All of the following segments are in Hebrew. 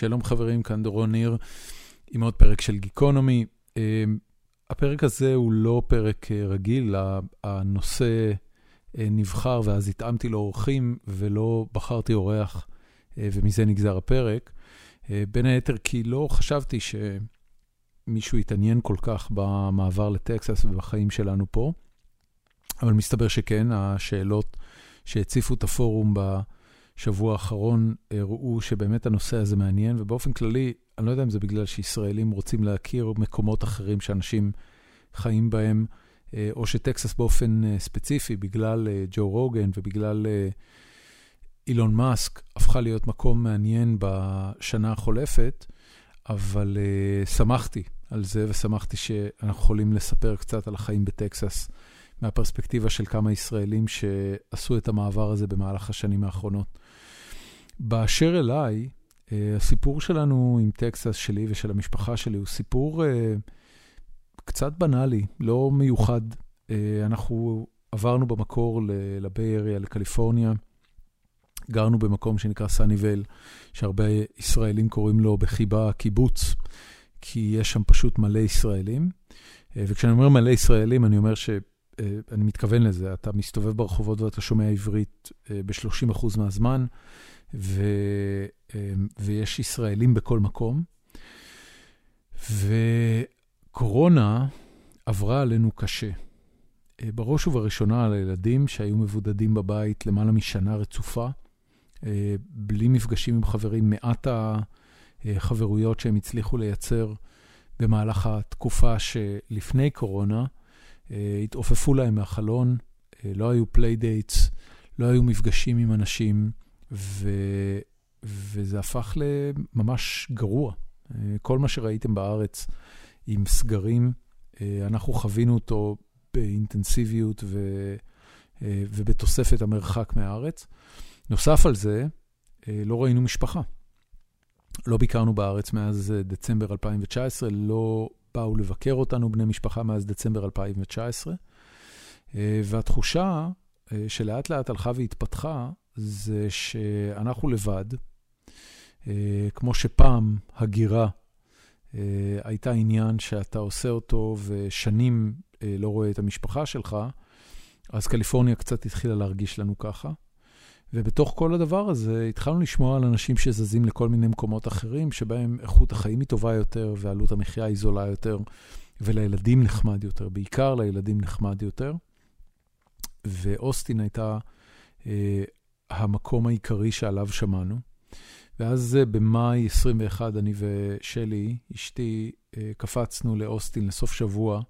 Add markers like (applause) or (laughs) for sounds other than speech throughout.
שלום חברים, כאן דורון ניר עם עוד פרק של גיקונומי. הפרק הזה הוא לא פרק רגיל, הנושא נבחר ואז התאמתי לאורחים ולא בחרתי אורח ומזה נגזר הפרק. בין היתר כי לא חשבתי שמישהו יתעניין כל כך במעבר לטקסס ובחיים שלנו פה, אבל מסתבר שכן, השאלות שהציפו את הפורום בשבוע האחרון הראו שבאמת הנושא הזה מעניין, ובאופן כללי, אני לא יודע אם זה בגלל שישראלים רוצים להכיר מקומות אחרים שאנשים חיים בהם, או שטקסס באופן ספציפי, בגלל ג'ו רוגן ובגלל אילון מאסק, הפכה להיות מקום מעניין בשנה החולפת, אבל שמחתי על זה ושמחתי שאנחנו יכולים לספר קצת על החיים בטקסס. מהפרספקטיבה של כמה ישראלים שעשו את המעבר הזה במהלך השנים האחרונות. באשר אליי, הסיפור שלנו עם טקסס שלי ושל המשפחה שלי הוא סיפור קצת בנאלי, לא מיוחד. אנחנו עברנו במקור לביי אריה, לקליפורניה. גרנו במקום שנקרא סאניבל, שהרבה ישראלים קוראים לו בחיבה קיבוץ, כי יש שם פשוט מלא ישראלים. וכשאני אומר מלא ישראלים, אני אומר ש... אני מתכוון לזה, אתה מסתובב ברחובות ואתה שומע עברית ב-30% מהזמן, ו, ויש ישראלים בכל מקום. וקורונה עברה עלינו קשה. בראש ובראשונה על הילדים שהיו מבודדים בבית למעלה משנה רצופה, בלי מפגשים עם חברים, מעט החברויות שהם הצליחו לייצר במהלך התקופה שלפני קורונה, התעופפו להם מהחלון, לא היו playdates, לא היו מפגשים עם אנשים, ו... וזה הפך לממש גרוע. כל מה שראיתם בארץ עם סגרים, אנחנו חווינו אותו באינטנסיביות ו... ובתוספת המרחק מהארץ. נוסף על זה, לא ראינו משפחה. לא ביקרנו בארץ מאז דצמבר 2019, לא באו לבקר אותנו בני משפחה מאז דצמבר 2019, והתחושה שלאט לאט הלכה והתפתחה, זה שאנחנו לבד, כמו שפעם הגירה הייתה עניין שאתה עושה אותו ושנים לא רואה את המשפחה שלך, אז קליפורניה קצת התחילה להרגיש לנו ככה. ובתוך כל הדבר הזה התחלנו לשמוע על אנשים שזזים לכל מיני מקומות אחרים, שבהם איכות החיים היא טובה יותר ועלות המחיה היא זולה יותר, ולילדים נחמד יותר, בעיקר לילדים נחמד יותר. ואוסטין הייתה אה, המקום העיקרי שעליו שמענו. ואז במאי 21, אני ושלי, אשתי, אה, קפצנו לאוסטין לסוף שבוע.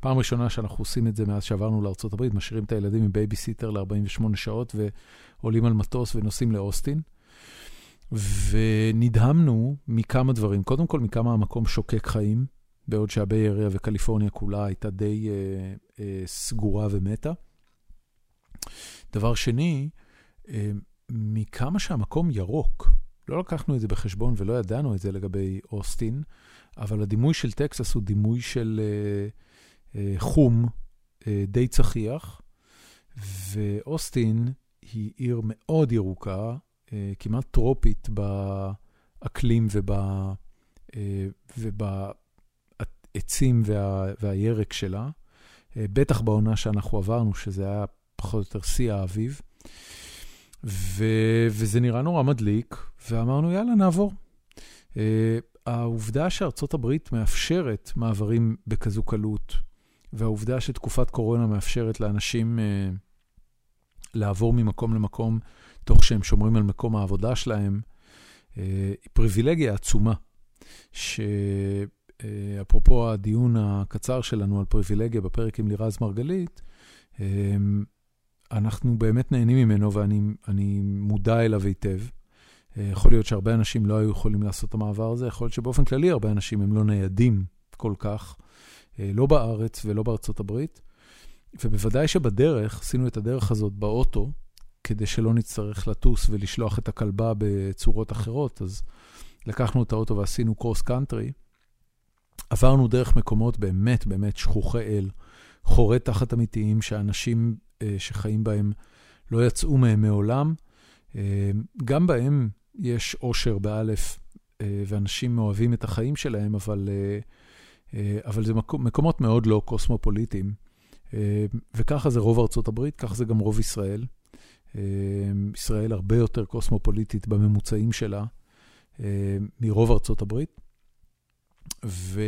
פעם ראשונה שאנחנו עושים את זה מאז שעברנו לארה"ב, משאירים את הילדים עם בייביסיטר ל-48 שעות ועולים על מטוס ונוסעים לאוסטין. ונדהמנו מכמה דברים. קודם כל, מכמה המקום שוקק חיים, בעוד שה Bay Area וקליפורניה כולה הייתה די אה, אה, סגורה ומתה. דבר שני, מכמה שהמקום ירוק. לא לקחנו את זה בחשבון ולא ידענו את זה לגבי אוסטין, אבל הדימוי של טקסס הוא דימוי של... אה, חום, די צחיח, ואוסטין היא עיר מאוד ירוקה, כמעט טרופית באקלים ובעצים ובה, והירק שלה, בטח בעונה שאנחנו עברנו, שזה היה פחות או יותר שיא האביב. ו, וזה נראה נורא מדליק, ואמרנו, יאללה, נעבור. העובדה שארצות הברית מאפשרת מעברים בכזו קלות, והעובדה שתקופת קורונה מאפשרת לאנשים uh, לעבור ממקום למקום, תוך שהם שומרים על מקום העבודה שלהם, uh, היא פריבילגיה עצומה. שאפרופו uh, הדיון הקצר שלנו על פריבילגיה בפרק עם לירז מרגלית, uh, אנחנו באמת נהנים ממנו ואני מודע אליו היטב. Uh, יכול להיות שהרבה אנשים לא היו יכולים לעשות את המעבר הזה, יכול להיות שבאופן כללי הרבה אנשים הם לא ניידים כל כך. לא בארץ ולא בארצות הברית, ובוודאי שבדרך, עשינו את הדרך הזאת באוטו, כדי שלא נצטרך לטוס ולשלוח את הכלבה בצורות אחרות, אז לקחנו את האוטו ועשינו קרוס קאנטרי. עברנו דרך מקומות באמת באמת שכוחי אל, חורי תחת אמיתיים, שאנשים אה, שחיים בהם לא יצאו מהם מעולם. אה, גם בהם יש אושר באלף ואנשים אוהבים את החיים שלהם, אבל, אבל זה מקומות מאוד לא קוסמופוליטיים. וככה זה רוב ארצות הברית, ככה זה גם רוב ישראל. ישראל הרבה יותר קוסמופוליטית בממוצעים שלה מרוב ארצות הברית. ו,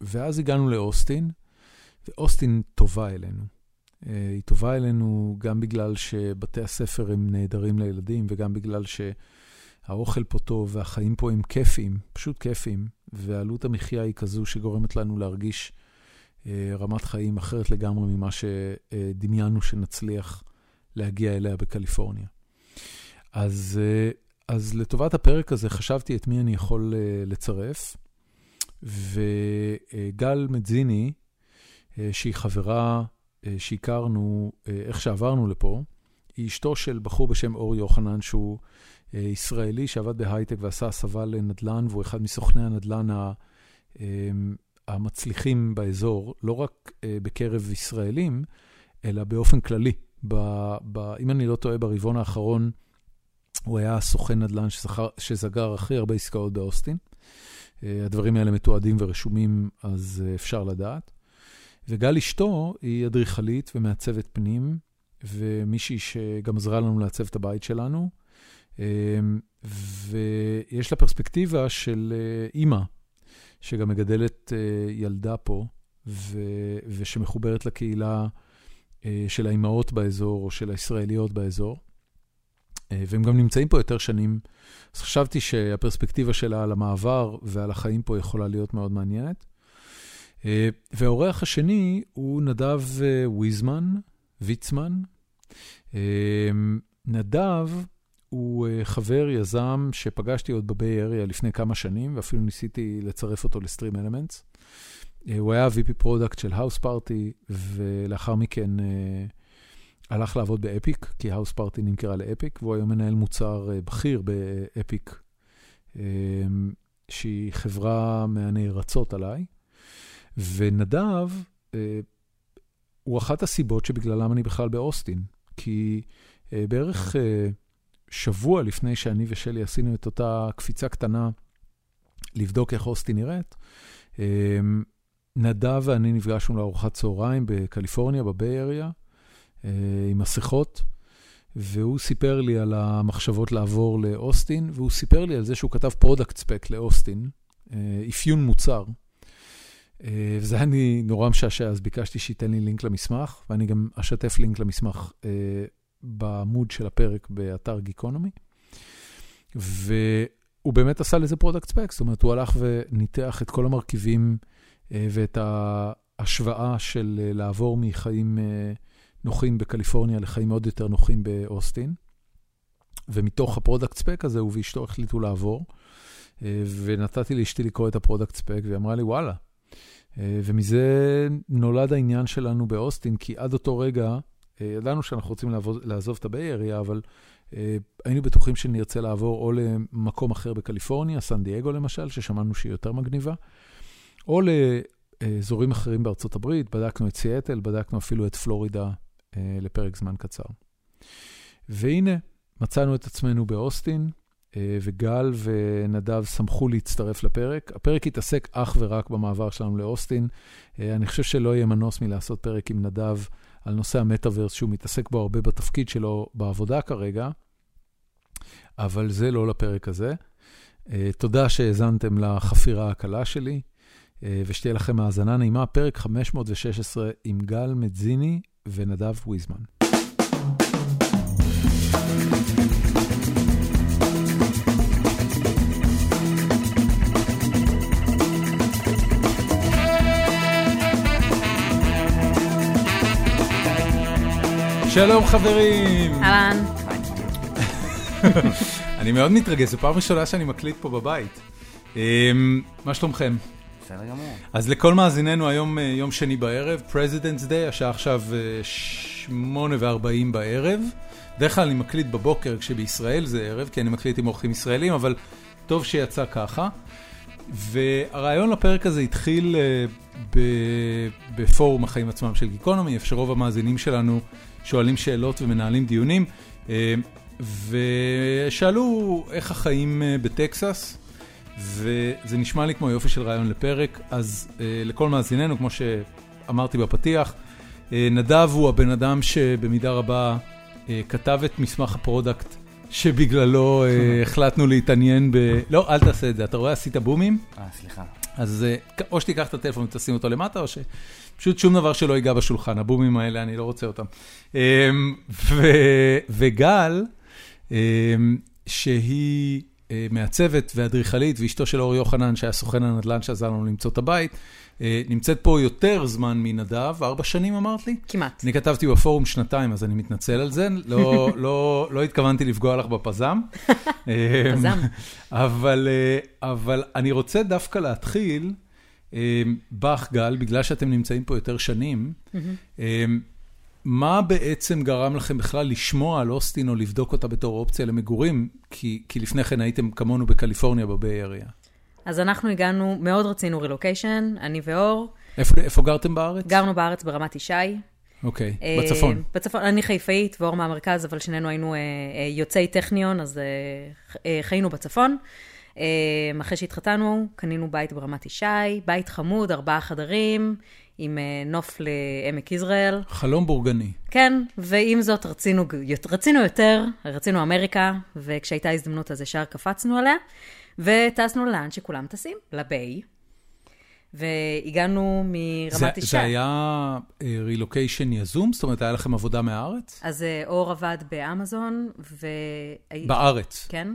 ואז הגענו לאוסטין, ואוסטין טובה אלינו. אה, היא טובה אלינו גם בגלל שבתי הספר הם נהדרים לילדים, וגם בגלל שהאוכל פה טוב והחיים פה הם כיפיים, פשוט כיפיים, ועלות המחיה היא כזו שגורמת לנו להרגיש אה, רמת חיים אחרת לגמרי ממה שדמיינו שנצליח להגיע אליה בקליפורניה. אז, אה, אז לטובת הפרק הזה חשבתי את מי אני יכול לצרף. וגל מדזיני, שהיא חברה שהכרנו אה, איך שעברנו לפה, היא אשתו של בחור בשם אור יוחנן, שהוא ישראלי שעבד בהייטק ועשה הסבה לנדל"ן, והוא אחד מסוכני הנדל"ן המצליחים באזור, לא רק בקרב ישראלים, אלא באופן כללי. ב, ב, אם אני לא טועה, ברבעון האחרון הוא היה סוכן נדל"ן שסגר הכי הרבה עסקאות באוסטין. אה, הדברים האלה מתועדים ורשומים, אז אה, אפשר לדעת. וגל אשתו היא אדריכלית ומעצבת פנים, ומישהי שגם עזרה לנו לעצב את הבית שלנו. אה, ויש לה פרספקטיבה של אימא, שגם מגדלת ילדה פה, ו... ושמחוברת לקהילה של האימהות באזור, או של הישראליות באזור. אה, והם גם נמצאים פה יותר שנים, אז חשבתי שהפרספקטיבה שלה על המעבר ועל החיים פה יכולה להיות מאוד מעניינת. אה, והאורח השני הוא נדב אה, ויזמן, ויצמן. נדב הוא חבר יזם שפגשתי עוד בביי אריה לפני כמה שנים, ואפילו ניסיתי לצרף אותו לסטרים אלמנטס. הוא היה VP product של Houseparty, ולאחר מכן הלך לעבוד ב Epic, כי Houseparty נמכרה ל Epic, והוא היום מנהל מוצר אה, בכיר ב Epic, שהיא חברה מהנערצות עליי. ונדב אה, הוא אחת הסיבות שבגללם אני בכלל באוסטין, כי אה, בערך שבוע לפני שאני ושלי עשינו את אותה קפיצה קטנה לבדוק איך אוסטין נראית, אמ, נדב ואני נפגשנו לארוחת צהריים בקליפורניה, ב Bay Area, אה, עם מסכות, והוא סיפר לי על המחשבות לעבור לאוסטין, והוא סיפר לי על זה שהוא כתב product spec לאוסטין, אה, אפיון מוצר. אה, וזה היה לי נורא משעשע, אז ביקשתי שייתן לי לינק למסמך, ואני גם אשתף לינק למסמך בעמוד של הפרק באתר גיקונומי. והוא באמת עשה לזה product spec, זאת אומרת, הוא הלך וניתח את כל המרכיבים ואת ההשוואה של לעבור מחיים נוחים בקליפורניה לחיים עוד יותר נוחים באוסטין. ומתוך ה product spec הזה, הוא ואשתו החליטו לעבור. אה, ונתתי לאשתי לקרוא את ה product spec, והיא אמרה לי, וואלה. אה, ומזה נולד העניין שלנו באוסטין, כי עד אותו רגע, אה, ידענו שאנחנו רוצים לעבוד, לעזוב את הביי אריה, אבל היינו בטוחים שנרצה לעבור או למקום אחר בקליפורניה, סן דייגו למשל, ששמענו שהיא יותר מגניבה, או לאזורים אחרים בארצות הברית, בדקנו את סיאטל, בדקנו אפילו את פלורידה אה, לפרק זמן קצר. והנה, מצאנו את עצמנו באוסטין, אה, וגל ונדב שמחו להצטרף לפרק. הפרק התעסק אך ורק במעבר שלנו לאוסטין. אה, אני חושב שלא יהיה מנוס מלעשות פרק עם נדב על נושא המטאוורס, שהוא מתעסק בו הרבה בתפקיד שלו בעבודה כרגע, אבל זה לא לפרק הזה. תודה שהאזנתם לחפירה הקלה שלי, ושתהיה לכם האזנה נעימה. פרק 516 עם גל מדזיני ונדב ויזמן. שלום חברים. אהלן. (laughs) אני מאוד מתרגש, זו פעם ראשונה שאני מקליט פה בבית. אמ, מה שלומכם? בסדר גמור. אז לכל מאזיננו, היום אה, יום שני בערב, President's Day, השעה עכשיו אה, שמונה וארבעים בערב. בדרך כלל אני מקליט בבוקר כשבישראל זה ערב, כי אני מקליט עם אורחים ישראלים, אבל טוב שיצא ככה. והרעיון לפרק הזה התחיל uh, בפורום החיים עצמם של גיקונומי, איפה שרוב המאזינים שלנו שואלים שאלות ומנהלים דיונים, uh, ושאלו איך החיים uh, בטקסס. וזה נשמע לי כמו יופי של רעיון לפרק, אז לכל מאזינינו, כמו שאמרתי בפתיח, נדב הוא הבן אדם שבמידה רבה כתב את מסמך ה product שבגללו (laughs) החלטנו להתעניין ב... לא, אל תעשה את זה, אתה רואה, עשית בומים? אה, סליחה. אז או שתיקח את הטלפון ותשים אותו למטה, או שפשוט שום דבר שלא ייגע בשולחן, הבומים האלה, אני לא רוצה אותם. וגל, שהיא מעצבת ואדריכלית, ואשתו של אור יוחנן, שהיה סוכן הנדל"ן שעזר לנו למצוא את הבית, נמצאת פה יותר זמן מנדב, ארבע שנים אמרת לי? כמעט. אני כתבתי בפורום שנתיים, אז אני מתנצל על זה, לא (laughs) התכוונתי לפגוע לך בפזם. (laughs) פזם. אבל אני רוצה דווקא להתחיל, בך, גל, בגלל שאתם נמצאים פה יותר שנים, מה בעצם גרם לכם בכלל לשמוע על אוסטין או לבדוק אותה בתור אופציה למגורים? כי לפני כן הייתם כמונו בקליפורניה, בביי אריה. אז אנחנו הגענו, מאוד רצינו רילוקיישן, אני ואור. איפה גרתם בארץ? גרנו בארץ ברמת ישי. אוקיי, בצפון. בצפון, אני חיפאית ואור מהמרכז, אבל שנינו היינו יוצאי טכניון, אז חיינו בצפון. אחרי שהתחתנו, קנינו בית ברמת ישי, בית חמוד, ארבעה חדרים, עם נוף לעמק יזרעאל. חלום בורגני. כן, ועם זאת רצינו, רצינו יותר, רצינו אמריקה, וכשהייתה הזדמנות אז ישר קפצנו עליה. וטסנו לאן שכולם טסים, לביי. והגענו מרמת ישי. זה היה רילוקיישן יזום? זאת אומרת, היה לכם עבודה מהארץ? אז אור עבד באמזון, ו... בארץ? כן.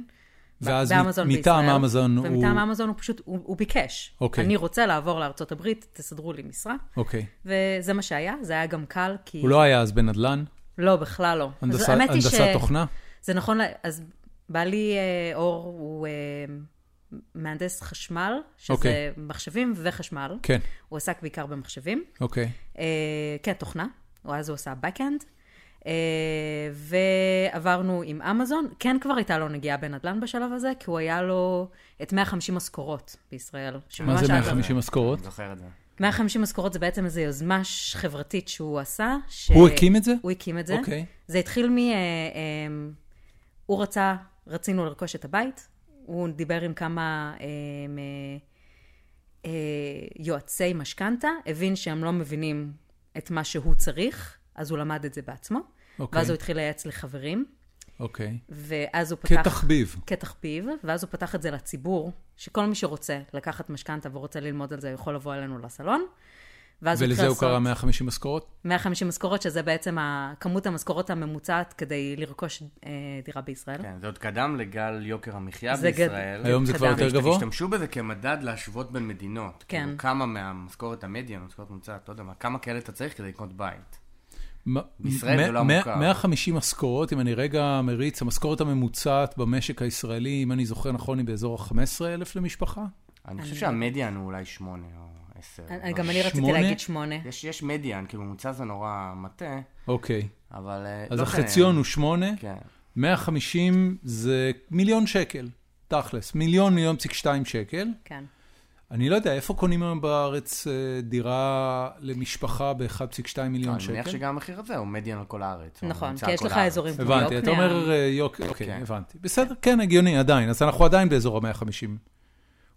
ואז מטעם אמזון הוא... ומטעם אמזון הוא פשוט, הוא ביקש. אוקיי. אני רוצה לעבור לארה"ב, תסדרו לי משרה. אוקיי. וזה מה שהיה, זה היה גם קל, כי... הוא לא היה אז בנדל"ן? לא, בכלל לא. הנדסת תוכנה? זה נכון, אז בעלי אור הוא... מהנדס חשמל, שזה okay. מחשבים וחשמל. כן. הוא עסק בעיקר במחשבים. אוקיי. Uh, כן, תוכנה. אז הוא עשה backend. Uh, ועברנו עם אמזון. כן, כבר הייתה לו נגיעה בנדל"ן בשלב הזה, כי הוא היה לו את 150 משכורות בישראל. מה זה 150 משכורות? אני זוכר את זה. 150 משכורות זה בעצם איזו יוזמה חברתית שהוא עשה. ש... הוא הקים את זה? הוא הקים את זה. אוקיי. Okay. זה התחיל מ... Uh, um, הוא רצה, רצינו לרכוש את הבית. הוא דיבר עם כמה אה, אה, יועצי משכנתה, הבין שהם לא מבינים את מה שהוא צריך, אז הוא למד את זה בעצמו. Okay. ואז הוא התחיל לייעץ לחברים. אוקיי. Okay. ואז הוא פתח... כתחביב. כתחביב, ואז הוא פתח את זה לציבור, שכל מי שרוצה לקחת משכנתה ורוצה ללמוד על זה, יכול לבוא אלינו לסלון. ולזה הוא קרא 150 משכורות? 150 משכורות, שזה בעצם כמות המשכורות הממוצעת כדי לרכוש אה, דירה בישראל. כן, זה עוד קדם לגל יוקר המחיה בישראל. גד... היום זה כבר יותר גבוה? השתמשו בזה כמדד להשוות בין מדינות. כן. כאילו, כמה מהמשכורת המדיה, משכורת ממוצעת, לא יודע מה, כמה כאלה אתה צריך כדי לקנות בית. בישראל זה לא מוכר. 150 משכורות, אם אני רגע מריץ, המשכורת הממוצעת במשק הישראלי, אם אני זוכר נכון, היא באזור ה-15,000 למשפחה? אני חושב שהמדיאן הוא אולי שמונה. עשר. גם אני רציתי להגיד שמונה. יש, יש מדיאן, כאילו ממוצע זה נורא מטה. אוקיי. אבל... אז לא החציון הוא שמונה. כן. 150 זה מיליון שקל, תכלס. מיליון, מיליון פסיק שתיים שקל. כן. אני לא יודע, איפה קונים היום בארץ דירה למשפחה ב-1.2 מיליון שקל? אני מניח שגם המחיר הזה הוא מדיאן על כל הארץ. נכון, כי יש לך אזורים כמו יוקנעם. הבנתי, אתה אומר יוקנעם, אוקיי, הבנתי. בסדר, כן, הגיוני, עדיין. אז אנחנו עדיין באזור ה-150.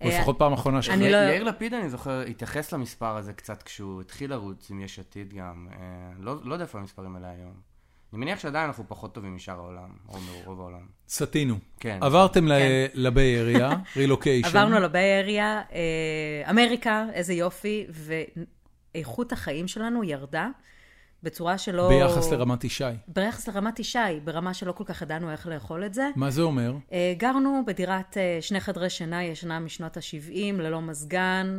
או לפחות פעם אחרונה ש... אני לא... יאיר לפיד, אני זוכר, התייחס למספר הזה קצת כשהוא התחיל לרוץ עם יש עתיד גם. לא יודע איפה המספרים האלה היום. אני מניח שעדיין אנחנו פחות טובים משאר העולם, או מרוב העולם. סטינו. כן. עברתם לביי אריה, (laughs) רילוקיישן. עברנו לביי אריה, אמריקה, איזה יופי, ואיכות החיים שלנו ירדה. בצורה שלא... ביחס לרמת ישי. ביחס לרמת ישי, ברמה שלא כל כך ידענו איך לאכול את זה. מה זה אומר? גרנו בדירת שני חדרי שינה ישנה משנות ה-70, ללא מזגן,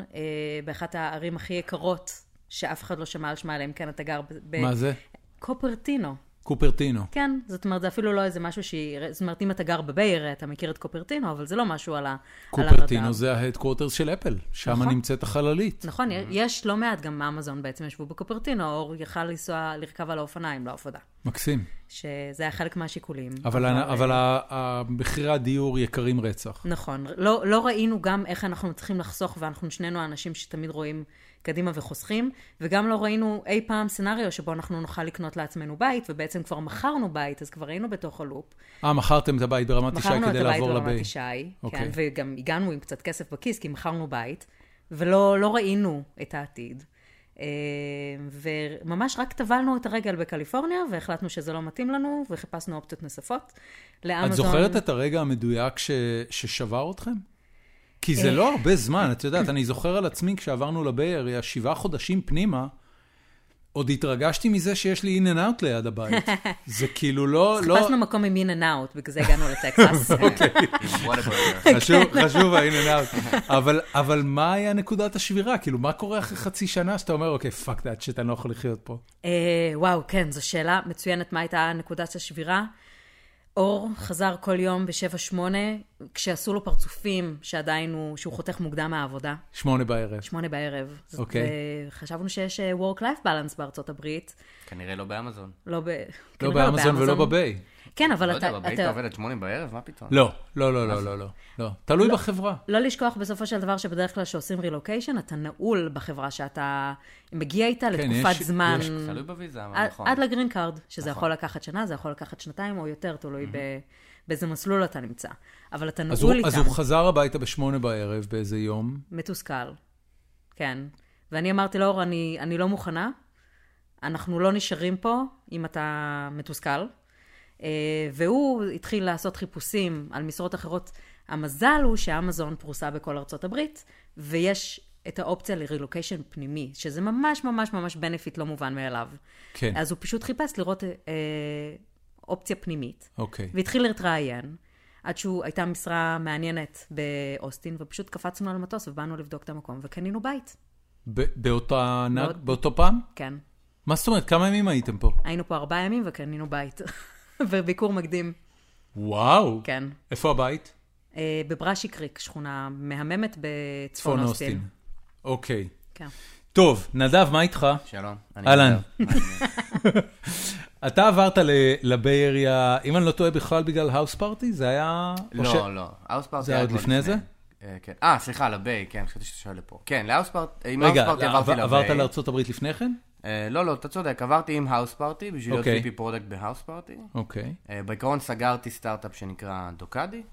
באחת הערים הכי יקרות, שאף אחד לא שמע על שמה, אלא אם כן אתה גר ב... מה זה? קופרטינו. קופרטינו. כן, זאת אומרת, זה אפילו לא איזה משהו שהיא... זאת אומרת, אם אתה גר ב Bay Area, אתה מכיר את קופרטינו, אבל זה לא משהו על הרדאר. קופרטינו זה ה headquarters של אפל, שם נכון. נמצאת החללית. נכון, mm-hmm. יש לא מעט, גם אמזון בעצם ישבו בקופרטינו, או יכל לנסוע, לרכב על האופניים לעבודה. מקסים. שזה היה חלק מהשיקולים. אבל, אבל, אבל מחירי הדיור יקרים רצח. נכון. לא, לא ראינו גם איך אנחנו צריכים לחסוך, ואנחנו שנינו האנשים שתמיד רואים קדימה וחוסכים, וגם לא ראינו אי פעם סצנריו שבו אנחנו נוכל לקנות לעצמנו בית, ובעצם כבר מכרנו בית, אז כבר היינו בתוך הלופ. אה, מכרתם את הבית ברמת ישי כדי לעבור לביי. מכרנו את הבית ברמת ישי, okay. כן, אוקיי. וגם הגענו עם קצת כסף בכיס, כי מכרנו בית, ולא לא ראינו את העתיד. אה, וממש רק טבלנו את הרגל בקליפורניה, והחלטנו שזה לא מתאים לנו, וחיפשנו אופציות נוספות. לאמזון... את זוכרת את הרגע המדויק ש... ששבר אתכם? כי זה לא הרבה זמן, את יודעת, אני זוכר על עצמי כשעברנו לביי שבעה חודשים פנימה, עוד התרגשתי מזה שיש לי In-N-Out ליד הבית. זה כאילו לא... לא- חיפשנו מקום עם In-N-Out, בגלל זה הגענו לטקסס. (laughs) אוקיי. (laughs) חשוב ה In-N-Out. אבל מה היה נקודת השבירה? כאילו, מה קורה אחרי חצי שנה שאתה אומר, okay, fuck that, שאתה לא יכול לחיות פה? אה, וואו, כן, זו שאלה מצוינת, מה הייתה נקודת השבירה? אור חזר כל יום ב-7-8, כשעשו לו פרצופים שעדיין הוא, שהוא חותך מוקדם מהעבודה. שמונה בערב. שמונה בערב. okay. Okay. חשבנו שיש אה, Work-Life Balance בארצות הברית. כנראה לא באמזון. לא, ב... לא באמזון ולא בביי. כן, אבל לא אתה... לא יודע, בבית אתה עובד עד שמונה בערב? מה פתאום? לא, לא, לא, לא, לא, לא. לא. תלוי בחברה. לא לשכוח בסופו של דבר שבדרך כלל כשעושים רילוקיישן, אתה נעול בחברה שאתה מגיע איתה כן, לתקופת זמן. תלוי בוויזה, נכון. עד ל green card, שזה יכול לקחת שנה, זה יכול לקחת שנתיים או יותר, תלוי. באיזה מסלול אתה נמצא. אבל אתה נעול איתם. אז הוא חזר הביתה בשמונה בערב באיזה יום? מתוסכל, כן. ואני אמרתי אני, אני לא מוכנה, אנחנו לא נשארים פה אם אתה מתוסכל. אה, והוא התחיל לעשות חיפושים על משרות אחרות. המזל הוא שאמזון פרוסה בכל ארצות הברית, ויש את האופציה לרילוקיישן פנימי, שזה ממש ממש ממש בנפיט לא מובן מאליו. כן. אז הוא פשוט חיפש לראות אה, אופציה פנימית. אוקיי. והתחיל להתראיין, עד שהוא, הייתה משרה מעניינת באוסטין, ופשוט קפצנו על מטוס ובאנו לבדוק את המקום, וקנינו בית. באותה נג, באות... באותו פעם? כן. מה זאת אומרת? כמה ימים הייתם פה? היינו פה ארבעה ימים וקנינו בית. (laughs) וביקור מקדים. וואו. כן. איפה הבית? Uh, ב Brushy Creek, שכונה מהממת בצפון אוסטין. אוקיי. כן. טוב, נדב, מה איתך? שלום. אהלן. אתה עברת ל Bay Area, אם אני לא טועה, בכלל בגלל Houseparty? זה היה... לא, לא. Houseparty היה עוד לפני זה? אה, כן. אה, סליחה, ל Bay, כן, חשבתי שאתה שואל לפה. כן, ל Houseparty, עם Houseparty עברתי ל Bay. עברת לארה"ב לפני כן? אה, לא, לא, אתה צודק, עברתי עם Houseparty בשביל להיות VP Product ב Houseparty. אוקיי. אה, בעיקרון סגרתי סטארט-אפ שנקרא Docady,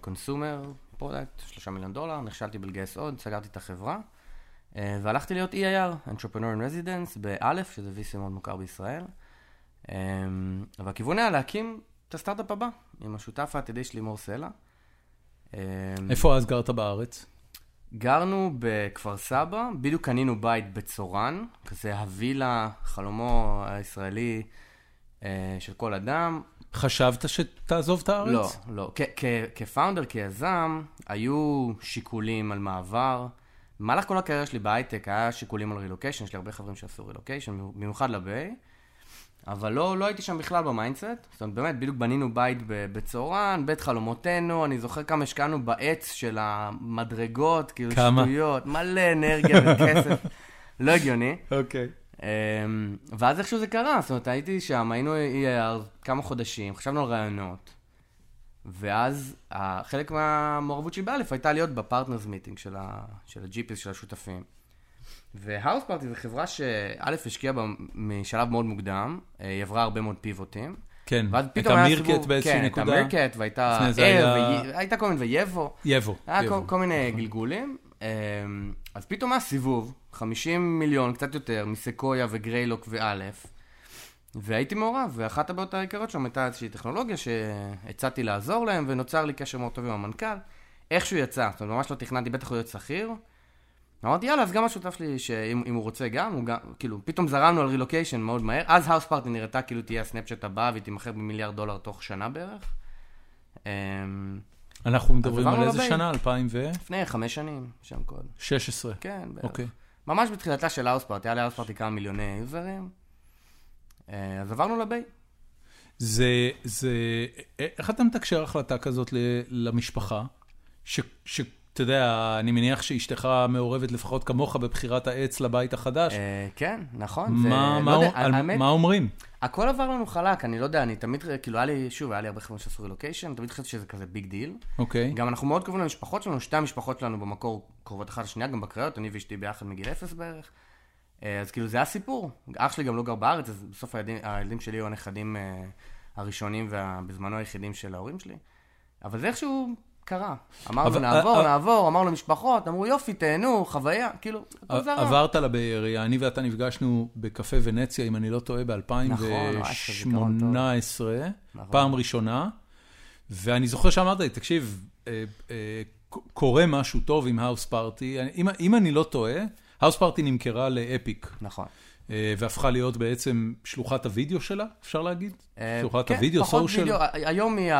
consumer product, שלושה מיליון דולר, נכשלתי בלגייס עוד, סגרתי את החברה. והלכתי להיות EIR, Entrepreneur in Residence, באלף, שזה VC מאוד מוכר בישראל. והכיוון היה להקים את הסטארט-אפ הבא, עם השותף העתידי שלי מור סלע. איפה אז גרת בארץ? גרנו בכפר סבא, בדיוק קנינו בית בצורן, כזה הווילה, חלומו הישראלי אה, של כל אדם. חשבת שתעזוב את הארץ? לא, לא. כ founder, כיזם, היו שיקולים על מעבר. במהלך כל הקריירה שלי בהייטק היה שיקולים על רילוקיישן, יש לי הרבה חברים שעשו רילוקיישן, במיוחד ל Bay. אבל לא, לא הייתי שם בכלל ב mindset. זאת אומרת, באמת, בדיוק בנינו בית בצורן, בית חלומותינו, אני זוכר כמה השקענו בעץ של המדרגות, כאילו כמה? שטויות, מלא אנרגיה וכסף, (laughs) לא הגיוני. אוקיי. Okay. אמ, ואז איכשהו זה קרה, זאת אומרת, הייתי שם, היינו כמה חודשים, חשבנו על רעיונות. ואז חלק מהמעורבות שלי באלף הייתה להיות ב partners meeting של ה-GPs של השותפים. ו Houseparty זו חברה שא' השקיעה בה משלב מאוד מוקדם, אה, היא עברה הרבה מאוד פיבוטים. כן, הייתה Meerkat באיזושהי כן, נקודה. כן, הייתה Meerkat והייתה Air, הייתה כל מיני, ו Yevvo. Yevvo. היה כל, כל מיני גלגולים. אה, אז פתאום היה סיבוב, 50 מיליון, קצת יותר, מ Sequoia ו Greylock ואלף. והייתי מעורב, ואחת הבעיות העיקריות שם הייתה איזושהי טכנולוגיה שהצעתי לעזור להם, ונוצר לי קשר מאוד טוב עם המנכ"ל. איכשהו יצא, זאת אומרת, ממש לא תכננתי, בטח הוא להיות שכיר. אמרתי, יאללה, אז גם השותף שלי, שאם הוא רוצה גם, הוא גם, כאילו, פתאום זרמנו על רילוקיישן מאוד מהר. אז האוס פארטי נראתה כאילו תהיה הסנאפצ'אט הבא, והיא תימכר במיליארד דולר תוך שנה בערך. אמ, אנחנו מדברים על איזה שנה? 2000 ו... לפני חמש שנים, שם קוד. 16. כן, בערך. אוקיי. ממש בתחילתה של Houseparty, היה ל Houseparty כמה מיליוני יוזרים. אה, אז עברנו ל Bay. זה, זה, איך אתה מתקשר החלטה כזאת למשפחה? ש, ש, אתה יודע, אני מניח שאשתך מעורבת לפחות כמוך בבחירת העץ לבית החדש. אה, כן, נכון. מה, לא מה אומרים? הכל עבר לנו חלק, אני לא יודע, אני תמיד, כאילו, היה לי, שוב, היה לי הרבה חבר'ה שעשו רילוקיישן, תמיד חשבתי שזה כזה big deal. אוקיי. גם אנחנו מאוד קרובים למשפחות שלנו, שתי המשפחות שלנו במקור קרובות אחת לשנייה, גם בקריות, אני ואשתי ביחד מגיל אפס בערך. אה, אז כאילו, זה היה סיפור. אח שלי גם לא גר בארץ, אז בסוף הילדים, הילדים שלי היו הנכדים אה, הראשונים ובזמנו היחידים של ההורים שלי. אבל זה איכשהו קרה. אמרנו, אבל- נעבור, אה, נעבור, אמרנו למשפחות, אמרו, יופי, תהנו, חוויה, כאילו, הכל זרם. עברת לבאי אריה, אני ואתה נפגשנו בקפה ונציה, אם אני לא טועה, נכון, וואי, איזה זיכרון טוב. ב-2018, נכון. פעם ראשונה, ואני זוכר שאמרת לי, תקשיב, אה, אה, קורה משהו טוב עם Houseparty, אם, אם אני לא טועה, Houseparty נמכרה ל Epic, נכון. אה, והפכה להיות בעצם שלוחת הוידאו שלה, אפשר להגיד? אה, שלוחת כן, הוידאו, פחות social? וידאו, ה- היום היא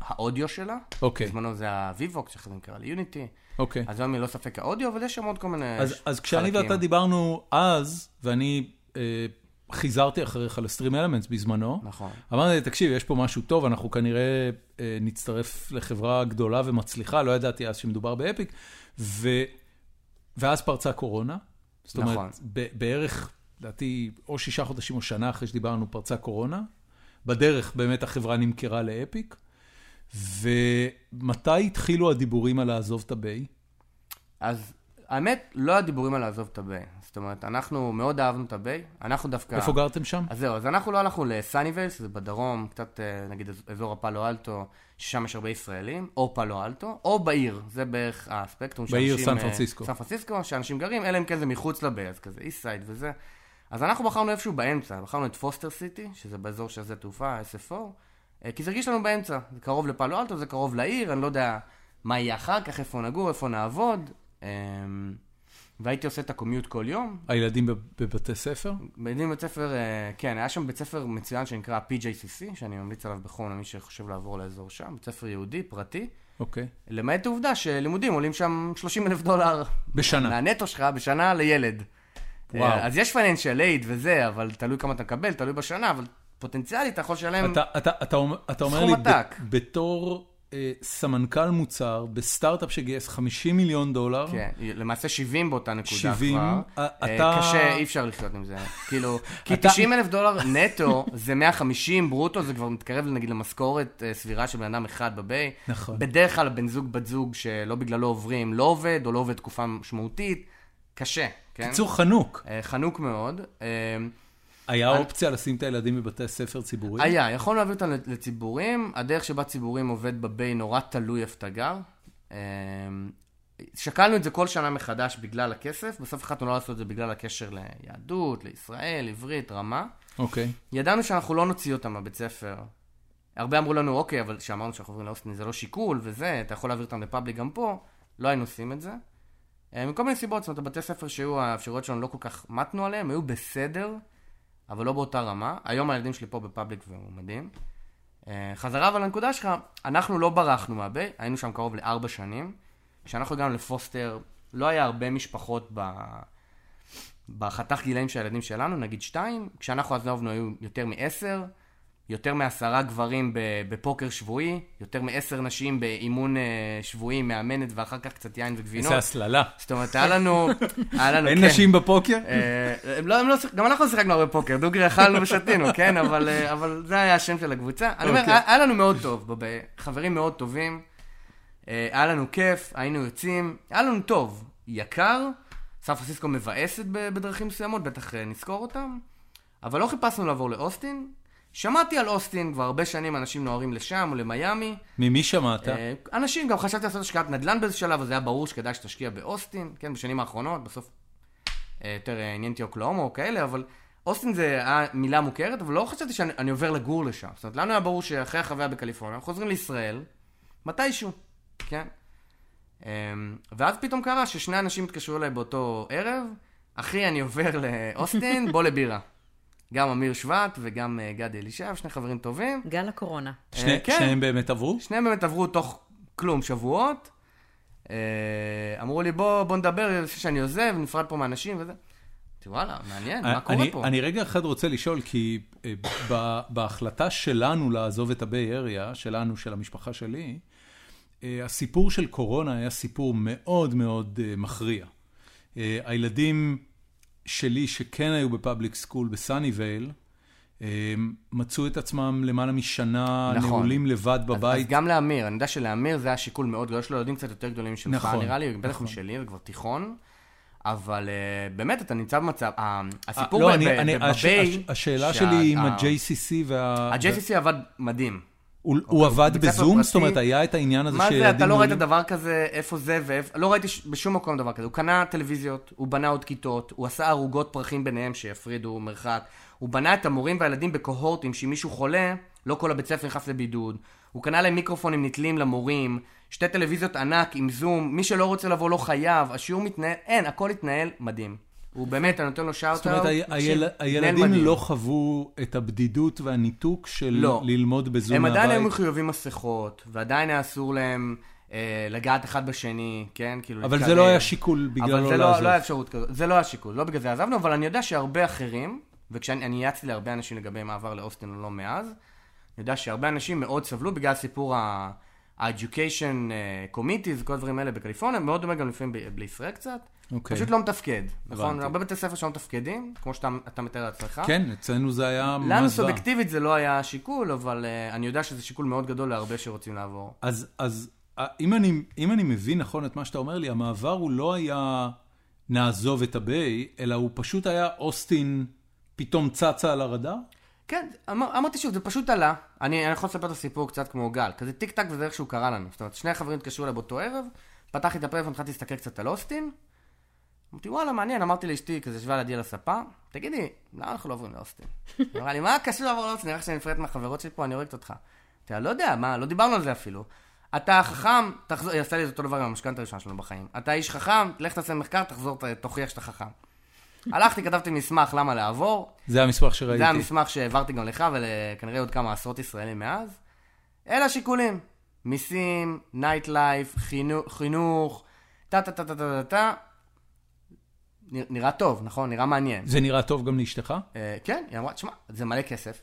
האודיו שלה. אוקיי, בזמנו זה ה Vivox, שאחרי זה נקרא ל Unity. אוקיי. אז היום היא לא ספק האודיו, אבל יש שם עוד כל מיני ש- אז כשאני חלקים. ואתה דיברנו אז, ואני אה, חיזרתי אחריך ל StreamElements בזמנו, נכון. אמרתי תקשיב, יש פה משהו טוב, אנחנו כנראה אה, נצטרף לחברה גדולה ומצליחה, לא ידעתי אז שמדובר ב Epic, ו... ואז פרצה קורונה. זאת אומרת, נכון. ב- בערך, לדעתי, או שישה חודשים או שנה אחרי שדיברנו, פרצה קורונה. בדרך באמת החברה נמכרה ל Epic. ומתי התחילו הדיבורים על לעזוב את ה Bay? אז האמת, לא הדיבורים על לעזוב את ה Bay. זאת אומרת, אנחנו מאוד אהבנו את ה Bay. אנחנו דווקא... איפה גרתם שם? אז זהו, אז אנחנו לא הלכנו לסאניבייל, שזה בדרום, קצת אה, נגיד אז- אזור הפאלו אלטו, ששם יש הרבה ישראלים, או פאלו אלטו, או בעיר, זה בערך הספקטרום בעיר סן אה, פרנסיסקו. סן פרנסיסקו, שאנשים גרים, אלא אם כן זה מחוץ ל Bay, אז כזה East Side וזה. אז אנחנו בחרנו איפשהו באמצע, בחרנו את פוסטר סיטי, שזה באזור של שדה תעופה, SFO, אה, כי זה הרגיש לנו באמצע, זה קרוב לפאלו אלטו, זה קרוב לעיר, אני לא יודע מה יהיה אחר כך, איפה נגור, איפה נעבוד. והייתי עושה את ה commute כל יום, הילדים בב- בבתי ספר? בילדים בית ספר, אה, כן, היה שם בית ספר מצוין שנקרא PJCC, שאני ממליץ עליו בחום למי שחושב לעבור לאזור שם, בית ספר יהודי, פרטי, אוקיי. למעט העובדה שלימודים עולים שם 30 אלף דולר בשנה. מהנטו שלך בשנה לילד. וואו. אה, אז יש פייננשל אייד וזה, אבל תלוי כמה אתה מקבל, תלוי בשנה, אבל פוטנציאלית אתה יכול לשלם... אתה, אתה, אתה, אומר- אתה אומר סכום לי, ב- עתק. בתור סמנכ"ל מוצר, בסטארט-אפ שגייס 50 מיליון דולר, כן, למעשה 70 באותה נקודה 70, כבר. אה, אה, אתה- קשה, אי אפשר לחיות עם זה. כאילו, (laughs) כי אתה- 90 אלף דולר נטו זה 150 ברוטו, זה כבר מתקרב נגיד למשכורת אה, סבירה של בן אדם אחד בביי. נכון. בדרך כלל בן זוג, בת זוג שלא בגללו עוברים, לא עובד, או לא עובד תקופה משמעותית. קשה, כן? קיצור חנוק. אה, חנוק מאוד. היה אופציה לשים את הילדים בבתי ספר ציבוריים? היה, יכולנו להעביר אותם לציבורים, הדרך שבה ציבורים עובד בביי נורא תלוי איפה אתה גר. אמ, שקלנו את זה כל שנה מחדש בגלל הכסף, בסוף החלטנו לא לעשות את זה בגלל הקשר ליהדות, לישראל, עברית, רמה. אוקיי. ידענו שאנחנו לא נוציא אותם מהבית ספר. הרבה אמרו לנו, אוקיי, אבל כשאמרנו שאנחנו עוברים לאוסטין זה לא שיקול וזה, אתה יכול להעביר אותם לפאבליק גם פה, לא היינו עושים את זה. אה, מכל מיני סיבות, זאת אומרת, הבתי ספר שהיו, האפשרויות שלנו לא כל כך מתנו עליהם, היו בסדר, אבל לא באותה רמה. היום הילדים שלי פה בפאבליק והוא מדהים. אה, חזרה אבל לנקודה שלך, אנחנו לא ברחנו מהביי, היינו שם קרוב לארבע שנים. כשאנחנו הגענו לפוסטר, לא היה הרבה משפחות ב... בחתך גילאים של הילדים שלנו, נגיד שתיים, כשאנחנו עזבנו היו יותר מעשר, יותר מעשרה גברים בפוקר שבועי, יותר מעשר נשים באימון אה, שבועי, מאמנת, ואחר כך קצת יין וגבינות. איזה הסללה. זאת אומרת, היה לנו, היה לנו, אין כן. נשים בפוקר? אה, הם לא, הם לא, גם אנחנו שיחקנו הרבה פוקר, דוגרי אכלנו ושתינו, כן? אבל, אה, אבל זה היה השם של הקבוצה. אני אומר, אוקיי. היה לנו מאוד טוב, חברים מאוד טובים, היה לנו כיף, היינו יוצאים, היה לנו טוב. יקר, סן פרנסיסקו מבאסת בדרכים מסוימות, בטח נזכור אותם, אבל לא חיפשנו לעבור לאוסטין. שמעתי על אוסטין, כבר הרבה שנים אנשים נוהרים לשם או למיאמי. ממי שמעת? אה, אנשים, גם חשבתי לעשות השקעת נדל"ן באיזה שלב, אז היה ברור שכדאי שתשקיע באוסטין, כן, בשנים האחרונות, בסוף אה, יותר אה, עניין אותי אוקלאומה או כאלה, אבל אוסטין זה היה מילה מוכרת, אבל לא חשבתי שאני אני עובר לגור לשם. זאת אומרת, לנו היה ברור שאחרי החוויה בקליפורניה, אנחנו חוזרים לישראל, מתישהו, כן? אה, ואז פתאום קרה ששני אנשים התקשרו אליי באותו ערב, אחי, אני עובר לאוסטין, בוא לבירה. גם אמיר שבט וגם אה, גדי אלישב, שני חברים טובים. גל הקורונה. שני- אה, כן. שניהם באמת עברו? שניהם באמת עברו תוך כלום, שבועות. אה, אמרו לי, בוא, בוא נדבר לפני שאני עוזב, נפרד פה מאנשים וזה. אמרתי, וואלה, מעניין, מה קורה אני, פה? אני רגע אחד רוצה לשאול, כי ב- בהחלטה שלנו לעזוב את הביי אריה, שלנו, של המשפחה שלי, הסיפור של קורונה היה סיפור מאוד מאוד מכריע. הילדים שלי שכן היו בפאבליק סקול בסאניווייל, מצאו את עצמם למעלה משנה נכון. נעולים לבד בבית. אז, אז גם לאמיר, אני יודע שלאמיר זה היה שיקול מאוד גדול, יש לו ילדים קצת יותר גדולים משלך, נכון, נראה לי, בטח נכון. משלי, וכבר תיכון. אבל uh, באמת, אתה נמצא במצב, uh, הסיפור לא, בביי... השאלה שלי עם ה-JCC וה... ה-JCC עבד מדהים. הוא הוא עבד בזום? פרטי, זאת אומרת, היה את העניין הזה שילדים... מה זה, אתה לא ראית דבר כזה, איפה זה ואיפה... לא ראיתי בשום מקום דבר כזה. הוא קנה טלוויזיות, הוא בנה עוד כיתות, הוא עשה ערוגות פרחים ביניהם שיפרידו מרחק. הוא בנה את המורים והילדים בקוהורטים, שאם מישהו חולה, לא כל הבית ספר נכנס לבידוד. הוא קנה להם מיקרופונים נתלים למורים, שתי טלוויזיות ענק עם זום, מי שלא רוצה לבוא לא חייב, השיעור מתנהל, אין, הכל התנהל מדהים. הוא באמת, אני נותן לו שאוט זאת אומרת, היל, הילדים לא חוו את הבדידות והניתוק של לא. ללמוד בזום מהבית? הם עדיין היו מחויבים מסכות, ועדיין היה אסור להם אה, לגעת אחד בשני, כן? כאילו... אבל זה לא היה שיקול בגלל לא לעזוב. אבל זה לא, לא היה אפשרות כזאת, זה לא היה שיקול, לא בגלל זה עזבנו, אבל אני יודע שהרבה אחרים, וכשאני יעצתי להרבה אנשים לגבי מעבר לאוסטין או לא מאז, אני יודע שהרבה אנשים מאוד סבלו בגלל סיפור ה-education אה, committees, כל הדברים האלה בקליפורניה, מאוד דומה גם לפעמים בישראל קצת. Okay. אוקיי. פשוט לא מתפקד, נכון? הרבה בתי ספר שלא מתפקדים, כמו שאתה מתאר לעצמך. כן, אצלנו זה היה ממש לנו סובייקטיבית זה לא היה שיקול, אבל uh, אני יודע שזה שיקול מאוד גדול להרבה שרוצים לעבור. אז, אז אם, אני, אם אני מבין נכון את מה שאתה אומר לי, המעבר הוא לא היה נעזוב את הביי, אלא הוא פשוט היה אוסטין פתאום צצה על הרדאר? כן, אמר, אמרתי שוב, זה פשוט עלה. אני, אני יכול לספר את הסיפור קצת כמו גל, כזה טיק טק וזה איך שהוא קרה לנו. זאת אומרת, שני החברים התקשרו אליי באותו ערב, פתחתי את הפלאפון, התחלתי להסתכל קצת על אוסטין, אמרתי, וואלה, מעניין, אמרתי לאשתי, כזה ישבה לידי על הספה, תגידי, למה אנחנו לא עוברים לאוסטין? היא (laughs) אמרה לי, מה קשור לעבור לאוסטין? נראה שאני נפרדת מהחברות שלי פה, אני הורגת אותך. אמרתי, לא יודע, מה, לא דיברנו על זה אפילו. אתה חכם, תחזור, היא עשתה לי את אותו דבר עם המשכנתה הראשונה שלנו בחיים. אתה איש חכם, לך תעשה מחקר, תחזור, תוכיח שאתה חכם. הלכתי, כתבתי מסמך למה לעבור. זה המסמך שראיתי. זה המסמך שהעברתי גם לך וכנראה עוד כמה עשרות ישראלים מאז. אלה השיקולים. מיסים, nightlife, חינוך, טה טה טה טה טה טה. נראה טוב, נכון? נראה מעניין. זה נראה טוב גם לאשתך? אה, כן, היא אמרה, תשמע, זה מלא כסף.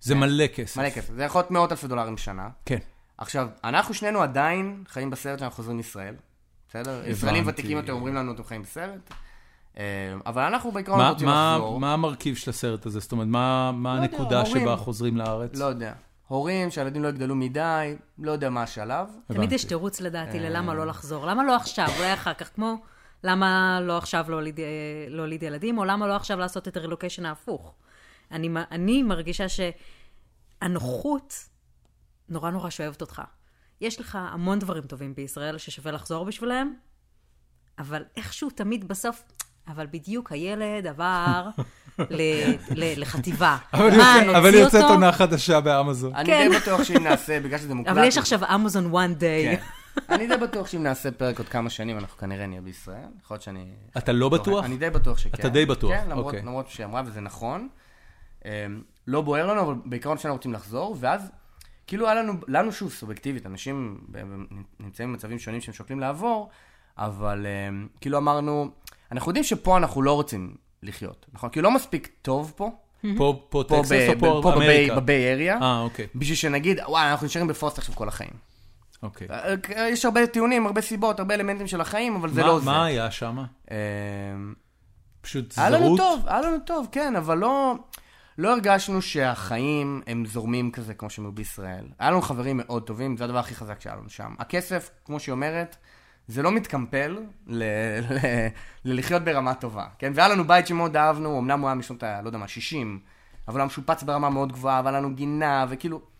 זה מלא כסף. מלא כסף. זה יכול להיות מאות אלפי דולרים בשנה. כן. עכשיו, אנחנו שנינו עדיין חיים בסרט שאנחנו חוזרים לישראל. בסדר? ישראלים ותיקים יותר אומרים לנו, אתם חיים בסרט. אה, אבל אנחנו בעיקרון רוצים לחזור. מה המרכיב של הסרט הזה? זאת אומרת, מה לא הנקודה שבה חוזרים לארץ? לא יודע. הורים, שהילדים לא יגדלו מדי, לא יודע מה השלב. תמיד יש תירוץ לדעתי ללמה לא לחזור. למה לא עכשיו, אולי אחר כך, כמו למה לא עכשיו להוליד, להוליד ילדים, או למה לא עכשיו לעשות את הרילוקיישן ההפוך. אני, אני מרגישה שהנוחות נורא נורא שואבת אותך. יש לך המון דברים טובים בישראל ששווה לחזור בשבילם, אבל איכשהו תמיד בסוף, אבל בדיוק הילד עבר לחטיבה. אבל יוצאת עונה חדשה באמזון. אני די בטוח שאם נעשה, בגלל שזה מוקלט... אבל יש עכשיו אמזון one day. כן. אני די בטוח שאם נעשה פרק עוד כמה שנים, אנחנו כנראה נהיה בישראל. יכול להיות שאני... אתה לא בטוח? אני די בטוח שכן. אתה די בטוח, כן, למרות אוקיי. שהיא אמרה, וזה נכון. אמ, לא בוער לנו, אבל בעיקרון שלנו רוצים לחזור, ואז כאילו היה לנו, לנו שוב, סובייקטיבית, אנשים נמצאים במצבים שונים שהם שוקלים לעבור, אבל אמ, כאילו אמרנו, אנחנו יודעים שפה אנחנו לא רוצים לחיות, נכון? כי לא מספיק טוב פה. פה, פה טקסס או פה אמריקה? פה בביי אריה. אה, אוקיי. בשביל שנגיד, וואי, אנחנו נשארים בפוסט עכשיו כל החיים. אוקיי. אה, יש הרבה טיעונים, הרבה סיבות, הרבה אלמנטים של החיים, אבל זה לא זה. מה היה שם? פשוט זרות? היה לנו טוב, היה לנו טוב, כן, אבל לא... לא הרגשנו שהחיים הם זורמים כזה כמו שהם היו בישראל. היה לנו חברים מאוד טובים, זה הדבר הכי חזק שהיה לנו שם. הכסף, כמו שהיא אומרת, זה לא מתקמפל ללחיות ברמה טובה, כן? והיה לנו בית שמאוד אהבנו, אמנם הוא היה משנות ה... לא יודע מה, 60, אבל הוא היה משופץ ברמה מאוד גבוהה, והיה לנו גינה, וכאילו...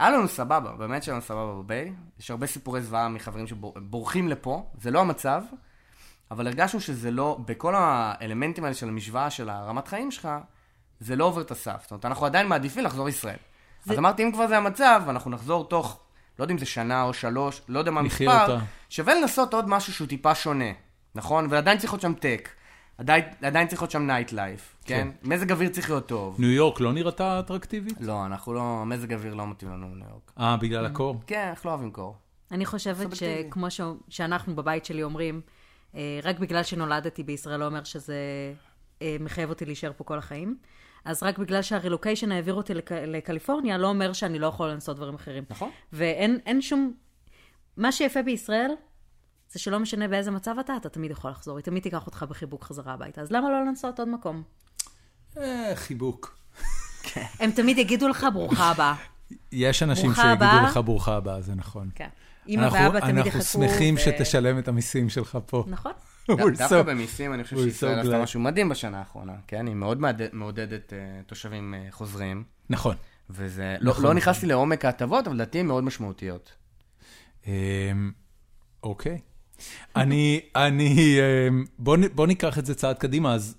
היה לנו סבבה, באמת שהיה לנו סבבה בביי. יש הרבה סיפורי זוועה מחברים שבורחים לפה, זה לא המצב, אבל הרגשנו שזה לא, בכל האלמנטים האלה של המשוואה של הרמת חיים שלך, זה לא עובר את הסף. זאת אומרת, אנחנו עדיין מעדיפים לחזור לישראל. זה... אז אמרתי, אם כבר זה המצב, אנחנו נחזור תוך, לא יודע אם זה שנה או שלוש, לא יודע מה המספר, שווה לנסות עוד משהו שהוא טיפה שונה, נכון? ועדיין צריך להיות שם tech. עדיין, עדיין צריך להיות שם nightlife, כן? כן? מזג אוויר צריך להיות טוב. ניו יורק לא נראתה אטרקטיבית? לא, אנחנו לא, מזג אוויר לא מתאים לנו ניו יורק. אה, בגלל הקור? כן, אנחנו לא אוהבים קור. אני חושבת שכמו ש... שאנחנו בבית שלי אומרים, אה, רק בגלל שנולדתי בישראל לא אומר שזה אה, מחייב אותי להישאר פה כל החיים. אז רק בגלל שהרילוקיישן העביר אותי לק... לקליפורניה, לא אומר שאני לא יכול לנסות דברים אחרים. נכון. ואין שום... מה שיפה בישראל, זה שלא משנה באיזה מצב אתה, אתה תמיד יכול לחזור, היא תמיד תיקח אותך בחיבוק חזרה הביתה. אז למה לא לנסות עוד מקום? אה, חיבוק. הם תמיד יגידו לך, ברוכה הבאה. יש אנשים שיגידו. לך ברוכה הבאה, זה נכון. כן. אמא אנחנו- ואבא תמיד יחכו. אנחנו שמחים ו- שתשלם את המיסים שלך פה. נכון. (laughs) דווקא במיסים, אני חושב שישראל עשתה. משהו מדהים בשנה האחרונה, כן? היא מאוד מעודדת אה, תושבים אה, חוזרים, נכון. וזה, לא- נכון. לא נכנסתי לעומק ההטבות, אבל לדעתי הן מאוד משמעותיות. אמ, אוקיי. אני, אני, אמ, בוא נ- בוא ניקח את זה צעד קדימה, אז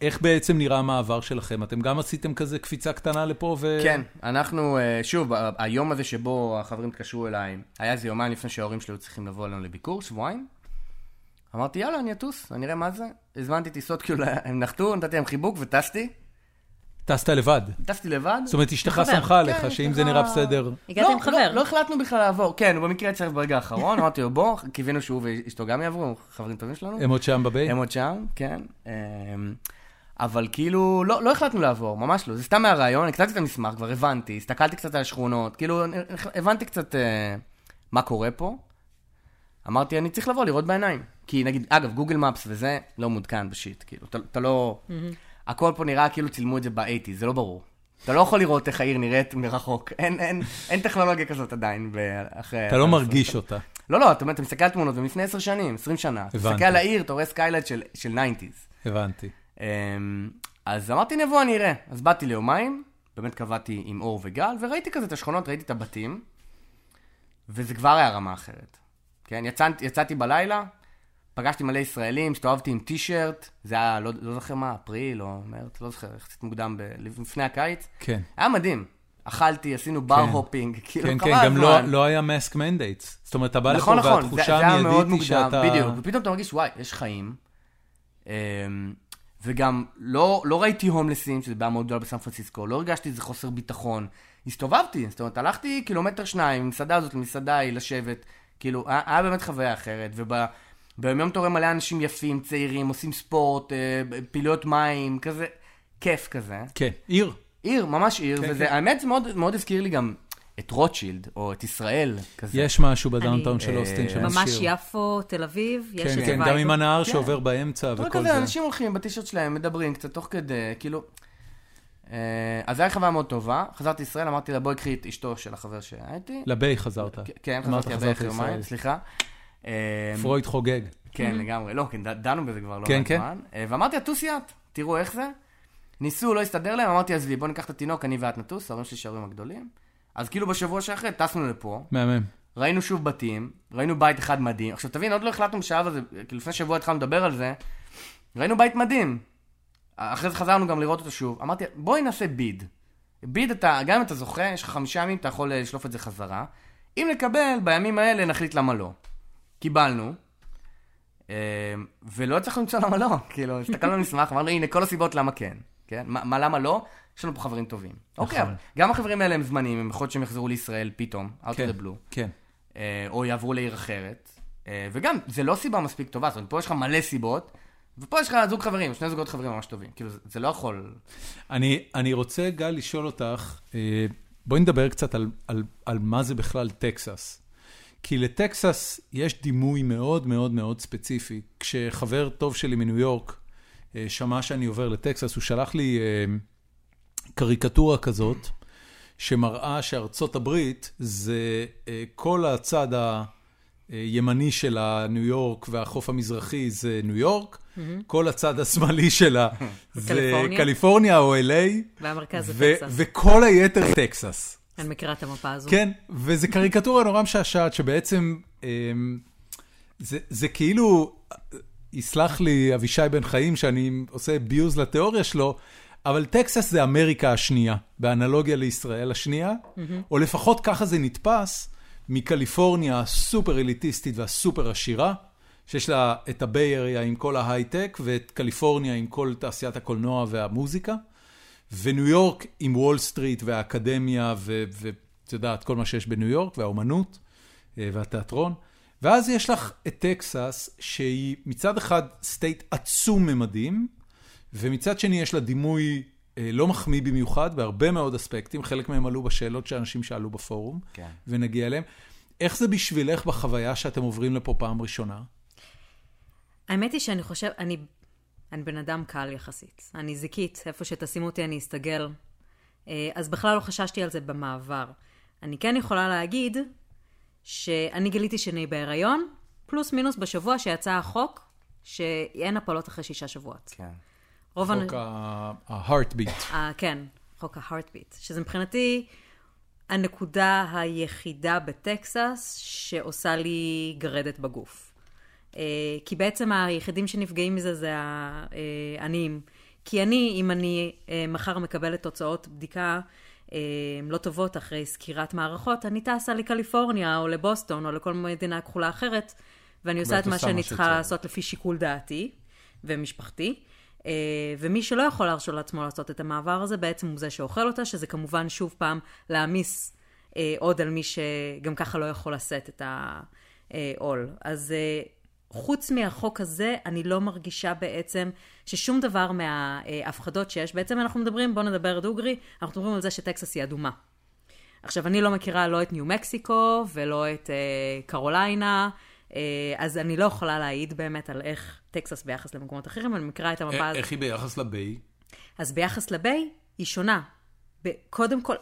איך בעצם נראה המעבר שלכם? אתם גם עשיתם כזה קפיצה קטנה לפה ו... כן, אנחנו, אה, שוב, היום הזה שבו החברים התקשרו אליי, היה איזה יומיים לפני שההורים שלי היו צריכים לבוא אלינו לביקור, שבועיים. אמרתי, יאללה, אני אטוס, אני אראה מה זה. הזמנתי טיסות, כאילו, הם נחתו, נתתי להם חיבוק וטסתי. טסת לבד. טסתי לבד. זאת אומרת, אשתך. סמכה עליך, כן, שאם זה נראה בסדר... הגעת לא, עם חבר. לא, לא החלטנו בכלל לעבור. כן, הוא במקרה הצטרף ברגע האחרון, (laughs) אמרתי לו, בוא, קיווינו שהוא ואשתו גם יעברו, חברים טובים שלנו. הם עוד שם בבית? הם עוד שם, כן. אמ, אבל כאילו, לא, לא החלטנו לעבור, ממש לא. זה סתם מהרעיון, אני קצת את המסמך, כבר הבנתי, הסתכלתי קצת על השכונות, כאילו, הבנתי קצת אה, מה קורה פה. אמרתי, אני צריך לבוא, לראות בעיניים. כי נגיד, אגב, גוגל מפס וזה לא מעודכן בשיט, כאילו, אתה, אתה לא... הכל פה נראה כאילו צילמו את זה ב-80, זה לא ברור. אתה לא יכול לראות איך העיר נראית מרחוק. אין, אין, אין טכנולוגיה כזאת עדיין, אחרי... אתה לא מרגיש אותה. לא, לא, אתה אתה מסתכל על תמונות, ומלפני עשר שנים, עשרים שנה. אתה הבנתי. מסתכל על העיר, אתה רואה skyline של, של 90's. הבנתי. אמ, אז אמרתי, נבוא, אני אראה. אז באתי ליומיים, באמת קבעתי עם אור וגל, וראיתי כזה את השכונות, ראיתי את הבתים, וזה כבר היה רמה אחרת. כן, יצאתי, יצאתי בלילה, פגשתי מלא ישראלים, הסתובבתי עם טישרט, זה היה, לא, לא זוכר מה, אפריל או מרץ, לא זוכר, יחסית מוקדם, ב, לפני הקיץ. כן. היה מדהים. אכלתי, עשינו בר כן. hopping, (laughs) כאילו, כן, כן, גם. לא- לא היה mask mandates. זאת אומרת, אתה בא לפה נכון, נכון, זה, והתחושה זה היה מאוד המיידית היא מוקדם, שאתה... בדיוק, ופתאום אתה מרגיש, וואי, יש חיים. אמ, וגם לא, לא ראיתי הומלסים, שזה בעיה מאוד גדולה בסן פרנסיסקו, לא הרגשתי איזה חוסר ביטחון. הסתובבתי, זאת אומרת, הלכתי קילומטר שניים, ממסעדה הזאת למסעדה ההיא, לשבת, כאילו, היה, באמת חוויה אחרת, וביום אתה רואה מלא אנשים יפים, צעירים, עושים ספורט, אה, פעילויות מים, כזה, כיף כזה. כן, עיר. עיר, ממש עיר, כן, וזה, כן. האמת, זה מאוד, מאוד הזכיר לי גם את רוטשילד, או את ישראל, כזה. יש משהו ב downtown של אה, אוסטין שמזכיר. ממש יפו, תל אביב, יש כן, איזה כן, גם. עם הנהר כן. שעובר באמצע וכל כזה, זה. אנשים הולכים בטישרט שלהם, מדברים קצת תוך כדי, כאילו... אה, אז זו הייתה חוויה מאוד טובה. חזרתי לישראל, אמרתי לה, בואי קחי את אשתו של החבר שהיה איתי. ל Bay חזרת. כן, חזרתי לישראל. יומיים, סליחה. אה, פרויד חוגג. כן, לגמרי. לא, כן, דנו בזה כבר לא כן, מעט כן. זמן. אה, ואמרתי לה, טוסי את, תראו איך זה. ניסו, לא הסתדר להם, אמרתי, עזבי, בוא ניקח את התינוק, אני ואת נטוס, ההורים שלי שההורים הגדולים. אז כאילו בשבוע שאחרי, טסנו לפה, מהמם. ראינו שוב בתים, ראינו בית אחד מדהים. עכשיו תבין, עוד לא החלטנו בשלב הזה, כאילו לפני שבוע התחלנו לדבר על זה, ראינו בית מדהים. אחרי זה חזרנו גם לראות אותו שוב. אמרתי, בואי נעשה ביד. ביד אתה, גם אם אתה זוכה, יש לך חמישה ימים, אתה יכול אה, לשלוף את זה חזרה. אם נקבל, בימים האלה נחליט למה לא. קיבלנו, אה, ולא הצלחנו למצוא למה לא. כאילו, הסתכלנו על מסמך, אמרנו, הנה, כל הסיבות למה כן. כן? מה, מה למה לא? יש לנו פה חברים טובים. אוקיי, אבל גם החברים האלה הם זמניים, הם יכול להיות שהם יחזרו לישראל פתאום, out כן. of the blue. כן. אה, או יעברו לעיר אחרת. אה, וגם, זה לא סיבה מספיק טובה, זאת אומרת, פה יש לך מלא סיבות, ופה יש לך זוג חברים, שני זוגות חברים ממש טובים. כאילו, זה, זה לא יכול... אני, אני רוצה, גל, לשאול אותך, אה, בואי נדבר קצת על, על, על מה זה בכלל טקסס. כי לטקסס יש דימוי מאוד מאוד מאוד ספציפי. כשחבר טוב שלי מניו יורק אה, שמע שאני עובר לטקסס, הוא שלח לי אה, קריקטורה כזאת, שמראה שארצות הברית זה אה, כל הצד הימני של הניו יורק והחוף המזרחי זה ניו יורק, כל הצד השמאלי שלה (laughs) זה קליפורניה. או LA, והמרכז זה טקסס. וכל היתר טקסס. אני מכירה את המפה הזו. כן, וזו קריקטורה נורא משעשעת, שבעצם אמ, זה, זה כאילו, יסלח לי אבישי בן חיים שאני עושה abuse לתיאוריה שלו, אבל טקסס זה אמריקה השנייה, באנלוגיה לישראל השנייה, או לפחות ככה זה נתפס, מקליפורניה הסופר אליטיסטית והסופר עשירה, שיש לה את ה Bay Area עם כל ההייטק, ואת קליפורניה עם כל תעשיית הקולנוע והמוזיקה. וניו יורק עם וול סטריט והאקדמיה ואת יודעת, כל מה שיש בניו יורק, והאומנות אה, והתיאטרון. ואז יש לך את טקסס, שהיא מצד אחד state עצום ממדים, ומצד שני יש לה דימוי אה, לא מחמיא במיוחד בהרבה מאוד אספקטים, חלק מהם עלו בשאלות שאנשים שאלו בפורום, כן. ונגיע אליהם. איך זה בשבילך בחוויה שאתם עוברים לפה פעם ראשונה? האמת היא שאני חושב, אני, אני בן אדם קל יחסית. אני זיקית, איפה שתשימו אותי אני אסתגל. אה, אז בכלל לא חששתי על זה במעבר. אני כן יכולה להגיד שאני גיליתי שאני בהיריון, פלוס מינוס בשבוע שיצא החוק, שאין הפלות אחרי שישה שבועות. כן. רוב חוק ה-heartbeat. ה- כן, חוק ה-heartbeat, שזה מבחינתי הנקודה היחידה בטקסס שעושה לי גרדת בגוף. אה, כי בעצם היחידים שנפגעים מזה זה העניים. כי אני, אם אני אה, מחר מקבלת תוצאות בדיקה אה, לא טובות אחרי סקירת מערכות, אני טסה לקליפורניה או לבוסטון או לכל מדינה כחולה אחרת, ואני עושה את מה שאני צריכה. לעשות לפי שיקול דעתי ומשפחתי. אה, ומי שלא יכול להרשות לעצמו לעשות את המעבר הזה, בעצם הוא זה שאוכל אותה, שזה כמובן שוב פעם להעמיס אה, עוד על מי שגם ככה לא יכול לשאת את העול. אז אה, חוץ מהחוק הזה, אני לא מרגישה בעצם ששום דבר מההפחדות שיש, בעצם אנחנו מדברים, בואו נדבר דוגרי, אנחנו מדברים על זה שטקסס היא אדומה. עכשיו, אני לא מכירה לא את ניו מקסיקו ולא את אה, קרוליינה, אה, אז אני לא יכולה להעיד באמת על איך טקסס ביחס למקומות אחרים, אני מכירה את המפה א- הזאת. איך היא ביחס לביי? אז ביחס לביי, היא שונה. קודם כל,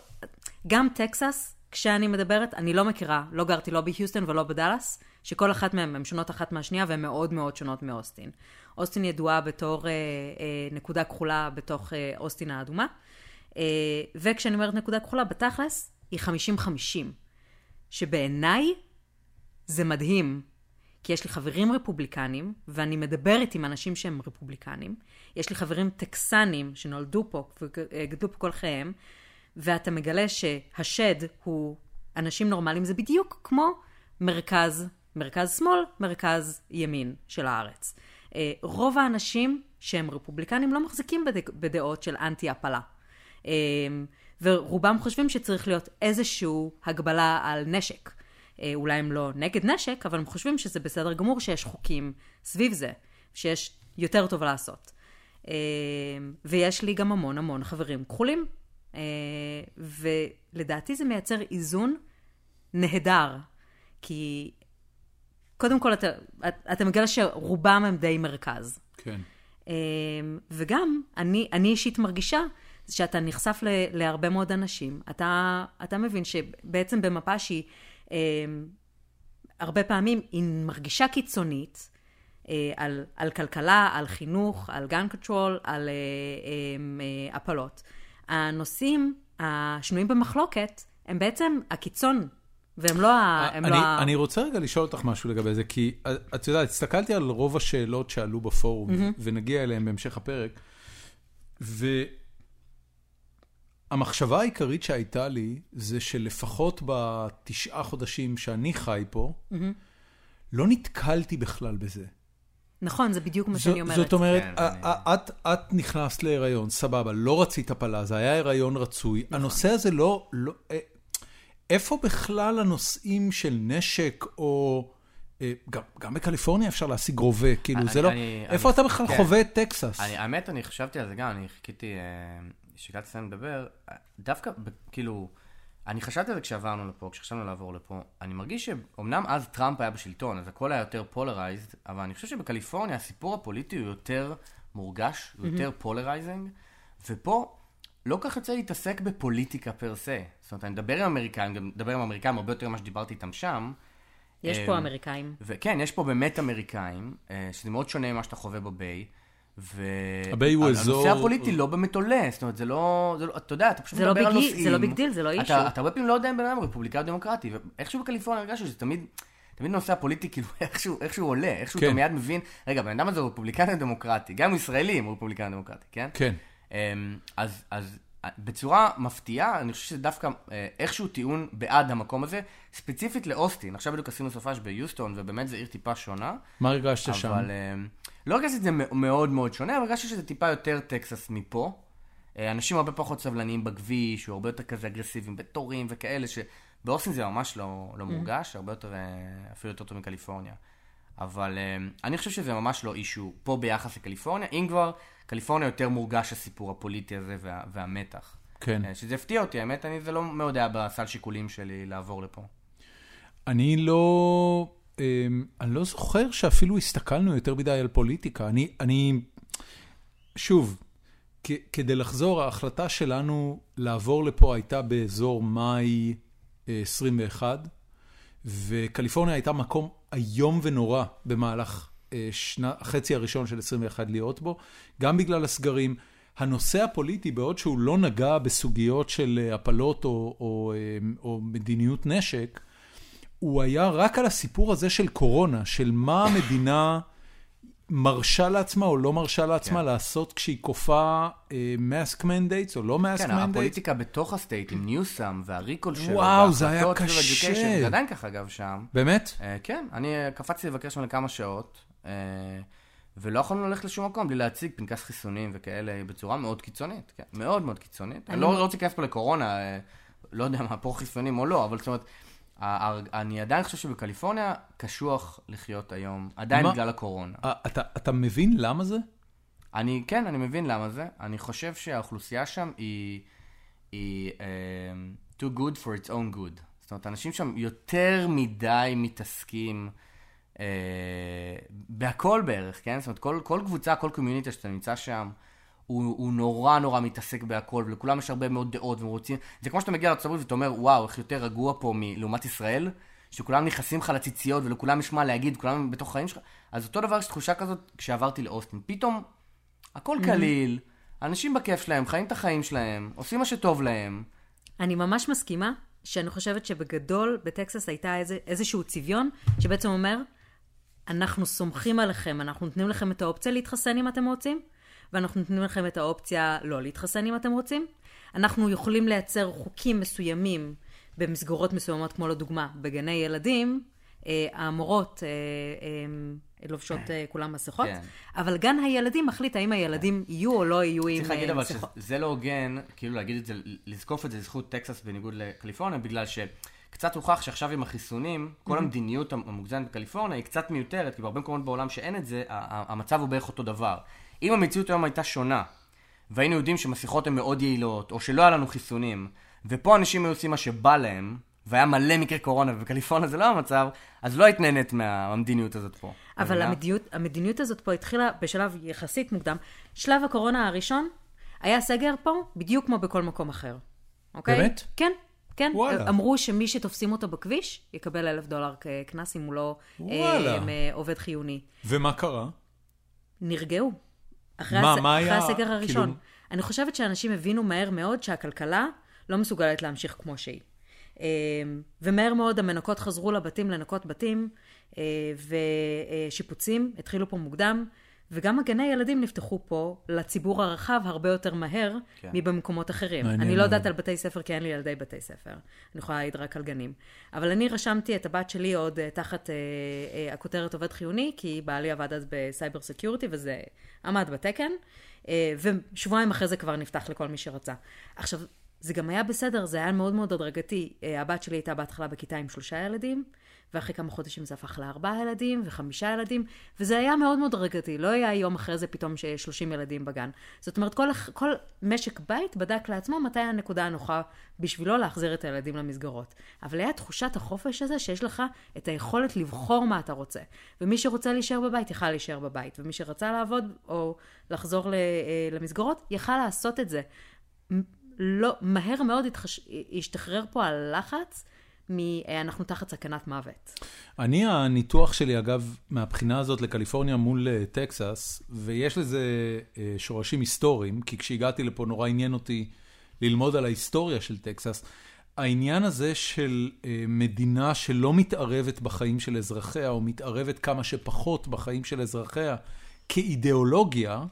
גם טקסס, כשאני מדברת, אני לא מכירה, לא גרתי לא בהיוסטון ולא בדאלאס, שכל אחת מהן, הן שונות אחת מהשנייה והן מאוד מאוד שונות מאוסטין. אוסטין ידועה בתור אה, אה, נקודה כחולה בתוך אה, אוסטין האדומה, אה, וכשאני אומרת נקודה כחולה, בתכלס, היא 50-50, שבעיניי זה מדהים, כי יש לי חברים רפובליקנים, ואני מדברת עם אנשים שהם רפובליקנים. יש לי חברים טקסנים שנולדו פה וגדלו פה כל חייהם, ואתה מגלה שהשד הוא אנשים נורמליים, זה בדיוק כמו מרכז, מרכז שמאל, מרכז ימין של הארץ. אה, רוב האנשים שהם רפובליקנים לא מחזיקים בד- בדעות של אנטי-הפלה. אה, ורובם חושבים שצריך להיות איזושהי הגבלה על נשק. אה, אולי הם לא נגד נשק, אבל הם חושבים שזה בסדר גמור שיש חוקים סביב זה, שיש יותר טוב לעשות. ויש לי גם המון המון חברים כחולים, ולדעתי זה מייצר איזון נהדר, כי קודם כל אתה, אתה מגלה שרובם הם די מרכז. כן. אמ, וגם, אני, אני אישית מרגישה שאתה נחשף ל, להרבה מאוד אנשים. אתה, אתה מבין שבעצם במפה שהיא אמ, הרבה פעמים היא מרגישה קיצונית אה, על, על כלכלה, על חינוך, על gun control, על אה, אמ, אה, הפלות. הנושאים השנויים במחלוקת הם בעצם הקיצון, והם לא ה... הם אני, לא ה... אני רוצה רגע לשאול אותך משהו לגבי זה, כי אה, את יודעת, הסתכלתי על רוב השאלות שעלו בפורום, ונגיע אליהן בהמשך הפרק, והמחשבה העיקרית שהייתה לי, זה שלפחות בתשעה חודשים שאני חי פה, לא נתקלתי בכלל בזה. נכון, זה בדיוק מה שאני אומרת. זאת אומרת, כן, א- אני- את, את נכנסת להיריון, סבבה, לא רצית הפלה, זה היה הריון רצוי. הנושא הזה לא, לא... אה, איפה בכלל הנושאים של נשק או... אה, גם, גם בקליפורניה אפשר להשיג רובה, כאילו, אני- זה לא... אני- איפה אני- אתה בכלל כן. חווה את טקסס? אני, האמת, אני חשבתי על זה גם, אני חיכיתי, אה, כשהגעתי לסיים לדבר, אה, דווקא, כאילו, אני חשבתי על זה כשעברנו לפה, כשחשבנו לעבור לפה, אני מרגיש שאומנם אז טראמפ היה בשלטון, אז הכל היה יותר polarized, אבל אני חושב שבקליפורניה הסיפור הפוליטי הוא יותר מורגש, הוא יותר polarizing, ופה לא כך יוצא להתעסק בפוליטיקה per se. זאת אומרת, אני מדבר עם אמריקאים, גם מדבר עם אמריקאים הרבה יותר ממה שדיברתי איתם שם. יש פה אמריקאים. וכן, יש פה באמת אמריקאים, אה, שזה מאוד שונה ממה שאתה חווה ב Bay. ו... ה Bay הוא אזור- הנושא הפוליטי לא באמת עולה, זאת אומרת, זה לא... זה לא אתה יודע, אתה פשוט זה לא מדבר על נושאים. זה לא big deal, זה לא אתה- issue. אתה הרבה פעמים לא יודע אם בן אדם רפובליקאי או דמוקרטי, ואיכשהו בקליפורניה הרגשתי שזה תמיד... תמיד נושא הפוליטי, (laughs) כאילו, איכשהו, איכשהו עולה, איכשהו כן. אתה מיד מבין, רגע, הבן אדם הזה הוא רפובליקני או דמוקרטי, גם ישראלי הוא רפובליקני או דמוקרטי, כן? כן. אמ, אז, אז בצורה מפתיעה, אני חושב שזה דווקא אה, איכשהו טיעון בעד המקום הזה, ספציפית לאוסטין. עכשיו בדיוק עשינו סופש ביוסטון, ובאמת זו עיר טיפה שונה. מה הרגשת שם? אבל אמ, לא הרגשתי את זה מאוד מאוד שונה, אבל הרגשתי שזה טיפה יותר טקסס מפה. אה, אנשים הרבה פחות סבלניים בכביש, הוא הרבה יותר כזה אגרסיביים בתורים וכאלה, שבאוסטין זה ממש לא, לא מורגש, הרבה יותר, אה, אפילו יותר טוב מקליפורניה. אבל אמ, אני חושב שזה ממש לא אישו פה ביחס לקליפורניה, אם כבר, קליפורניה יותר מורגש הסיפור הפוליטי הזה וה, והמתח. כן. אה, שזה הפתיע אותי, האמת, אני, זה לא מאוד היה בסל שיקולים שלי לעבור לפה. אני לא, אני לא זוכר שאפילו הסתכלנו יותר מדי על פוליטיקה. אני, אני, שוב, כדי לחזור, ההחלטה שלנו לעבור לפה הייתה באזור מאי 21, וקליפורניה הייתה מקום איום ונורא במהלך שנה, החצי הראשון של 21 להיות בו, גם בגלל הסגרים. הנושא הפוליטי, בעוד שהוא לא נגע בסוגיות של הפלות או, או, או מדיניות נשק, הוא היה רק על הסיפור הזה של קורונה, של מה המדינה מרשה לעצמה או לא מרשה לעצמה כן. לעשות כשהיא כופה mask אה, mandates או לא mask mandates. כן, הפוליטיקה בתוך ה state עם ניוסאם וה recall שלו. וואו, זה היה קשה. זה עדיין ככה אגב שם. באמת? אה, כן, אני קפצתי לבקר שם לכמה שעות. אה, ולא יכולנו ללכת לשום מקום בלי להציג פנקס חיסונים וכאלה בצורה מאוד קיצונית, כן, מאוד מאוד קיצונית. אני לא, לא רוצה להיכנס פה לקורונה, לא יודע מה, פה חיסונים או לא, אבל זאת אומרת, אני עדיין חושב שבקליפורניה קשוח לחיות היום, עדיין מה? בגלל הקורונה. אתה, אתה מבין למה זה? אני, כן, אני מבין למה זה. אני חושב שהאוכלוסייה שם היא, היא uh, too good for its own good. זאת אומרת, אנשים שם יותר מדי מתעסקים uh, בהכל בערך, כן? זאת אומרת, כל, כל קבוצה, כל קומיוניטי שאתה נמצא שם, הוא, הוא נורא נורא מתעסק בהכל, ולכולם יש הרבה מאוד דעות, והם רוצים... זה כמו שאתה מגיע לארה"ב ואתה אומר, וואו, איך יותר רגוע פה מלעומת ישראל, שכולם נכנסים לך לציציות, ולכולם יש מה להגיד, כולם בתוך החיים שלך. אז אותו דבר, יש תחושה כזאת כשעברתי לאוסטין. פתאום, הכל mm-hmm. קליל, אנשים בכיף שלהם, חיים את החיים שלהם, עושים מה שטוב להם. אני ממש מסכימה, שאני חושבת שבגדול, בטקסס הייתה איזה, איזשהו צביון, שבעצם אומר, אנחנו סומכים עליכם, אנחנו נותנים לכם את האופציה להתחסן אם אתם רוצים, ואנחנו נותנים לכם את האופציה לא להתחסן אם אתם רוצים. אנחנו יכולים לייצר חוקים מסוימים במסגרות מסוימות, כמו לדוגמה, בגני ילדים, אה, המורות אה, אה, לובשות כולם מסכות, כן. אבל גן הילדים מחליט האם הילדים כן. יהיו או לא יהיו עם מסכות. צריך להגיד אבל שזה לא הוגן, כאילו להגיד את זה, לזקוף את זה לזכות טקסס בניגוד לקליפורניה, בגלל ש... קצת הוכח שעכשיו עם החיסונים, כל mm-hmm. המדיניות המוגזמת בקליפורניה היא קצת מיותרת, כי בהרבה מקומות בעולם שאין את זה, המצב הוא בערך אותו דבר. אם המציאות היום הייתה שונה, והיינו יודעים שמסכות הן מאוד יעילות, או שלא היה לנו חיסונים, ופה אנשים היו עושים מה שבא להם, והיה מלא מקרה קורונה, ובקליפורניה זה לא המצב, אז לא היית נהנית מהמדיניות הזאת פה. אבל המדיניות, המדיניות הזאת פה התחילה בשלב יחסית מוקדם. שלב הקורונה הראשון, היה סגר פה בדיוק כמו בכל מקום אחר. אוקיי? באמת? כן. כן, וואלה. אמרו שמי שתופסים אותו בכביש, יקבל אלף דולר כקנס אם הוא לא אה, אה, עובד חיוני. ומה קרה? נרגעו. אחרי, מה, הס... מה אחרי היה? הסגר הראשון. כאילו... אני חושבת שאנשים הבינו מהר מאוד שהכלכלה לא מסוגלת להמשיך כמו שהיא. אמ, ומהר מאוד המנקות חזרו לבתים לנקות בתים, אה, ושיפוצים התחילו פה מוקדם, וגם הגני ילדים נפתחו פה לציבור הרחב הרבה יותר מהר כן. מבמקומות אחרים. אני לא יודעת על בתי ספר כי אין לי ילדי בתי ספר. אני יכולה להעיד רק על גנים. אבל אני רשמתי את הבת שלי עוד אה, תחת אה, אה, הכותרת עובד חיוני, כי בעלי עבד אז בסייבר סקיורטי וזה עמד בתקן, אה, ושבועיים אחרי זה כבר נפתח לכל מי שרצה. עכשיו, זה גם היה בסדר, זה היה מאוד מאוד הדרגתי. אה, הבת שלי הייתה בהתחלה בכיתה עם שלושה ילדים, ואחרי כמה חודשים זה הפך לארבעה ילדים וחמישה ילדים, וזה היה מאוד מאוד הדרגתי, לא היה יום אחרי זה פתאום 30 ילדים בגן. זאת אומרת, כל, כל משק בית בדק לעצמו מתי הנקודה הנוחה בשבילו להחזיר את הילדים למסגרות. אבל היה תחושת החופש הזה שיש לך את היכולת לבחור מה אתה רוצה. ומי שרוצה להישאר בבית, יכל להישאר בבית, ומי שרצה לעבוד או לחזור אה, למסגרות, יכל לעשות את זה. לא, מהר מאוד התחש... השתחרר פה הלחץ מ"אנחנו תחת סכנת מוות". אני, הניתוח שלי, אגב, מהבחינה הזאת לקליפורניה מול אה, טקסס, ויש לזה אה, שורשים היסטוריים, כי כשהגעתי לפה נורא עניין אותי ללמוד על ההיסטוריה של טקסס. העניין הזה של אה, מדינה שלא מתערבת בחיים של אזרחיה, או מתערבת כמה שפחות בחיים של אזרחיה, כאידיאולוגיה,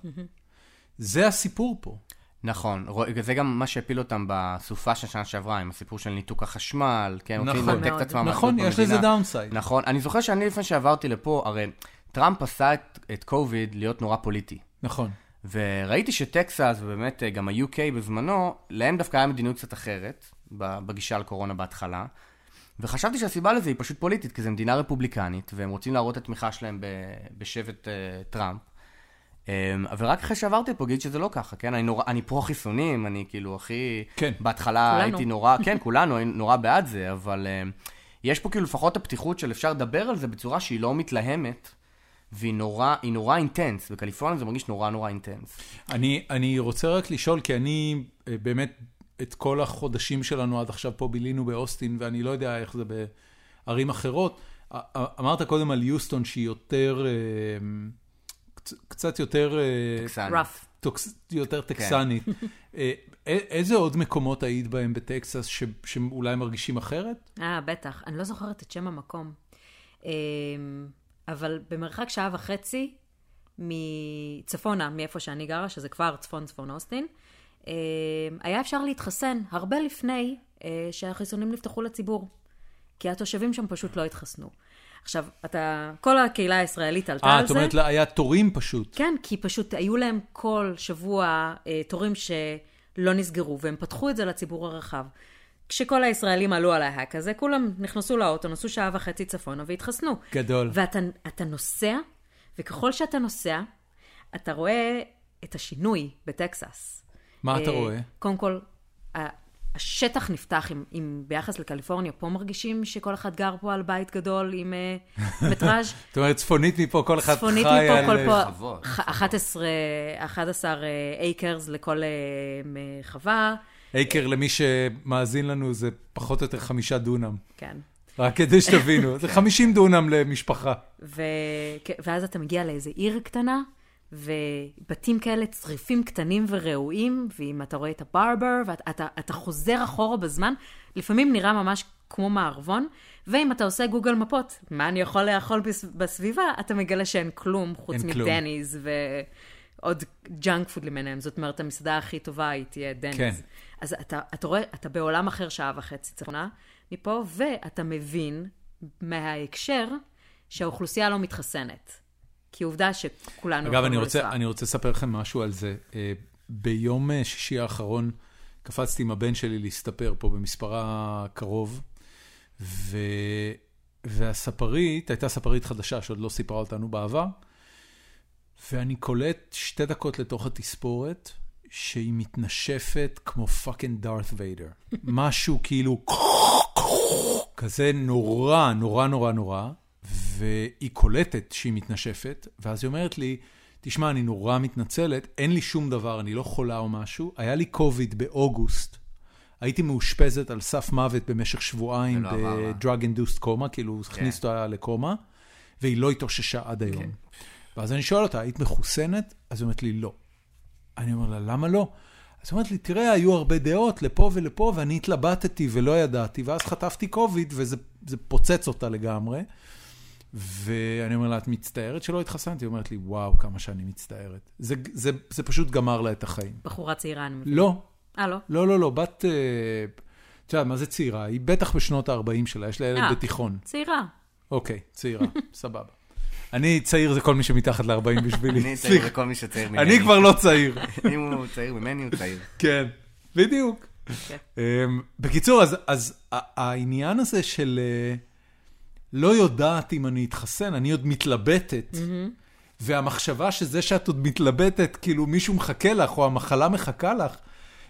זה הסיפור פה. נכון, זה גם מה שהפיל אותם בסופה של שנה שעברה, עם הסיפור של ניתוק החשמל, כן, נכון, רוצים לנתק את עצמם נכון, יש לזה downside. נכון, אני זוכר שאני לפני שעברתי לפה, הרי טראמפ עשה את, את קוביד להיות נורא פוליטי. נכון. וראיתי שטקסס, ובאמת גם ה-UK בזמנו, להם דווקא היה מדיניות קצת אחרת, בגישה לקורונה בהתחלה. וחשבתי שהסיבה לזה היא פשוט פוליטית, כי זו מדינה רפובליקנית, והם רוצים להראות את התמיכה שלהם בשבט uh, טראמפ. Um, ורק אחרי שעברתי פה, גיליתי שזה לא ככה, כן? אני, נורא, אני פרו-חיסונים, אני כאילו הכי... כן. בהתחלה כולנו. הייתי נורא, (laughs) כן, כולנו, היינו נורא בעד זה, אבל um, יש פה כאילו לפחות הפתיחות של אפשר לדבר על זה בצורה שהיא לא מתלהמת, והיא נורא, היא נורא intense. בקליפורניה זה מרגיש נורא נורא intense. אני, אני רוצה רק לשאול, כי אני אה, באמת, את כל החודשים שלנו עד עכשיו פה בילינו באוסטין, ואני לא יודע איך זה בערים אחרות. אמרת קודם על יוסטון שהיא יותר, אה, קצ- קצת יותר... אה. טוקס, יותר טקסנית. (laughs) אה, א- איזה עוד מקומות היית בהם בטקסס ש- שאולי מרגישים אחרת? אה, בטח. אני לא זוכרת את שם המקום. אבל במרחק שעה וחצי מצפונה, מאיפה שאני גרה, שזה כבר צפון-צפון אוסטין, היה אפשר להתחסן הרבה לפני אה, שהחיסונים נפתחו לציבור. כי התושבים שם פשוט לא התחסנו. עכשיו, אתה, כל הקהילה הישראלית עלתה אה, על את זה. אומרת, לה, היה תורים פשוט. כן, כי פשוט היו להם כל שבוע אה, תורים שלא נסגרו, והם פתחו את זה לציבור הרחב. כשכל הישראלים עלו על ההאק הזה, כולם נכנסו לאוטו, נסעו שעה וחצי צפונה והתחסנו. גדול. ואתה אתה נוסע, וככל שאתה נוסע, אתה רואה את השינוי בטקסס. מה אתה אה, רואה? קודם כל, השטח נפתח עם, עם, ביחס לקליפורניה. פה מרגישים שכל אחד גר פה על בית גדול עם אה, (laughs) מטראז'. זאת אומרת, צפונית מפה כל אחד חי על... צפונית מפה, כל אה, פה, חוות, ח- 11, 11 אייקרס לכל אה, חווה, אייקר, למי שמאזין לנו, זה פחות או יותר חמישה דונם. כן. רק כדי שתבינו, זה 50 דונם למשפחה. ו... ואז אתה מגיע לאיזה עיר קטנה, ובתים כאלה צריפים קטנים ורעועים, ואם אתה רואה את הברבר, ואתה אתה, אתה חוזר אחורה בזמן, לפעמים נראה ממש כמו מערבון, ואם אתה עושה גוגל מפות, מה אני יכול לאכול בס- בסביבה, אתה מגלה שאין כלום חוץ. מ Denny's ועוד ג'אנק פוד למיניהם. זאת אומרת, המסעדה הכי טובה היא תהיה Denny's. כן. אז אתה, אתה רואה, אתה בעולם אחר שעה וחצי צפונה מפה, ואתה מבין מההקשר שהאוכלוסייה לא מתחסנת. כי עובדה שכולנו אגב, אני רוצה. אני רוצה לספר לכם משהו על זה. אה, ביום אה, שישי האחרון קפצתי עם הבן שלי להסתפר פה במספרה קרוב, ו... והספרית, הייתה ספרית חדשה שעוד לא סיפרה אותנו בעבר, ואני קולט שתי דקות לתוך התספורת, שהיא מתנשפת כמו fucking דארת ויידר. משהו כאילו כזה נורא, נורא, נורא, נורא, והיא קולטת שהיא מתנשפת, ואז היא אומרת לי, תשמע, אני נורא מתנצלת, אין לי שום דבר, אני לא חולה או משהו. היה לי קוביד באוגוסט, הייתי מאושפזת על סף מוות במשך שבועיים זה לא עבר, אה? ב-drug induced coma, כאילו הכניס אותה לקומה, והיא לא התאוששה עד היום. כן. ואז אני שואל אותה, היית מחוסנת? אז היא אומרת לי, לא. אני אומר לה, למה לא? אז היא אומרת לי, תראה, היו הרבה דעות לפה ולפה, ואני התלבטתי ולא ידעתי, ואז חטפתי קוביד, וזה זה פוצץ אותה לגמרי. ואני אומר לה, את מצטערת שלא התחסנתי? היא אומרת לי, וואו, כמה שאני מצטערת. זה, זה, זה פשוט גמר לה את החיים. בחורה צעירה, אני מבין. לא, אה, לא? לא, לא, לא, בת... אה, את יודעת, מה זה צעירה? היא בטח בשנות ה-40 שלה, יש לה ילד אה. בתיכון. צעירה. אוקיי, צעירה, (laughs) סבבה. אני צעיר זה כל מי שמתחת ל-40 בשבילי. (laughs) אני צעיר סליחה. לכל מי שצעיר ממני. אני כבר לא צעיר. (laughs) אם הוא צעיר ממני, הוא צעיר. כן, בדיוק. כן. אמ, בקיצור, אז, אז ה- העניין הזה של אה, לא יודעת אם אני אתחסן, אני עוד מתלבטת, והמחשבה שזה שאת עוד מתלבטת, כאילו מישהו מחכה לך, או המחלה מחכה לך,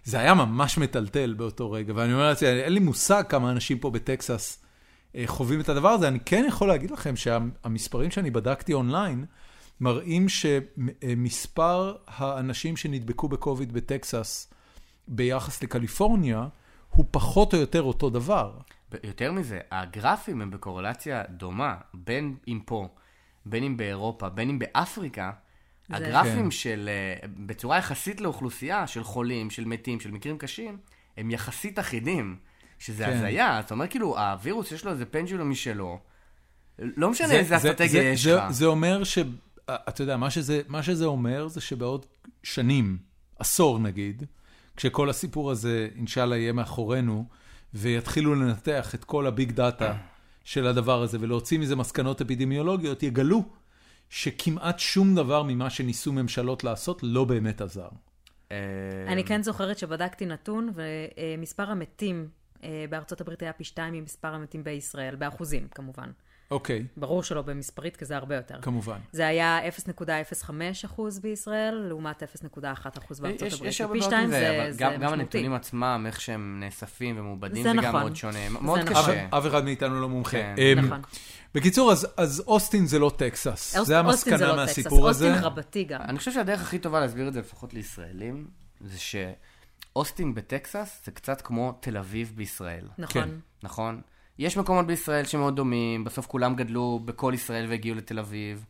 זה היה ממש מטלטל באותו רגע. ואני אומר לעצמי, אין לי מושג כמה אנשים פה בטקסס אה, חווים את הדבר הזה. אני כן יכול להגיד לכם שהמספרים שאני בדקתי אונליין, מראים שמספר האנשים שנדבקו בקוביד בטקסס ביחס לקליפורניה, הוא פחות או יותר אותו דבר. יותר מזה, הגרפים הם בקורלציה דומה, בין אם פה, בין אם באירופה, בין אם באפריקה. זה- הגרפים כן. של, אה, בצורה יחסית לאוכלוסייה, של חולים, של מתים, של מקרים קשים, הם יחסית אחידים. שזה כן. הזיה, זאת אומרת, כאילו, הווירוס יש לו איזה פנדולום משלו. לא משנה זה- איזה זה- אסטרטגיה זה- יש זה- לך. זה אומר ש... אתה יודע, מה שזה, מה שזה אומר זה שבעוד שנים, עשור נגיד, כשכל הסיפור הזה, אינשאללה, יהיה מאחורינו, ויתחילו לנתח את כל הביג דאטה של הדבר הזה ולהוציא מזה מסקנות אפידמיולוגיות, יגלו שכמעט שום דבר ממה שניסו ממשלות לעשות לא באמת עזר. אה, אני כן זוכרת שבדקתי נתון, ומספר המתים אה, בארצות הברית היה פי שתיים ממספר המתים בישראל, באחוזים כמובן. אוקיי, ברור שלא במספרית, כי זה הרבה יותר. כמובן. זה היה 0.05% בישראל, לעומת 0.1% בארצות יש, הברית. יש הרבה שתיים עם זה, זה, אבל זה גם, גם. הנתונים עצמם, איך שהם נאספים ומעובדים, זה זה, גם נכון. מאוד שונה. זה מאוד נכון. קשה. אף, אחד מאיתנו לא מומחה. כן. אמ, נכון. בקיצור, אז, אז אוסטין זה לא טקסס. אוסט- זה אוסטין המסקנה לא מהסיפור טקסס, הזה. אוסטין רבתי גם. אני חושב שהדרך הכי טובה להסביר את זה, לפחות לישראלים, זה שאוסטין בטקסס זה קצת כמו תל אביב בישראל. כן. נכון. יש מקומות בישראל שמאוד דומים, בסוף כולם גדלו בכל ישראל והגיעו לתל אביב,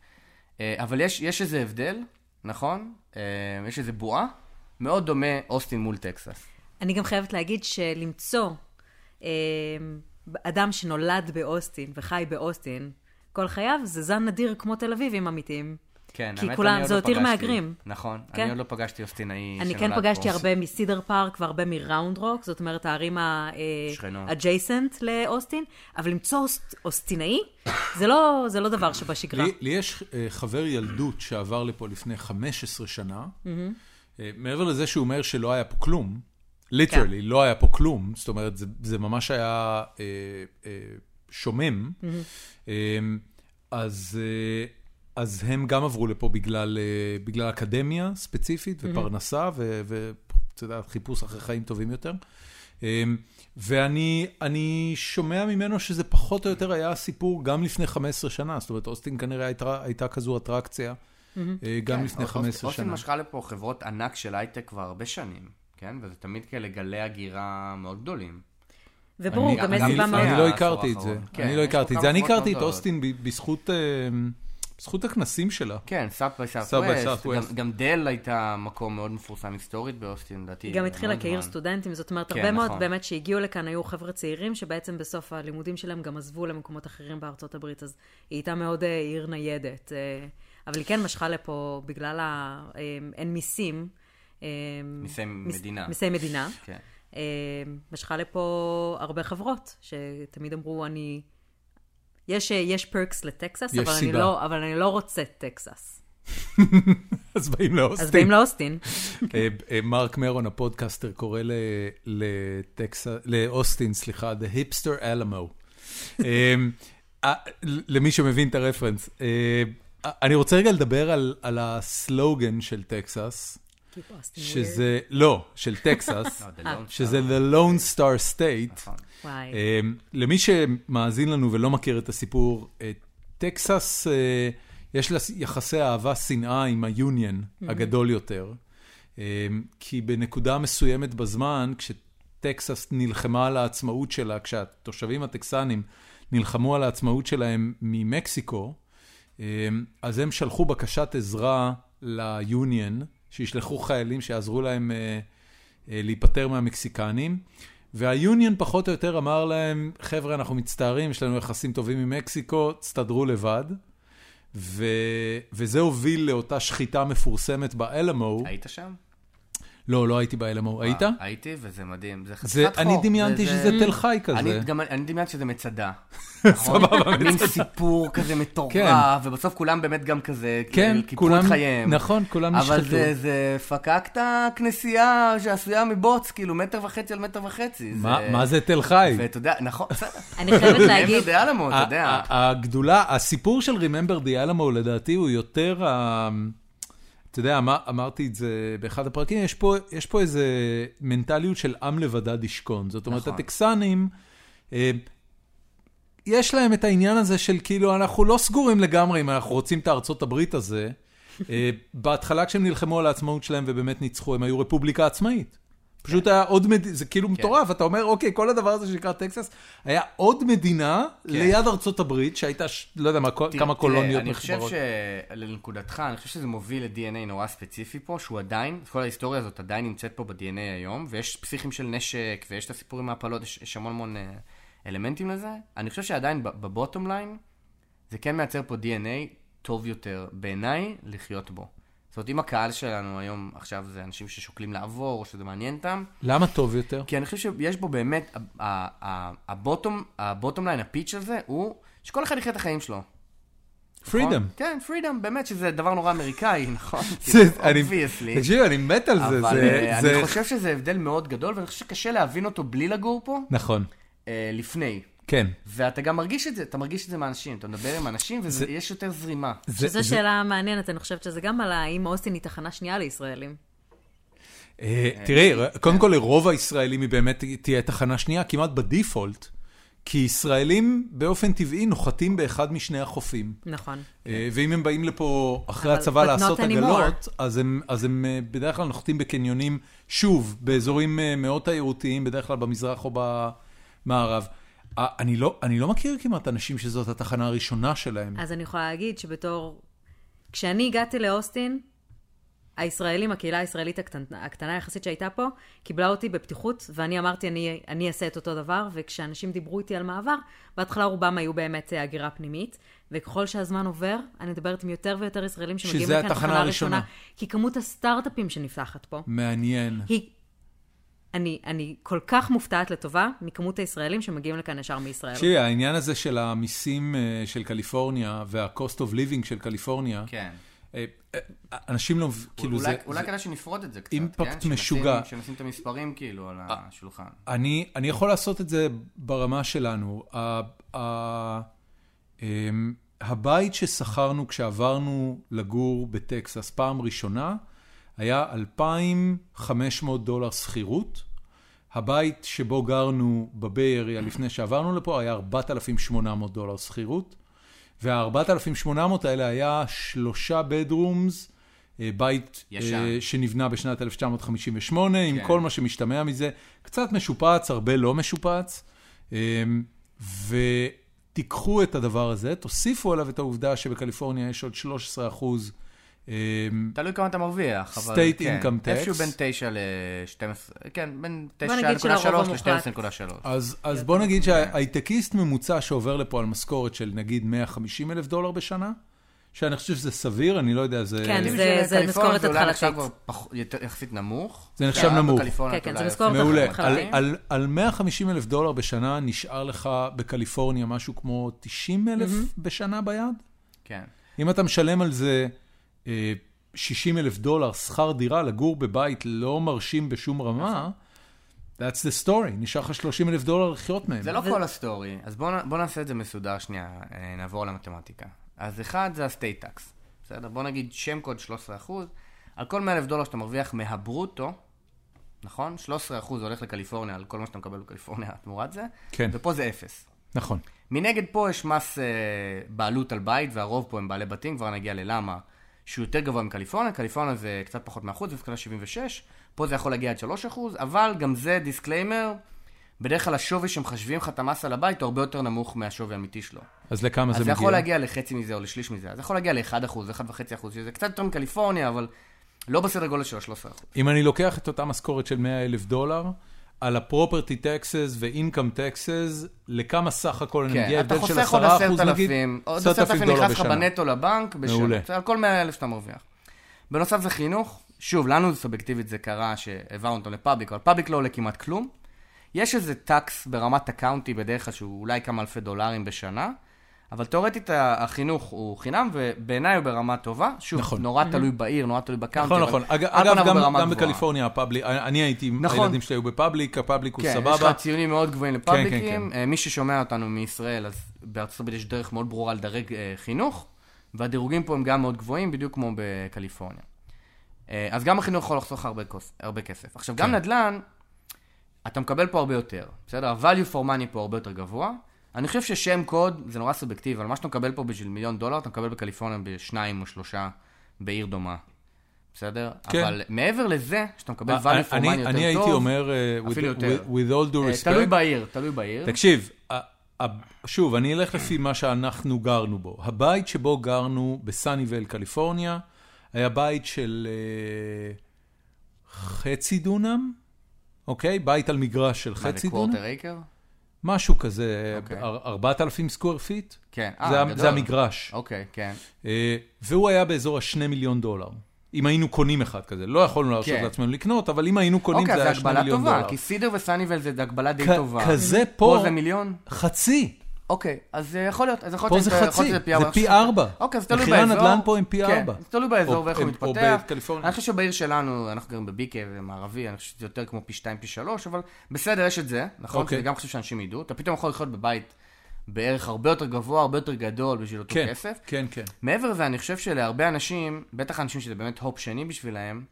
אה, אבל יש, יש איזה הבדל, נכון? אה, יש איזה בועה, מאוד דומה אוסטין מול טקסס. אני גם חייבת להגיד שלמצוא אה, אדם שנולד באוסטין וחי באוסטין כל חייו, זה זן נדיר כמו תל אביבים אמיתיים. כן, כי האמת, כולם- אני עוד זה לא עוד עיר. מהגרים. נכון, כן. אני עוד לא פגשתי אוסטינאי אני שנולד כן פגשתי פה. הרבה מסידר פארק והרבה מראונד רוק, זאת אומרת הערים. ה-adjacent לאוסטין, אבל למצוא אוסט- אוסטינאי, זה לא, זה לא דבר שבשגרה. לי, לי יש אה, חבר ילדות שעבר לפה לפני 15 שנה. אה, מעבר לזה שהוא אומר שלא היה פה כלום, ליטרלי, לא היה פה כלום, זאת אומרת, זה, זה ממש היה אה, אה, שומם. אה, אז, אה, אז הם גם עברו לפה בגלל, אה, בגלל אקדמיה ספציפית ופרנסה, ואתה יודע, חיפוש אחרי חיים טובים יותר. אה, ואני אני שומע ממנו שזה פחות או יותר היה הסיפור גם לפני 15 שנה, זאת אומרת, אוסטין כנראה הייתה, הייתה כזו אטרקציה אה, גם כן, לפני אוס- 15 אוסטין שנה. משכה לפה חברות ענק של הייטק כבר הרבה שנים, כן? וזה תמיד כאלה גלי הגירה מאוד גדולים. וברור, אני- גם אני- יש סיבה אני מאוד... לא העשור הכרתי את זה. כן, אני לא הכרתי את זה. אני הכרתי את אוסטין ב- בזכות, אה, בזכות הכנסים שלה. כן, סאב ביי סאב South by ווסט. Southwest. גם- דל הייתה מקום מאוד מפורסם היסטורית באוסטין, לדעתי. היא גם התחילה כעיר. סטודנטים, זאת אומרת, כן, הרבה מאוד נכון. באמת שהגיעו לכאן היו חבר'ה צעירים, שבעצם בסוף הלימודים שלהם גם עזבו למקומות אחרים בארצות הברית, אז היא הייתה מאוד אה, עיר ניידת. אה, אבל היא כן משכה לפה בגלל ה... אה, אין מיסים. מיסי מיס- מדינה. מיסי מדינה. כן. משכה לפה הרבה חברות, שתמיד אמרו, אני... יש, אה, יש perks לטקסס, יש אבל אני. לא, אבל אני לא רוצה טקסס. (laughs) אז באים לאוסטין. אז באים לאוסטין. (laughs) אה, אה, מרק מרון, הפודקאסטר, קורא לאוסטין, סליחה, The Hipster Alamo. (laughs) למי שמבין את הרפרנס. אני רוצה רגע לדבר על, על הסלוגן של טקסס, שזה, לא, של טקסס, (laughs) לא, Lone שזה. The Lone Star State. נכון. אה, למי שמאזין לנו ולא מכיר את הסיפור, אה, טקסס, אה, יש לה יחסי אהבה-שנאה עם היוניון הגדול יותר. אה, כי בנקודה מסוימת בזמן, כשטקסס נלחמה על העצמאות שלה, כשהתושבים הטקסנים נלחמו על העצמאות שלהם ממקסיקו, אה, אז הם שלחו בקשת עזרה ליוניון, שישלחו חיילים שיעזרו להם אה, אה, להיפטר מהמקסיקנים. והיוניון פחות או יותר אמר להם, חבר'ה, אנחנו מצטערים, יש לנו יחסים טובים עם מקסיקו, תסתדרו לבד. ו... וזה הוביל לאותה שחיטה מפורסמת באלמו. היית שם? לא, לא הייתי באלמו. היית? הייתי, וזה מדהים. זה חתיכת אני חור. דמיינתי זה- שזה זה- תל חי כזה. אני גם, אני דמיינתי שזה מצדה. (laughs) נכון? סבבה, מין מצדה. סיפור כזה מטורף, כן. ובסוף כולם באמת גם כזה, כן, כולם, את חייהם. נכון, כולם אבל נשחטו. זה, זה פקקת כנסייה שעשויה מבוץ, כאילו מטר וחצי על מטר וחצי. מה, מה זה תל חי? ואתה יודע, נכון, בסדר. (laughs) אני חייבת להגיד, מעבר לאלמו, אתה יודע. הגדולה, הסיפור של Remember the Alamo לדעתי הוא יותר, אתה יודע, אמר- אמרתי את זה באחד הפרקים, יש פה, יש פה איזה מנטליות של עם לבדד ישכון. זאת אומרת, נכון. הטקסנים, אה, יש להם את העניין הזה של כאילו, אנחנו לא סגורים לגמרי אם אנחנו רוצים את הארצות הברית הזה. אה, בהתחלה כשהם נלחמו על העצמאות שלהם ובאמת ניצחו, הם היו רפובליקה עצמאית. פשוט היה עוד מדינה, זה כאילו מטורף, אתה אומר, אוקיי, כל הדבר הזה שנקרא טקסס, היה עוד מדינה ליד ארצות הברית, שהייתה, לא יודע כמה קולוניות אני חושב מחוברות. שלנקודתך, אני חושב שזה מוביל ל-DNA נורא ספציפי פה, שהוא עדיין, כל ההיסטוריה הזאת עדיין נמצאת פה ב-DNA היום, ויש פסיכים של נשק, ויש את הסיפורים מהפלות, יש, יש המון המון אה, אלמנטים לזה. אני חושב שעדיין בבוטום ליין, זה כן מייצר פה DNA טוב יותר, בעיניי, לחיות בו. זאת אומרת, אם הקהל שלנו היום, עכשיו זה אנשים ששוקלים לעבור, או שזה מעניין אותם, למה טוב יותר? כי אני חושב שיש בו באמת, הבוטום, הבוטום ליין, הפיץ' הזה, הוא שכל אחד יחיה את החיים שלו. פרידום. נכון? כן, פרידום, באמת שזה דבר נורא אמריקאי, (laughs) נכון? (laughs) זה- כאילו. תקשיב, אני מת על זה. אבל אה, אני חושב שזה הבדל מאוד גדול, ואני חושב שקשה להבין אותו בלי לגור פה, נכון. אה, לפני. כן. ואתה גם מרגיש את זה, אתה מרגיש את זה מאנשים, אתה מדבר עם אנשים ויש יותר זרימה. זה- שזו זה- שאלה מעניינת, אני חושבת שזה גם על האם אוסטין היא תחנה שנייה לישראלים. אה, תראי, קודם כל לרוב הישראלים היא באמת תהיה תחנה שנייה, כמעט בדיפולט, כי ישראלים באופן טבעי נוחתים באחד משני החופים. נכון. אה, ואם הם באים לפה אחרי הצבא לעשות. עגלות, אז הם, אז הם אה, בדרך כלל נוחתים בקניונים, שוב, באזורים אה, מאוד תיירותיים, בדרך כלל במזרח או במערב. אה, אני לא, אני לא מכיר כמעט אנשים שזאת התחנה הראשונה שלהם. אז אני יכולה להגיד שבתור... כשאני הגעתי לאוסטין, הישראלים, הקהילה הישראלית הקטנה, הקטנה יחסית שהייתה פה, קיבלה אותי בפתיחות, ואני אמרתי, אני, אני אעשה את אותו דבר, וכשאנשים דיברו איתי על מעבר, בהתחלה רובם היו באמת אה, הגירה פנימית, וככל שהזמן עובר, אני מדברת עם יותר ויותר ישראלים שמגיעים שזה לכאן התחנה תחנה הראשונה. ראשונה, כי כמות הסטארט-אפים שנפתחת פה, מעניין. היא... אני, אני כל כך מופתעת לטובה מכמות הישראלים שמגיעים לכאן ישר מישראל. תקשיבי, העניין הזה של המיסים אה, של קליפורניה וה-cost of living של קליפורניה, כן. אה, אה, אנשים לא, כאילו אולי, זה, אולי זה- כדאי שנפרוט את זה קצת, אימפקט כן? משוגע. שנשים את המספרים כאילו על השולחן. אני, אני יכול לעשות את זה ברמה שלנו. ה, ה, אמ, הבית ששכרנו כשעברנו לגור בטקסס פעם ראשונה, היה 2,500 דולר שכירות. הבית שבו גרנו בביי אריה לפני שעברנו לפה היה 4,800 דולר שכירות. וה-4,800 האלה היה שלושה בדרומס, אה, בית ישן. אה, שנבנה בשנת 1958, עם כן. כל מה שמשתמע מזה, קצת משופץ, הרבה לא משופץ. אה, ותיקחו את הדבר הזה, תוסיפו עליו את העובדה שבקליפורניה יש עוד 13 אחוז. אה, תלוי כמה אתה מרוויח, אבל State כן, income tax. איפשהו בין 9 ל-12, כן, בין בוא נגיד 9.3 שלרוב המוחלט. ל-12.3. אז, אז בוא נגיד שההייטקיסט ממוצע שעובר לפה על משכורת של נגיד 150 אלף דולר בשנה, שאני חושב שזה סביר, אני לא יודע, זה... כן, זה- זה משכורת אולי נחשב התחלתית. כבר פח- יותר- יחסית נמוך. זה נחשב נמוך. כן, כן, אולי זה משכורת מעולה. על, התחלתית. על, על 150 אלף דולר בשנה נשאר לך בקליפורניה משהו כמו 90 אלף בשנה ביד? כן. אם אתה משלם על זה 60 אלף דולר שכר דירה לגור בבית לא מרשים בשום רמה, that's the story, נשאר לך 30 אלף דולר לחיות מהם. זה לא כל ה story, אז בואו בוא נעשה את זה מסודר שנייה, אה, נעבור למתמטיקה. אז אחד זה ה state tax, בסדר? בוא נגיד שם קוד 13%, על כל 100 אלף דולר שאתה מרוויח מהברוטו, נכון? 13% הולך לקליפורניה על כל מה שאתה מקבל בקליפורניה תמורת זה, כן. ופה זה אפס. נכון. מנגד פה יש מס אה, בעלות על בית, והרוב פה הם בעלי בתים, כבר נגיע ללמה, שהוא יותר גבוה מקליפורניה, קליפורניה זה קצת פחות מאחוז, זה 76, פה זה יכול להגיע עד 3 אחוז, אבל גם זה disclaimer, בדרך כלל השווי שמחשבים לך את המס על הבית הוא הרבה יותר נמוך מהשווי האמיתי שלו. אז לכמה זה אז זה מגיע? יכול להגיע לחצי מזה או לשליש מזה, אז זה יכול להגיע ל-1 אחוז, 1.5 אחוז, שזה קצת יותר מקליפורניה, אבל לא בסדר גודל של ה-13 אחוז. אם אני לוקח את אותה משכורת של 100 אלף דולר, על ה-property taxes ו-income taxes, לכמה סך הכל אני מגיע? כן, אתה הבדל של חוסך עוד 10% עשרת נגיד? אלפים, עוד 10,000 עשרת אלפים דולר נכנס לך. בנטו לבנק בשנה, מעולה. על כל 100 אלף שאתה מרוויח. בנוסף זה חינוך, שוב, לנו סובייקטיבית זה קרה שהעברנו אותו ל public, אבל public לא עולה כמעט כלום. יש איזה tax ברמת ה county בדרך כלל שהוא אולי כמה אלפי דולרים בשנה, אבל תאורטית החינוך הוא חינם, ובעיניי הוא ברמה טובה. שוב, נכון. נורא תלוי בעיר, נורא תלוי ב county. נכון, נכון. אג- אגב, גם- גם גבוהה. בקליפורניה ה public, אני הייתי, נכון. הילדים שלי היו ב public, ה public הוא כן, יש סבבה. לך ציונים מאוד גבוהים כן, לפאבליקים. כן. אה, מי ששומע אותנו מישראל, אז בארצות הברית יש דרך מאוד ברורה לדרג אה, חינוך, והדירוגים פה הם גם מאוד גבוהים, בדיוק כמו בקליפורניה. אה, אז גם החינוך יכול לחסוך הרבה, כוס, הרבה כסף. עכשיו, גם כן. נדל"ן, אתה מקבל פה הרבה יותר, בסדר? ה-value for money פה הרבה יותר גבוה. אני חושב ששם קוד זה נורא סובייקטיבי, אבל מה שאתה מקבל פה בשביל מיליון דולר, אתה מקבל בקליפורניה בשניים או שלושה בעיר דומה. בסדר? כן. אבל מעבר לזה, שאתה מקבל אה, value for money יותר טוב, אני הייתי אומר, אה, with- אפילו יותר. with- all due אה, respect, תלוי בעיר, תלוי בעיר. תקשיב, שוב, אני אלך לפי מה שאנחנו גרנו בו. הבית שבו גרנו בסאניוייל, קליפורניה, היה בית של חצי דונם, אוקיי? בית על מגרש של מה זה חצי דונם, quarter acre? משהו כזה, אוקיי. אר- 4,000 square feet. כן. זה אה, גדול. זה המגרש. אוקיי, כן. אה, והוא היה באזור ה-2 מיליון דולר. אם היינו קונים אחד כזה, לא יכולנו להרשות כן. לעצמנו לקנות, אבל אם היינו קונים אוקיי, זה היה זה 2 הגבלה מיליון טובה, דולר. כי סידר וסאניבל זה הגבלה די טובה. כזה פה פה, זה מיליון? חצי. אוקיי, אז יכול להיות, אז יכול פה להיות זה יכול להיות חצי, שזה זה ארבע. פי ארבע. אוקיי, אז תלוי מחירי באזור. הנדל"ן פה הם פי כן, ארבע. זה תלוי באזור או- ואיך הוא או מתפתח. בקליפורניה. אני חושב שבעיר שלנו, אנחנו גרים בביקה ומערבי, אני חושב שזה יותר כמו פי שתיים, פי שלוש, אבל בסדר, יש את זה, נכון? אוקיי. זה גם חשוב שאנשים ידעו. אתה פתאום יכול לחיות בבית בערך הרבה יותר גבוה, הרבה יותר גדול בשביל אותו כן, כסף. כן, כן. מעבר לזה, אני חושב שלהרבה אנשים, בטח אנשים שזה באמת הופ שני בשבילהם,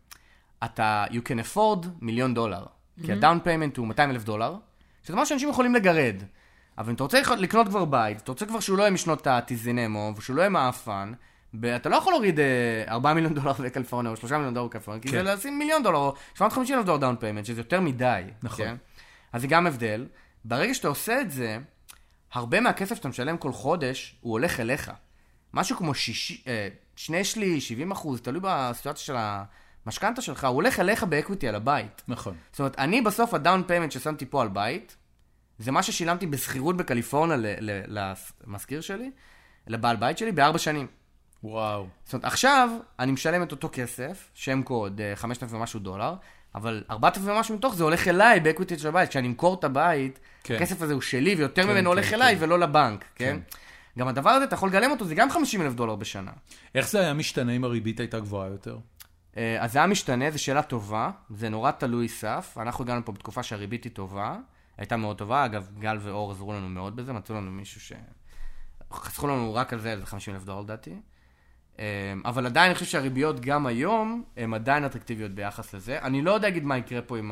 אתה, you can afford מיליון דולר. כי ה down payment הוא 200 אלף דולר, שזה מה שאנשים יכולים לגרד. אבל אם אתה רוצה לקנות כבר בית, אתה רוצה כבר שהוא לא יהיה משנות הטיזינמו, ושהוא לא יהיה מעפן, אתה לא יכול להוריד אה, 4 (laughs) מיליון דולר בקליפורניה, או 3 מיליון דולר בקליפורניה, כי כן. זה לשים מיליון דולר, או 750 אלף דולר down payment, שזה יותר מדי. נכון. כן? אז זה גם הבדל. ברגע שאתה עושה את זה, הרבה מהכסף שאתה משלם כל חודש, הוא הולך אליך. משהו כמו שישי, אה, שני שליש, 70 אחוז, תלוי בסיטואציה של המשכנתה שלך, הוא הולך אליך ב equity על הבית. נכון. זאת אומרת, אני בסוף ה down payment ששמתי פה על בית, זה מה ששילמתי בשכירות בקליפורניה למשכיר שלי, לבעל בית שלי, בארבע שנים. וואו. זאת אומרת, עכשיו אני משלם את אותו כסף, שם קוד, אה, 5,000 ומשהו דולר, אבל 4,000 ומשהו מתוך זה הולך אליי ב equity של הבית. כשאני אמכור את הבית, כן. הכסף הזה הוא שלי, ויותר כן, ממנו כן, הולך כן. אליי ולא לבנק, כן? כן. גם הדבר הזה, אתה יכול לגלם אותו, זה גם 50 אלף דולר בשנה. איך זה היה משתנה אם הריבית הייתה גבוהה יותר? אה, אז זה היה משתנה, זו שאלה טובה, זה נורא תלוי סף. אנחנו הגענו פה בתקופה שהריבית היא טובה, הייתה מאוד טובה, אגב, גל ואור עזרו לנו מאוד בזה, מצאו לנו מישהו ש... חסכו לנו רק על זה איזה 50 אלף דולר לדעתי. אה, אבל עדיין אני חושב שהריביות גם היום הן עדיין אטרקטיביות ביחס לזה. אני לא יודע להגיד מה יקרה פה עם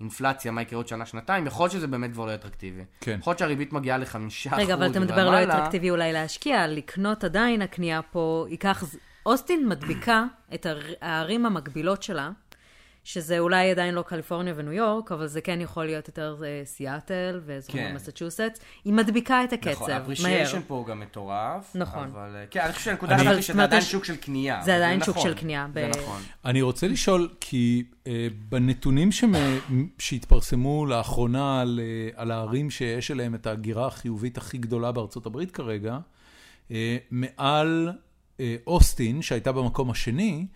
האינפלציה, מה יקרה עוד שנה-שנתיים, יכול להיות שזה באמת כבר לא אטרקטיבי. כן. יכול להיות שהריבית מגיעה לחמישה אחוז רגע, אבל אתה מדבר לא. אטרקטיבי אולי להשקיע, לקנות עדיין הקנייה פה ייקח... אוסטין מדביקה את הערים המקבילות שלה, שזה אולי עדיין לא קליפורניה וניו יורק, אבל זה כן יכול להיות יותר אה, סיאטל ואזורים כן. במסצ'וסטס. היא מדביקה את הקצב, נכון, מהר. האפרישיישן פה הוא גם מטורף. נכון. אבל אה, כן, אני חושב שהנקודה אבל היא שזה עדיין שוק של קנייה. זה עדיין שוק נכון, של קנייה, זה נכון. אני רוצה לשאול, כי אה, בנתונים שהתפרסמו לאחרונה על, על הערים שיש אליהם את ההגירה החיובית הכי גדולה בארצות הברית כרגע, מעל אוסטין, שהייתה במקום השני,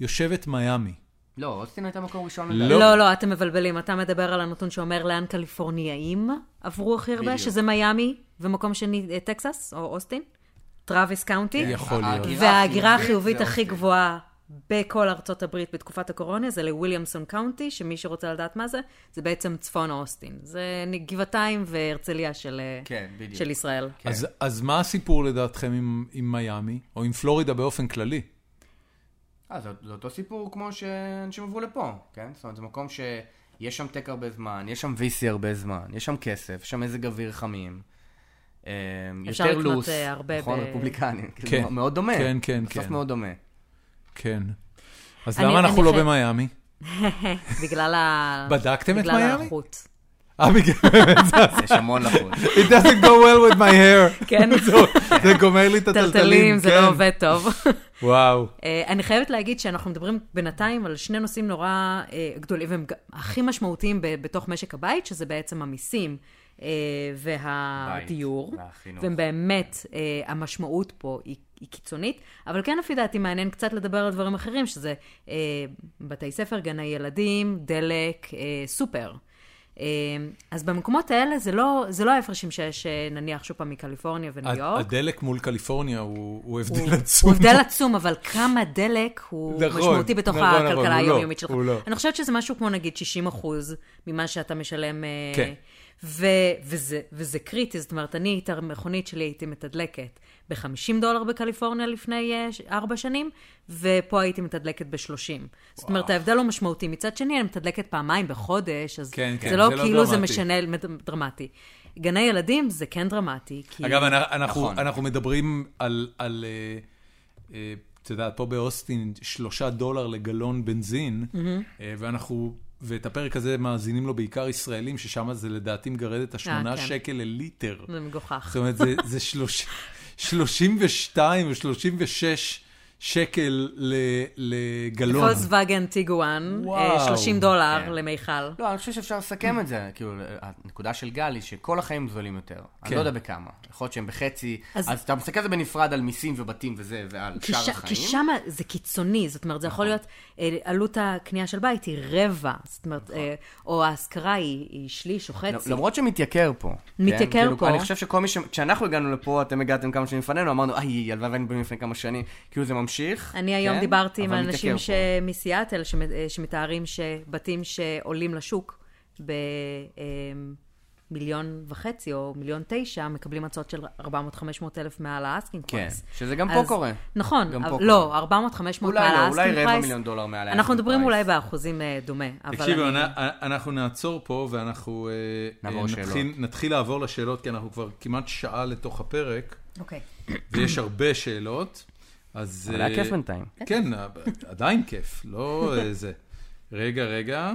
יושבת מיאמי. לא, אוסטין הייתה מקום ראשון לא. לא, לא, אתם מבלבלים. אתה מדבר על הנתון שאומר לאן קליפורניאים עברו הכי הרבה, בדיוק. שזה מיאמי, ומקום שני אה, טקסס, או אוסטין, טראביס קאונטי. יכול להיות. ההגירה וההגירה החיובית הכי אוסטין. גבוהה בכל ארצות הברית בתקופת הקורונה זה לוויליאמסון קאונטי, שמי שרוצה לדעת מה זה, זה בעצם צפון אוסטין. זה גבעתיים והרצליה של, אה, כן. של ישראל. כן. אז, אז מה הסיפור לדעתכם עם, עם מיאמי, או עם פלורידה באופן כללי? אה, זה, זה אותו סיפור כמו שאנשים עברו לפה, כן? זאת אומרת, זה מקום שיש שם טק הרבה זמן, יש שם VC הרבה זמן, יש שם כסף, יש שם מזג אוויר חמים. אה, אפשר יותר לקנות, לוס, אה, הרבה נכון, ב- רפובליקנים. כן. כן. מאוד דומה. כן, כן, בסוף כן. מאוד דומה. כן. אז אני- למה אנחנו אני לא חי- במיאמי? (laughs) בגלל ה... בדקתם את בגלל מיאמי? האיכות. אה, בגלל... (laughs) יש המון לחוץ. It doesn't go well with my hair. כן, (laughs) זה גומר לי את הטלטלים. טלטלים, זה כן. לא עובד טוב. (laughs) וואו. אה, אני חייבת להגיד שאנחנו מדברים בינתיים על שני נושאים נורא אה, גדולים, והם הכי משמעותיים בתוך משק הבית, שזה בעצם המיסים אה, והדיור. והם באמת, המשמעות פה היא, היא קיצונית, אבל כן לפי דעתי מעניין קצת לדבר על דברים אחרים, שזה אה, בתי ספר, גני ילדים, דלק, אה, סופר. אה, אז במקומות האלה זה לא, זה לא ההפרשים שיש נניח שוב פעם מקליפורניה וניו יורק. הדלק מול קליפורניה הוא הוא הוא- הבדל עצום. הוא הבדל עצום, אבל כמה דלק הוא נכון, משמעותי בתוך נכון, נכון, הכלכלה הוא לא, היומיומית שלך. הוא לא. אני חושבת שזה משהו כמו נגיד 60 אחוז ממה שאתה משלם. אה, כן. ו- וזה, וזה קריטי, זאת אומרת, אני את המכונית שלי הייתי מתדלקת ב-50 דולר בקליפורניה לפני אה, ארבע שנים, ופה הייתי מתדלקת ב-30. זאת אומרת, ההבדל הוא משמעותי. מצד שני, אני מתדלקת פעמיים בחודש, אז כן, כן, זה לא זה לא כאילו זה דרמטי. משנה דרמטי. גני ילדים זה כן דרמטי, כי... אגב, אנחנו- אנחנו, נכון. אנחנו מדברים על, על אה, אה, אתה יודע, פה באוסטין, שלושה דולר לגלון בנזין, אה, ואנחנו, ואת הפרק הזה מאזינים לו בעיקר ישראלים, ששם זה לדעתי מגרד את השמונה כן. שקל לליטר. זה מגוחך. זאת אומרת, זה, זה שלוש, (laughs) 32 או 36 שקל ל- לגלון. פולקסווגן טיגואן, וואו. אה, 30 דולר כן. למיכל. לא, אני חושב שאפשר לסכם את זה. כאילו, הנקודה של גל היא שכל החיים זולים יותר. אני כן. לא יודע בכמה. יכול להיות שהם בחצי. אז- אז אתה מסתכל על זה בנפרד על מיסים ובתים וזה, ועל שאר החיים. כי שם זה קיצוני, זאת אומרת, זה יכול להיות, אה, עלות הקנייה של בית היא רבע, זאת אומרת, אה, או ההשכרה היא היא שליש או חצי. למרות שמתייקר פה. מתייקר כן? פה. אני חושב שכל מי ש... כשאנחנו הגענו לפה, אתם הגעתם כמה שנים לפנינו, אמרנו, איי, הלוואי והיינו לפני כמה שנים. כאילו זה ממשיך. אני היום כן? דיברתי עם אנשים ש- מסיאטל אה, שמתארים שבתים שעולים לשוק במיליון וחצי או מיליון תשע, מקבלים הצעות של 400-500 אלף מעל ה asking כן, price. שזה גם פה אז- קורה. נכון, גם פה לא, קורה. 400-500 אולי מעל לא, ה asking אולי price. רבע מיליון דולר מעל אנחנו ה asking מדברים אולי price. באחוזים אה, דומה, תקשיבו, אני... אנ- אנחנו נעצור פה ואנחנו אה, אה. נתחיל- נתחיל לעבור לשאלות, כי אנחנו כבר כמעט שעה לתוך הפרק, אוקיי. ויש הרבה שאלות. אז... אבל אה, היה כיף בינתיים. כן, עדיין כיף, לא אה, זה. רגע, רגע.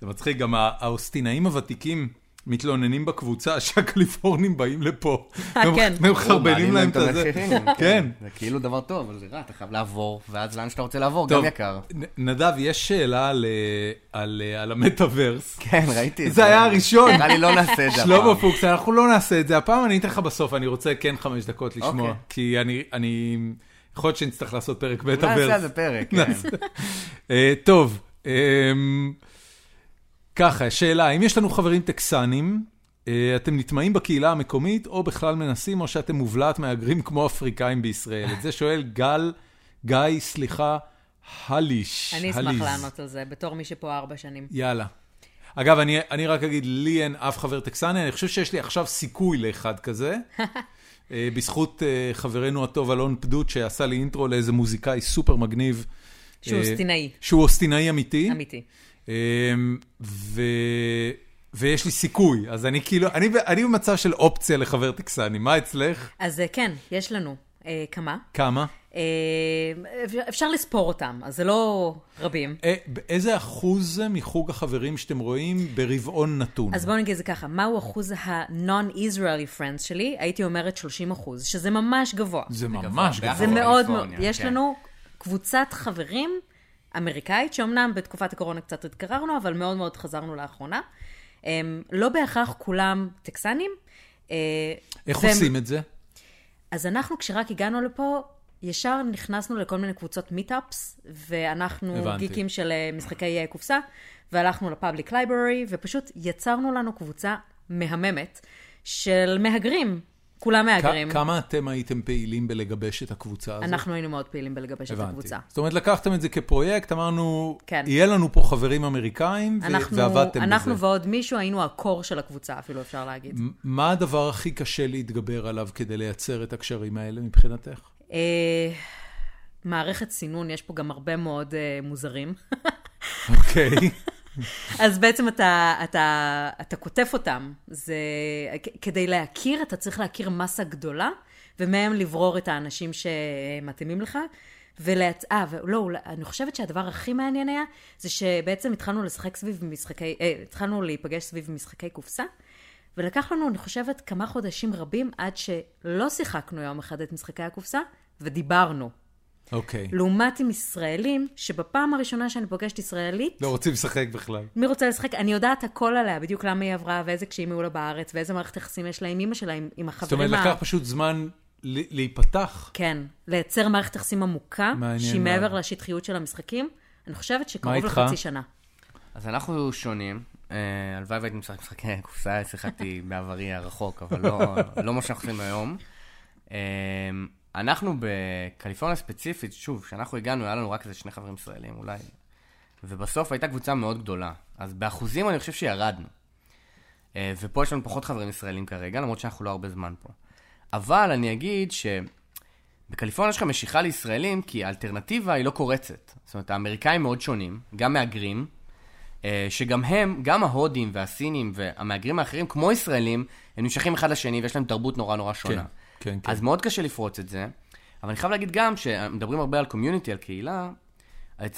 זה מצחיק, גם הא- האוסטינאים הוותיקים מתלוננים בקבוצה (laughs) שהקליפורנים באים לפה. אה, כן. הם מחרבנים להם את הזה. המחירים. (laughs) כן. זה כאילו דבר טוב, אבל זה רע, אתה חייב לעבור, ואז לאן שאתה רוצה לעבור, גם יקר. נדב, יש שאלה על, אה, אה, המטאוורס. (laughs) כן, ראיתי את זה. זה היה הראשון. נראה לי לא נעשה את זה שלמה הפעם. פוקס, אנחנו לא נעשה את זה הפעם, אני אתן לך בסוף, אני רוצה כן חמש דקות לשמוע. אוקיי. כי אני, יכול להיות שנצטרך לעשות פרק אולי נעשה על מטאוורס. זה פרק, כן. טוב, אמ, ככה, שאלה, האם יש לנו חברים טקסנים, אה, אתם נטמעים בקהילה המקומית, או בכלל מנסים, או שאתם מובלעת מהגרים כמו אפריקאים בישראל? את זה שואל גל, גיא, סליחה, הליש. אני אשמח. לענות על זה, בתור מי שפה ארבע שנים. יאללה. אגב, אני, אני רק אגיד, לי אין אף חבר טקסני, אני חושב שיש לי עכשיו סיכוי לאחד כזה. (laughs) אה, בזכות אה, חברנו הטוב אלון פדות, שעשה לי אינטרו לאיזה מוזיקאי סופר מגניב. שהוא אוסטינאי. שהוא אוסטינאי אמיתי. אמיתי. אמ, ו... ויש לי סיכוי, אז אני כאילו, אני, אני במצב של אופציה לחבר טקסני, מה אצלך? אז אה, כן, יש לנו אה, כמה. כמה? אה, אפשר- לספור אותם, אז זה לא רבים. אה, איזה אחוז זה מחוג החברים שאתם רואים ברבעון נתון? אז בואו נגיד את זה ככה, מהו אחוז ה-non-Israeli friends שלי? הייתי אומרת 30 אחוז, שזה ממש גבוה. זה ממש גבוה, גבוה. זה מאוד מאוד, יש כן. לנו קבוצת חברים אמריקאית, שאומנם בתקופת הקורונה קצת התקררנו, אבל מאוד מאוד חזרנו לאחרונה. הם לא בהכרח כולם טקסנים. אה, איך והם- עושים את זה? אז אנחנו, כשרק הגענו לפה, ישר נכנסנו לכל מיני קבוצות meetups, ואנחנו הבנתי. גיקים של אה, משחקי אה, קופסה, והלכנו ל public library, ופשוט יצרנו לנו קבוצה מהממת של מהגרים. כולם מהגרים. כמה אתם הייתם פעילים בלגבש את הקבוצה הזאת? אנחנו היינו מאוד פעילים בלגבש את הבנתי. הקבוצה. זאת אומרת, לקחתם את זה כפרויקט, אמרנו, כן. יהיה לנו פה חברים אמריקאים, אנחנו, ועבדתם אנחנו בזה. ועוד מישהו היינו הקור של הקבוצה, אפילו אפשר להגיד. מה הדבר הכי קשה להתגבר עליו כדי לייצר את הקשרים האלה מבחינתך? אה, מערכת סינון, יש פה גם הרבה מאוד אה, מוזרים. אוקיי. (laughs) אז בעצם אתה, אתה, אתה כותף אותם. זה, כדי להכיר, אתה צריך להכיר מסה גדולה, ומהם לברור את האנשים שמתאימים לך. ולהצ... אה, ולא, אני חושבת שהדבר הכי מעניין היה, זה שבעצם התחלנו לשחק סביב משחקי, אה, התחלנו להיפגש סביב משחקי קופסה, ולקח לנו, אני חושבת, כמה חודשים רבים עד שלא שיחקנו יום אחד את משחקי הקופסה, ודיברנו. אוקיי. לעומת עם ישראלים, שבפעם הראשונה שאני פוגשת ישראלית, לא רוצים לשחק בכלל. מי רוצה לשחק? אני יודעת הכל עליה, בדיוק למה היא עברה, ואיזה קשיים היו לה בארץ, ואיזה מערכת יחסים יש לה עם אימא שלה, עם, עם זאת החברים אומרת, לקח פשוט זמן ל- להיפתח. כן, לייצר מערכת יחסים עמוקה, מעניין שהיא. מעבר לשטחיות של המשחקים. אני חושבת שקרוב? לחצי שנה. אז אנחנו שונים. אה, הלוואי והייתי משחק משחקי קופסה, שיחקתי בעברי הרחוק, אבל לא- לא מה שאנחנו עושים היום. אנחנו בקליפורניה ספציפית, שוב, כשאנחנו הגענו, היה לנו רק איזה שני חברים ישראלים אולי, ובסוף הייתה קבוצה מאוד גדולה. אז באחוזים אני חושב שירדנו. אה, ופה יש לנו פחות חברים ישראלים כרגע, למרות שאנחנו לא הרבה זמן פה. אבל אני אגיד שבקליפורניה יש לך משיכה לישראלים, כי האלטרנטיבה היא לא קורצת. זאת אומרת, האמריקאים מאוד שונים, גם מהגרים, אה, שגם הם, גם ההודים והסינים והמהגרים האחרים, כמו ישראלים, הם נמשכים אחד לשני ויש להם תרבות נורא נורא שונה. כן, כן. אז מאוד קשה לפרוץ את זה. אבל אני חייב להגיד גם, שמדברים הרבה על community, על קהילה, אז,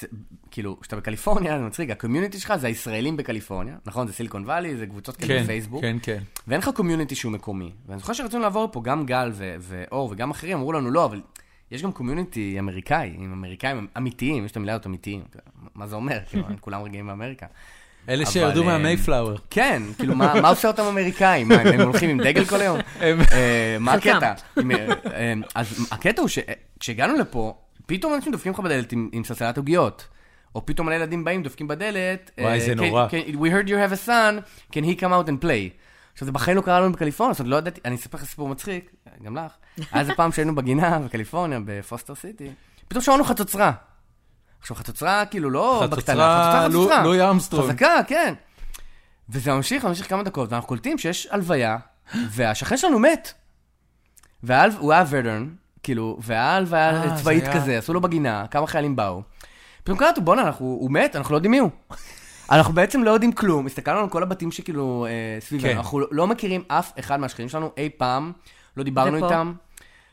כאילו, כשאתה בקליפורניה, זה מצחיק, ה community שלך זה הישראלים בקליפורניה, נכון? זה סיליקון וואלי, זה קבוצות כאלה כן, בפייסבוק. כן, כן. ואין לך community שהוא מקומי. ואני זוכר שרצינו לעבור פה, גם גל ו- ואור וגם אחרים אמרו לנו, לא, אבל יש גם community אמריקאי, עם אמריקאים אמיתיים, יש את המילה הזאת אמיתיים. מה זה אומר? כאילו, כולם רגילים באמריקה. אלה שירדו אה, מה Mayflower. כן, כאילו, מה עושה אותם אמריקאים? הם הולכים עם דגל כל היום? (laughs) אה, מה. הקטע? אה, אז הקטע הוא שכשהגענו לפה, פתאום אנשים דופקים לך בדלת עם סלסלת עוגיות. או פתאום מלא ילדים באים, דופקים בדלת. וואי, זה "Can- נורא. We heard you have a son, can he come out and play? עכשיו, זה בחיים לא קרה לנו בקליפורניה, זאת אומרת, לא ידעתי, אני אספר לך סיפור מצחיק, גם לך. היה איזה פעם שהיינו בגינה בקליפורניה, בפוסטר סיטי, פתאום שמענו חצוצרה. עכשיו, חצוצרה, כאילו, לא בקטנה, חצוצרה, חצוצרה, חצוצרה. לואי ארמסטרונג. חזקה, כן. וזה ממשיך, ממשיך כמה דקות, ואנחנו קולטים שיש הלוויה, (gasps) והשכן שלנו מת. והאל- הוא היה ורדרן, כאילו, וההלוויה אה, זה צבאית היה- כזה, עשו לו בגינה, כמה חיילים באו. פתאום קלטנו, בואנה, אנחנו- הוא מת, אנחנו לא יודעים מי הוא. (laughs) אנחנו בעצם לא יודעים כלום, הסתכלנו על כל הבתים שכאילו אה, סביבנו, כן. אנחנו לא מכירים אף אחד מהשכנים שלנו אי פעם, לא דיברנו ופה? איתם.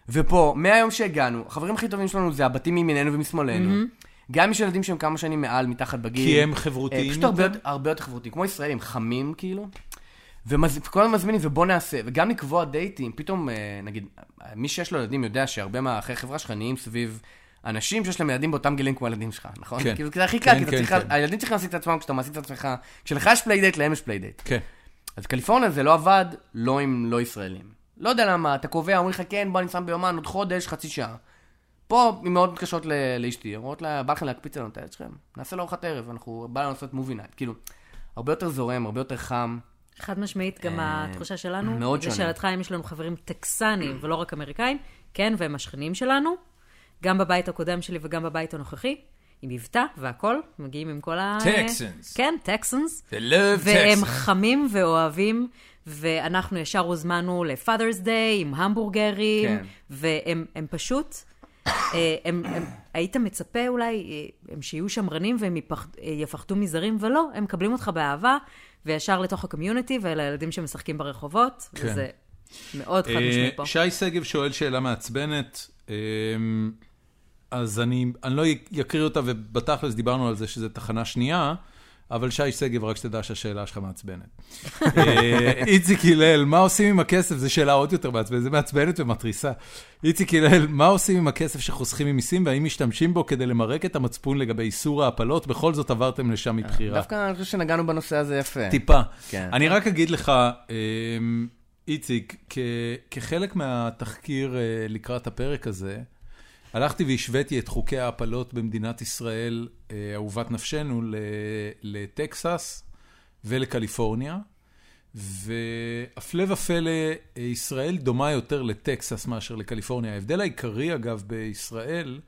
ופה, מהיום שהגענו, החברים הכי טובים שלנו זה הבתים מימיננו ומשמאלנו. גם יש ילדים שהם כמה שנים מעל, מתחת בגיל. כי הם אה, חברותיים פשוט הרבה הרבה יותר חברותיים, כמו ישראלים, חמים כאילו. וכל הזמן מזמינים, ובוא נעשה, וגם לקבוע דייטים, פתאום, אה, נגיד, מי שיש לו ילדים יודע שהרבה מהחברה שלך נהיים סביב אנשים שיש להם ילדים באותם גילים כמו הילדים שלך, נכון? כן. כאילו, זה הכי כן, קל, כי אתה כן, צריך, כן. הילדים צריכים להעסיק את עצמם כשאתה מעסיק את עצמך, כשלך יש playdate, להם יש playdate. כן. אז קליפורניה זה לא עבד, לא עם לא ישראלים. לא יודע למה, אתה קובע, אומרים לך, כן, בוא אני שם ביומן עוד חודש, חצי שעה. פה, הן מאוד מתקשרות ל- לאשתי, אומרות לה, בא לכם להקפיץ לנו את הילד שלכם? נעשה לו ארוחת ערב, אנחנו, בא לנו לעשות movie night. כאילו, הרבה יותר זורם, הרבה יותר חם. חד משמעית, גם אה, התחושה שלנו, מאוד שונה. לשאלתך אם יש לנו חברים טקסנים ולא רק אמריקאים, כן, והם השכנים שלנו, גם בבית הקודם שלי וגם בבית הנוכחי, עם מבטא והכל, מגיעים עם כל ה... Texans. כן, Texans. They love והם Texas. חמים ואוהבים, ואנחנו ישר הוזמנו ל-Father's Day עם המבורגרים, כן. והם הם פשוט, הם, הם, היית מצפה אולי אה, הם שיהיו שמרנים והם יפח, אה, יפחדו מזרים, ולא, הם מקבלים אותך באהבה, וישר לתוך הקומיוניטי ולילדים שמשחקים ברחובות, כן. וזה מאוד חד אה, משמעי פה. שי שגב שואל שאלה מעצבנת, אה, אז אני אני לא אקריא אותה, ובתכלס דיברנו על זה שזה תחנה שנייה, אבל שי שגב, רק שתדע שהשאלה שלך מעצבנת. אה, איציק הלל, מה עושים עם הכסף? זו שאלה עוד יותר מעצבנת, זה מעצבנת ומתריסה. איציק הלל, מה עושים עם הכסף שחוסכים ממיסים, והאם משתמשים בו כדי למרק את המצפון לגבי איסור ההפלות? בכל זאת עברתם לשם מבחירה. דווקא אני חושב שנגענו בנושא הזה יפה. טיפה. כן. אני רק אגיד לך, אמ, איציק, כחלק מהתחקיר אה, לקראת הפרק הזה, הלכתי והשוויתי את חוקי ההפלות במדינת ישראל, אה, אהובת נפשנו, לטקסס ולקליפורניה, והפלא ופלא, ישראל דומה יותר לטקסס מאשר לקליפורניה. ההבדל העיקרי, אגב, בישראל,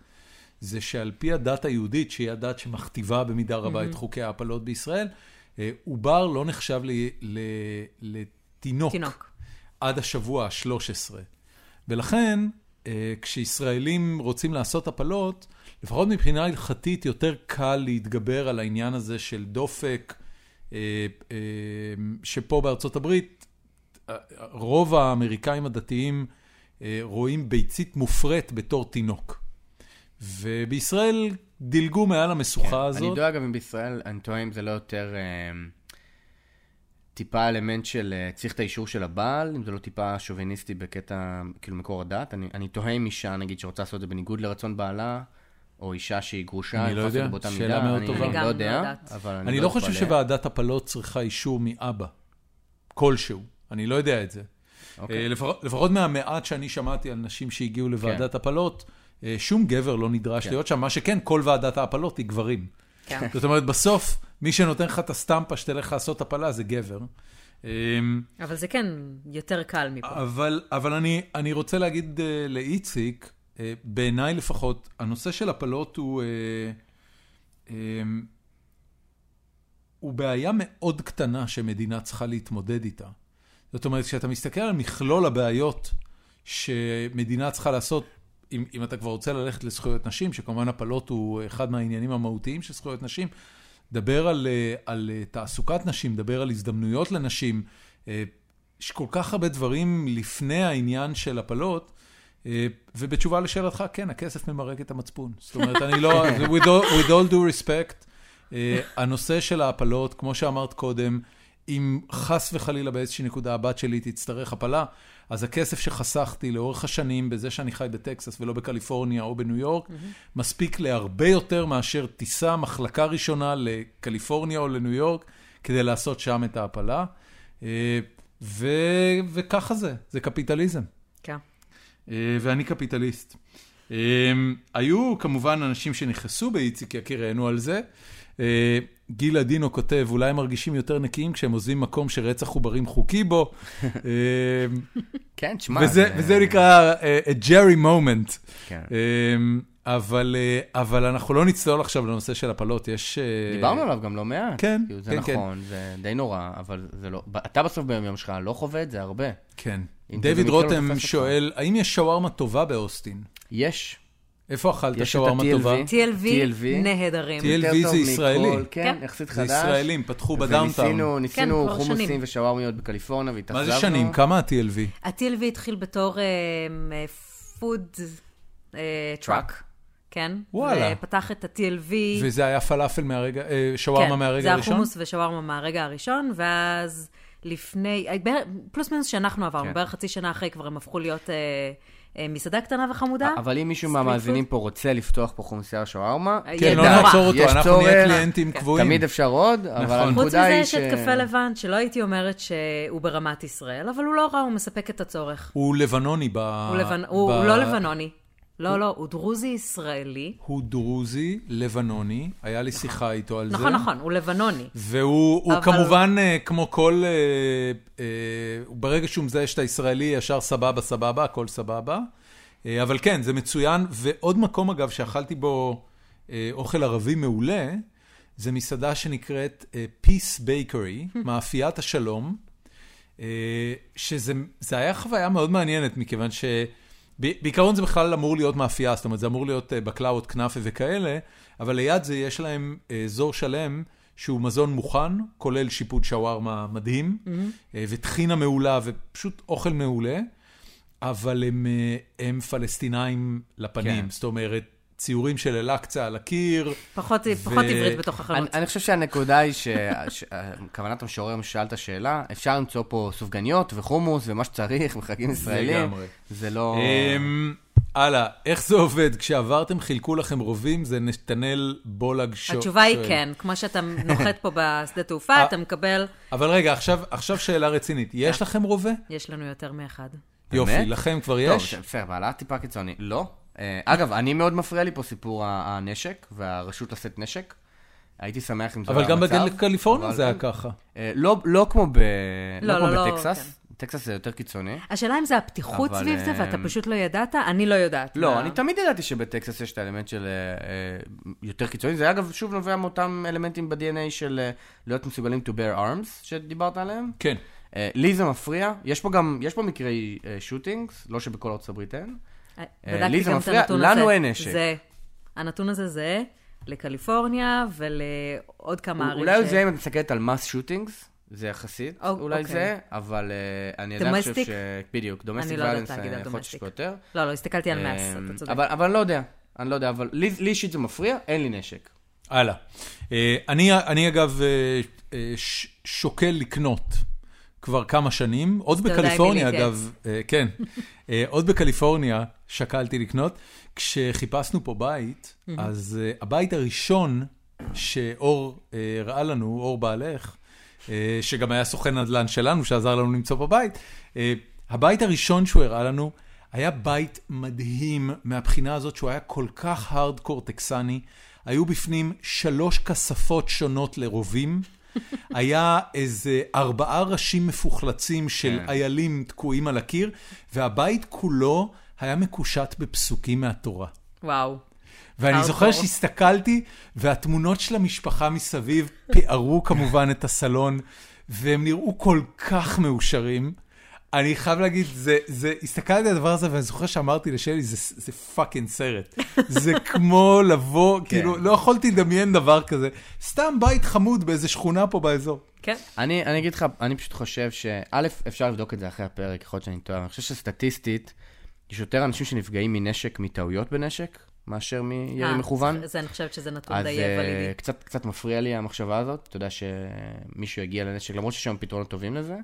זה שעל פי הדת היהודית, שהיא הדת שמכתיבה במידה רבה את חוקי ההפלות בישראל, אה, עובר לא נחשב ל- ל- לתינוק תינוק. עד השבוע ה-13. ולכן, כשישראלים רוצים לעשות הפלות, לפחות מבחינה הלכתית יותר קל להתגבר על העניין הזה של דופק, אה, אה, שפה בארצות הברית, אה, רוב האמריקאים הדתיים אה, רואים ביצית מופרית בתור תינוק. ובישראל דילגו מעל המשוכה הזאת. כן, אני דואג אגב אם בישראל, אני תוהה אם זה לא יותר אה, טיפה אלמנט של אה, צריך את האישור של הבעל, אם זה לא טיפה שוביניסטי בקטע, כאילו מקור הדת. אני, אני תוהה אם אישה, נגיד, שרוצה לעשות את זה בניגוד לרצון בעלה, או אישה שהיא גרושה, אני לא יודע, שאלה מידה. מאוד אני, טובה. אני אני לא לא יודע, יודעת. אבל אני, אני לא חושב אתפלא. שוועדת הפלות צריכה אישור מאבא, כלשהו. אני לא יודע את זה. אוקיי. אה, לפחות, לפחות מהמעט שאני שמעתי על נשים שהגיעו לוועדת הפלות, אה, שום גבר לא נדרש כן. להיות שם, מה שכן, כל ועדת ההפלות היא גברים. כן. זאת אומרת, בסוף, מי שנותן לך את הסטמפה שתלך לעשות הפלה זה גבר. אה, אבל זה כן יותר קל מפה. אבל, אבל אני, אני רוצה להגיד uh, לאיציק, uh, בעיניי לפחות, הנושא של הפלות הוא, uh, um, הוא בעיה מאוד קטנה שמדינה צריכה להתמודד איתה. זאת אומרת, כשאתה מסתכל על מכלול הבעיות שמדינה צריכה לעשות, אם, אם אתה כבר רוצה ללכת לזכויות נשים, שכמובן הפלות הוא אחד מהעניינים המהותיים של זכויות נשים, דבר על, אה, על אה, תעסוקת נשים, דבר על הזדמנויות לנשים. אה, יש כל כך הרבה דברים לפני העניין של הפלות, ובתשובה לשאלתך, כן, הכסף ממרק את המצפון. זאת אומרת, אני לא, (laughs) with all, with all due respect, הנושא של ההפלות, כמו שאמרת קודם, אם חס וחלילה באיזושהי נקודה הבת שלי תצטרך הפלה, אז הכסף שחסכתי לאורך השנים בזה שאני חי בטקסס ולא בקליפורניה או בניו יורק, מספיק להרבה יותר מאשר טיסה, מחלקה ראשונה לקליפורניה או לניו יורק, כדי לעשות שם את ההפלה. אה, ו... וככה זה, זה קפיטליזם. כן. אה, ואני קפיטליסט. אה, היו כמובן אנשים שנכנסו באיציק יקירנו על זה. אה, גיל אדינו כותב, אולי הם מרגישים יותר נקיים כשהם עוזבים מקום שרצח עוברים חוקי בו. (laughs) אה, כן, תשמע. וזה, זה- וזה נקרא uh, a Jerry moment. כן. Um, אבל, uh, אבל אנחנו לא נצלול עכשיו לנושא של הפלות, יש... Uh, דיברנו עליו גם לא מעט. כן, כאילו, זה כן, כן. נכון, זה די נורא, אבל זה לא... אתה בסוף ביום שלך לא חווה את זה הרבה. כן. דיוויד לא רותם. שואל, האם יש שווארמה טובה באוסטין? יש. איפה אכלת שווארמה. טובה? TLV, TLV. נהדרים. TLV זה ישראלי. כן, כן. יחסית זה חדש. ישראלים, פתחו ב downtown. וניסינו ניסינו כבר חומוסים. ושווארמיות בקליפורניה והתאכזבנו. מה זה שנים? כמה ה-TLV? ה-TLV התחיל בתור food truck, כן? וואלה. ופתח את ה-TLV. וזה היה פלאפל מהרגע, אה, שווארמה מהרגע כן, זה הראשון? החומוס ושווארמה מהרגע הראשון, ואז לפני, אה, פלוס מינוס שאנחנו עברנו, כן. בערך חצי שנה אחרי כבר הם הפכו להיות אה, אה, מסעדה קטנה וחמודה. אבל אם מישהו מהמאזינים. פה רוצה לפתוח פה חומוסייה שווארמה, אה, כן, לא. נעצור אותו, יש אנחנו נהיה. קליינטים כן. קבועים. תמיד אפשר עוד, אבל נכון. חוץ הנקודה מזה היא יש ש... את קפה לבן, שלא הייתי אומרת שהוא ברמת ישראל, אבל הוא לא רע, הוא מספק את הצורך. הוא לבנוני ב- הוא לא לבנוני. לא, לא, הוא דרוזי ישראלי. הוא דרוזי, לבנוני, היה לי שיחה איתו על זה. נכון, נכון, הוא לבנוני. והוא כמובן, אה, כמו כל... אה, אה, ברגע שהוא מזהה שאתה ישראלי, ישר סבבה, סבבה, הכל סבבה. אבל כן, זה מצוין. ועוד מקום, אגב, שאכלתי בו אוכל ערבי מעולה, זה מסעדה שנקראת Peace Bakery, (laughs) מאפיית השלום, שזה זה היה חוויה מאוד מעניינת, מכיוון ש... בעיקרון זה בכלל אמור להיות מאפייה, זאת אומרת, זה אמור להיות אה, בקלאות, כנאפה וכאלה, אבל ליד זה יש להם אה, אזור שלם שהוא מזון מוכן, כולל שיפוד שווארמה מדהים, אה, וטחינה מעולה, ופשוט אוכל מעולה, אבל הם, אה, הם פלסטינאים לפנים, כן. זאת אומרת, ציורים של אל-אקצא על הקיר. פחות ו- פחות עברית בתוך אני, החנות. אני חושב שהנקודה היא שכוונת המשורר ששאל את השאלה, אפשר למצוא פה סופגניות וחומוס ומה שצריך בחגים ישראלים. לגמרי. זה לא... אמ, הלאה, איך זה עובד? כשעברתם חילקו לכם רובים, זה נתנאל בולג שואל. התשובה היא כן, כמו שאתה נוחת פה בשדה תעופה, אה. אתה מקבל, אבל רגע, עכשיו, עכשיו שאלה רצינית. יש לכם רובה? יש לנו יותר מאחד. יופי? לכם כבר טוב, יש? בסדר, בעלה טיפה קיצוני. לא. אה, אגב, אני מאוד מפריע לי פה סיפור הנשק והרשות לשאת נשק. הייתי שמח אם זה אבל היה גם המצב, בקליפורניה אבל זה היה כן. ככה. אה, לא, לא כמו, ב... לא, לא, בטקסס. טקסס זה יותר קיצוני. השאלה אם זה הפתיחות אבל, סביב זה ואתה אה, פשוט לא ידעת? אני לא יודעת. לא, מה- אני תמיד ידעתי שבטקסס יש את האלמנט של יותר קיצוני. זה אגב, שוב נובע מאותם אלמנטים ב-DNA של להיות מסוגלים to bear arms, שדיברת עליהם. כן. לי זה מפריע. יש פה גם, יש פה מקרי שוטינגס, לא שבכל ארצות הברית אין. אה, אה, לי זה מפריע, לנו. אין נשק. זה, הנתון הזה זהה לקליפורניה ולעוד כמה ערים. אולי זה אם את מסתכלת על מס שוטינגס, זה יחסית, או- אולי אוקיי. זה, אבל אה, אני עדיין חושב? ש... בדיוק, דומסטיק לא יודעת ויילנס, להגיד על יכול להיות שיש יותר. לא, לא, הסתכלתי על אה, מס, אתה צודק. אבל אבל אני לא יודע, אני לא יודע, אבל לי אישית זה מפריע, אין לי נשק. הלאה. אה, אני, אני אגב אה, אה, שוקל לקנות כבר כמה שנים, עוד בקליפורניה. אגב, אה, כן, אה, עוד בקליפורניה שקלתי לקנות. כשחיפשנו פה בית, אז אה, הבית הראשון שאור אה, הראה לנו, אור בעלך, שגם היה סוכן נדל"ן שלנו, שעזר לנו למצוא פה בית, הבית הראשון שהוא הראה לנו, היה בית מדהים מהבחינה הזאת שהוא היה כל כך הארדקור טקסני. היו בפנים שלוש כספות שונות לרובים. היה איזה ארבעה ראשים מפוחלצים של כן. איילים תקועים על הקיר, והבית כולו היה מקושט בפסוקים מהתורה. וואו. ואני. זוכר שהסתכלתי, והתמונות של המשפחה מסביב (laughs) פיארו כמובן את הסלון, והם נראו כל כך מאושרים. אני חייב להגיד, זה, זה, הסתכלתי על הדבר הזה ואני זוכר שאמרתי לשלי, זה, זה fucking סרט. זה (laughs) כמו לבוא, כאילו, לא יכולתי לדמיין דבר כזה. סתם בית חמוד באיזה שכונה פה באזור. כן. אני אני אגיד לך, אני פשוט חושב שא', אפשר לבדוק את זה אחרי הפרק, יכול להיות שאני טועה, אני חושב שסטטיסטית, יש יותר אנשים שנפגעים מנשק, מטעויות בנשק, מאשר מירי אה, מכוון. זה- זה, אני חושבת שזה נתון אז די אה, ולידי. קצת, קצת מפריע לי המחשבה הזאת, אתה יודע שמישהו יגיע לנשק, למרות שיש שם פתרונות טובים לזה.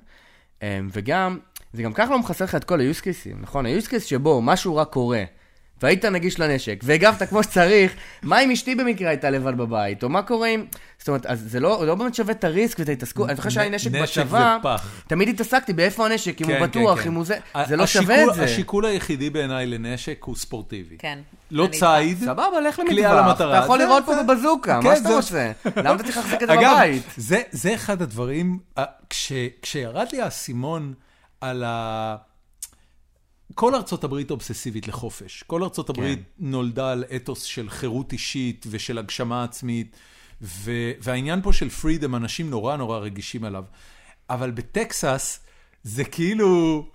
אה, וגם, זה גם ככה לא מחסר לך את כל ה-use cases, נכון? ה-use case שבו משהו רק קורה, והיית נגיש לנשק, והגבת כמו שצריך, מה אם אשתי במקרה הייתה לבד בבית, או מה קורה אם... זאת אומרת, אז זה לא, לא באמת שווה את הריסק ואת ההתעסקות. אני זוכר שהיה לי נשק בצבא, תמיד התעסקתי באיפה הנשק, אם כן, הוא בטוח, כן, כן. אם הוא זה, זה לא השיקול- שווה את זה. השיקול היחידי בעיניי לנשק הוא ספורטיבי. כן. לא ציד. סבבה, לך למטרה. אתה יכול זה- לראות פה בבזוקה, כן, מה שאתה זה- רוצה? למה אתה צריך להחזיק את זה אגב, בבית? זה, זה אחד הדברים, כש, כשירד לי האסימון על ה... כל ארצות הברית אובססיבית לחופש. כל ארצות הברית נולדה על אתוס של חירות אישית ושל הגשמה עצמית, ו, והעניין פה של פרידם, אנשים נורא נורא רגישים עליו. אבל בטקסס זה כאילו...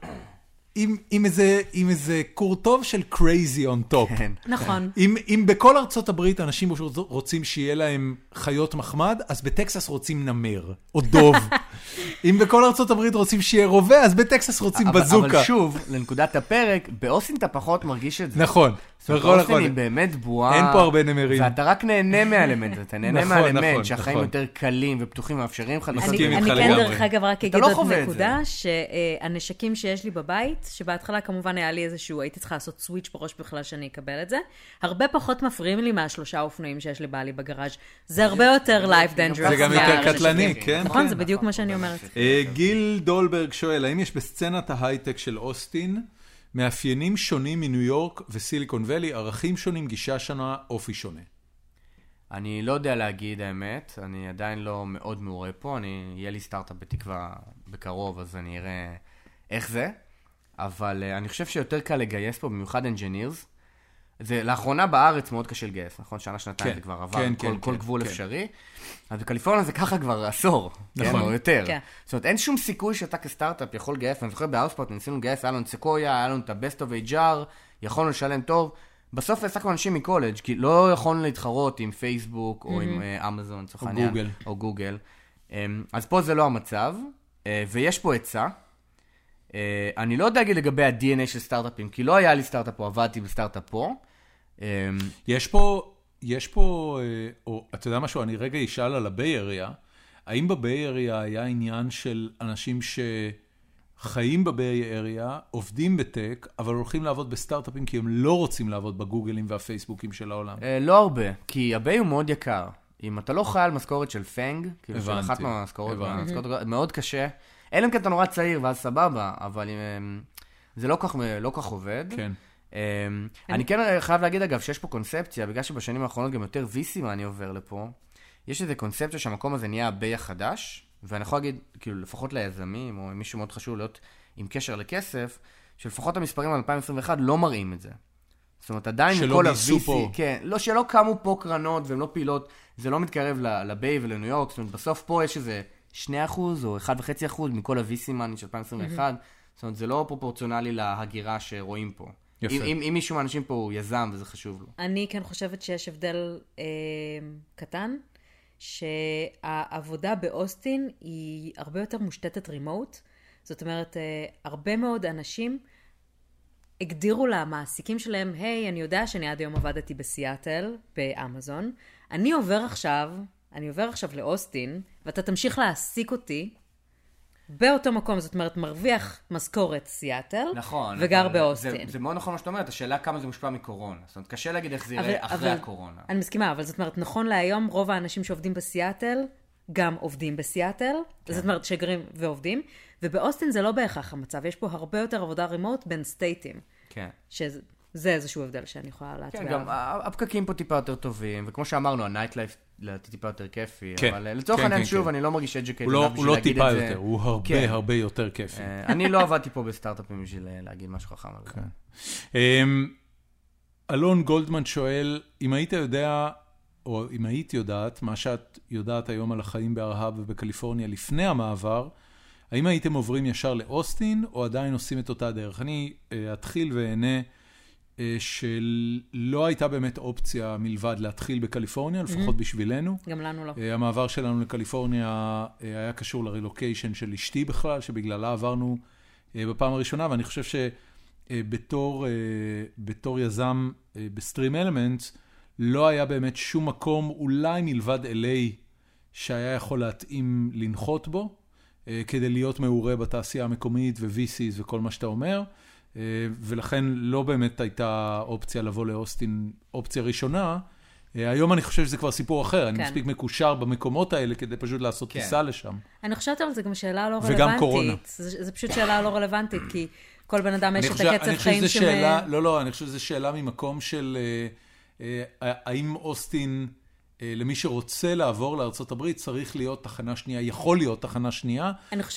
עם, עם, איזה, עם איזה קורטוב של crazy on top. כן. נכון. אם, אם בכל ארצות הברית אנשים רוצים שיהיה להם חיות מחמד, אז בטקסס רוצים נמר, או דוב. (laughs) אם בכל ארצות הברית רוצים שיהיה רובה, אז בטקסס רוצים אבל- בזוקה. אבל שוב, לנקודת הפרק, באוסטין אתה פחות מרגיש את זה. נכון, נכון, נכון. היא באמת בועה. אין פה הרבה נמרים. ואתה רק נהנה מהאלמנט אתה נהנה נכון, נכון, מהאלמנט שהחיים נכון. יותר קלים ופתוחים ומאפשרים לך אני, מסכים אני כן. דרך אגב, רק אגיד לא עוד נקודה, שהנשקים שיש לי בבית, שבהתחלה כמובן היה לי איזשהו, הייתי צריכה לעשות סוויץ' בראש בכלל שאני אקבל את זה, הרבה פחות מפריעים לי מהשלושה אופנועים שיש לבעלי בגראז'. זה הרבה יותר life dangerous. זה גם יותר. קטלני, כן? נכון, כן. זה בדיוק מה שאני אומרת. אה, גיל דולברג שואל, האם יש בסצנת ההייטק של אוסטין מאפיינים שונים מניו יורק וסיליקון ואלי, ערכים שונים, גישה שונה, אופי שונה? אני לא יודע להגיד האמת, אני עדיין לא מאוד מעורה פה, אני, יהיה לי סטארט-אפ בתקווה בקרוב, אז אני אראה איך זה, אבל uh, אני חושב שיותר קל לגייס פה, במיוחד engineers. זה לאחרונה בארץ מאוד קשה לגייס, נכון? שנה, שנתיים כן, זה כבר עבר כן, כל, כן, כל כן, גבול כן. אפשרי. אז בקליפורניה זה ככה כבר עשור, כן? נכון. או יותר. כן. זאת אומרת, אין שום סיכוי שאתה כסטארט-אפ יכול לגייס, אני זוכר בארספורט ניסינו לגייס, היה לנו את סקויה, היה לנו את ה-best of HR, יכולנו לשלם טוב. בסוף העסקנו אנשים מקולג', כי לא יכולנו להתחרות עם פייסבוק או עם אה, אמזון, לצורך או העניין. גוגל. או גוגל. אמ, אז פה זה לא המצב, אה, ויש פה עצה. אה, אני לא יודע להגיד לגבי ה-DNA של סטארט-אפים, כי לא היה לי סטארט-אפ פה, עבדתי בסטארט-אפ פה. אמ, יש פה, יש פה, אה, או אתה יודע משהו, אני רגע אשאל על ה Bay Area, האם ב Bay Area היה עניין של אנשים שחיים ב Bay Area, עובדים ב tech, אבל הולכים לעבוד בסטארט-אפים כי הם לא רוצים לעבוד בגוגלים והפייסבוקים של העולם? אה, לא הרבה, כי ה Bay הוא מאוד יקר. אם אתה לא חי על משכורת של FAANG, כאילו של אחת מהמשכורות, מאוד קשה. אלא אם כן אתה נורא צעיר, ואז סבבה, אבל אמ, זה לא כך, לא כך עובד. כן. אמ, אני כן חייב להגיד, אגב, שיש פה קונספציה, בגלל שבשנים האחרונות גם יותר VC מה אני עובר לפה, יש איזו קונספציה שהמקום הזה נהיה הביי החדש, ואני יכול להגיד, כאילו, לפחות ליזמים, או מישהו מאוד חשוב להיות עם קשר לכסף, שלפחות המספרים על 2021 לא מראים את זה. זאת אומרת, עדיין גייסו ה-VC. כן, לא, שלא קמו פה קרנות והן לא פעילות, זה לא מתקרב לביי ולניו יורק, זאת אומרת, בסוף פה יש איזה 2% או 1.5% מכל ה-VC מאני של 2021, זאת אומרת, זה לא פרופורציונלי להגירה שרואים פה. יפה. אם, אם, אם מישהו מהאנשים פה הוא יזם וזה חשוב לו. אני כן חושבת שיש הבדל אה, קטן, שהעבודה באוסטין היא הרבה יותר מושתתת רימוט. זאת אומרת, אה, הרבה מאוד אנשים הגדירו למעסיקים שלהם, היי, אני יודע שאני עד היום עבדתי בסיאטל, באמזון, אני עובר עכשיו, אני עובר עכשיו לאוסטין, ואתה תמשיך להעסיק אותי באותו מקום, זאת אומרת, מרוויח משכורת סיאטל, נכון. וגר אבל באוסטין. זה, זה מאוד נכון מה שאת אומרת, השאלה כמה זה מושפע מקורונה. זאת אומרת, קשה להגיד איך זה אבל- ייראה אחרי אבל- הקורונה. אני מסכימה, אבל זאת אומרת, נכון להיום, רוב האנשים שעובדים בסיאטל, גם עובדים בסיאטל, כן. זאת אומרת, שגרים ועובדים, ובאוסטין זה לא בהכרח המצב, יש פה הרבה יותר עבודה רימוט בין סטייטים, כן. שזה איזשהו הבדל שאני יכולה כן, להצביע גם עליו. ה- הפקקים פה טיפה יותר טובים, וכמו שאמרנו, הנייט לייף לדעתי טיפה יותר כיפי, כן. אבל אה, לצורך כן, העניין, כן, שוב, כן. אני לא מרגיש הוא לא, הוא בשביל לא להגיד טיפה את זה. יותר, הוא הרבה כן. הרבה יותר כיפי. אה, אני לא עבדתי פה בסטארט-אפים בשביל אה, להגיד משהו חכם על זה. אמ, אלון גולדמן שואל, אם היית יודע, או אם היית יודעת, מה שאת יודעת היום על החיים בארהב ובקליפורניה לפני המעבר, האם הייתם עוברים ישר לאוסטין, או עדיין עושים את אותה דרך? אני אתחיל ואענה שלא הייתה באמת אופציה מלבד להתחיל בקליפורניה, לפחות בשבילנו. גם לנו לא. אה, המעבר שלנו לקליפורניה אה, היה קשור לרילוקיישן של אשתי בכלל, שבגללה עברנו אה, בפעם הראשונה, ואני חושב שבתור בתור יזם אה, בסטרים אלמנטס, לא היה באמת שום מקום, אולי מלבד LA, שהיה יכול להתאים לנחות בו. אה, כדי להיות מעורה בתעשייה המקומית ו-VCs וכל מה שאתה אומר, אה, ולכן לא באמת הייתה אופציה לבוא לאוסטין, אופציה ראשונה. אה, היום אני חושב שזה כבר סיפור אחר, אני כן. מספיק מקושר במקומות האלה כדי פשוט לעשות כן. טיסה לשם. אני חושבת על זה גם שאלה לא וגם רלוונטית. קורונה. זה, זה פשוט שאלה לא רלוונטית, כי כל בן אדם יש אני את הקצב אני חיים שזו שאלה, שמ- לא, לא, אני חושב שזו שאלה ממקום של אה, אה, האם אוסטין, אה, למי שרוצה לעבור לארה"ב, צריך להיות תחנה שנייה, יכול להיות תחנה שנייה,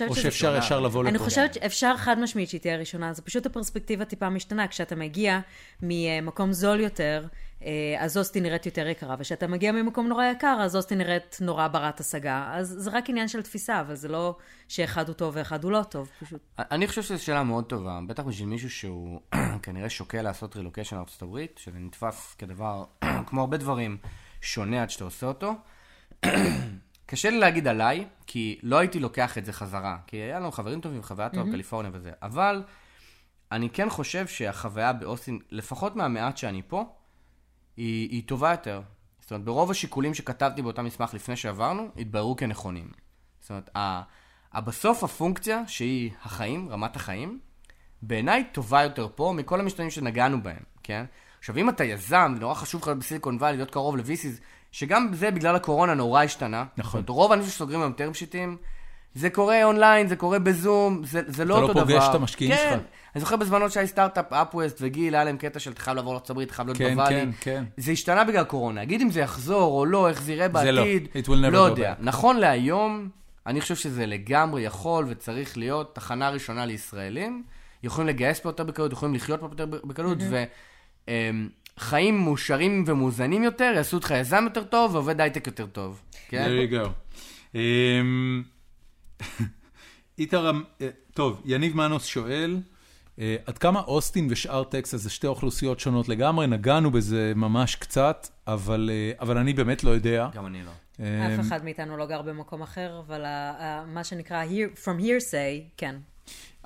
או. שאפשר. ישר לבוא לפה. אני חושבת שאפשר חד משמעית שהיא תהיה ראשונה, זה פשוט הפרספקטיבה טיפה משתנה. כשאתה מגיע ממקום זול יותר, אה, אז אוסטין נראית יותר יקרה, וכשאתה מגיע ממקום נורא יקר, אז אוסטין נראית נורא ברת השגה. אז זה רק עניין של תפיסה, אבל זה לא שאחד הוא טוב ואחד הוא לא טוב, פשוט. אני חושב שזו שאלה מאוד טובה, בטח בשביל מישהו שהוא (clears throat) כנראה שוקל לעשות רילוקיישן לארצות הברית, שזה נתפס כדבר, (clears throat) כמו הרבה דברים, שונה עד שאתה עושה אותו. (clears throat) קשה לי להגיד עליי, כי לא הייתי לוקח את זה חזרה, כי היה לנו חברים טובים, חוויה טובה בקליפורניה וזה, אבל אני כן חושב שהחוויה באוסטין, לפחות מהמעט שאני פה, היא, היא טובה יותר. זאת אומרת, ברוב השיקולים שכתבתי באותה מסמך לפני שעברנו, התבררו כנכונים. זאת אומרת, ה, ה, בסוף הפונקציה, שהיא החיים, רמת החיים, בעיניי טובה יותר פה מכל המשתנים שנגענו בהם, כן? עכשיו, אם אתה יזם, ונורא חשוב לך בסיליקון וואלי, להיות קרוב ל-VCs, שגם זה בגלל הקורונה נורא השתנה. נכון. זאת אומרת, רוב האנשים שסוגרים היום טרם שיטים, זה קורה אונליין, זה קורה בזום, זה, זה לא לא אותו דבר. פוגש את המשקיעים כן. שלך. אני זוכר בזמנו שהיה סטארט-אפ אפווסט וגיל, היה להם קטע של אתה חייב לעבור לארצות הברית, אתה חייב להיות כן, בוואלי. כן, כן. זה השתנה בגלל קורונה. אגיד אם זה יחזור או לא, איך זה יראה זה לא. בעתיד, never לא go יודע. back. נכון להיום, אני חושב שזה לגמרי יכול וצריך להיות תחנה ראשונה לישראלים. יכולים לגייס פה יותר בקלות, יכולים לחיות פה יותר בקלות, וחיים מאושרים ומאוזנים יותר, יעשו אותך יזם יותר טוב ועובד הייטק יותר טוב. כן? There you go. אמ, (laughs) איתר, אה, טוב, יניב מנוס שואל, אה, עד כמה אוסטין ושאר טקסס זה שתי אוכלוסיות שונות לגמרי? נגענו בזה ממש קצת, אבל, אה, אבל אני באמת לא יודע. גם אני לא. אמ, אף אחד מאיתנו לא גר במקום אחר, אבל מה שנקרא From hearsay, כן.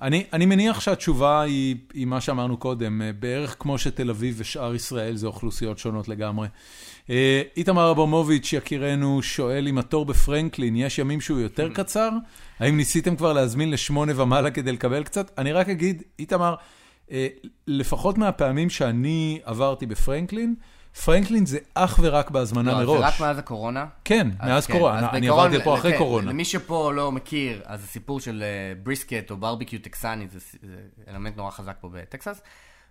אני, אני מניח שהתשובה היא, היא מה שאמרנו קודם, אה, בערך כמו שתל אביב ושאר ישראל זה אוכלוסיות שונות לגמרי. אה, איתמר אברמוביץ', יקירנו, שואל אם התור בפרנקלין, יש ימים שהוא יותר קצר? האם ניסיתם כבר להזמין לשמונה ומעלה כדי לקבל קצת? אני רק אגיד, איתמר, אה, לפחות מהפעמים שאני עברתי בפרנקלין, פרנקלין זה אך ורק בהזמנה לא, מראש. זה רק מאז הקורונה. כן, אז מאז כן, קורונה, אז אני עברתי פה אחרי כן, קורונה. למי שפה לא מכיר, אז הסיפור של אה, brisket או ברביקיו טקסני זה זה אלמנט נורא חזק פה בטקסס.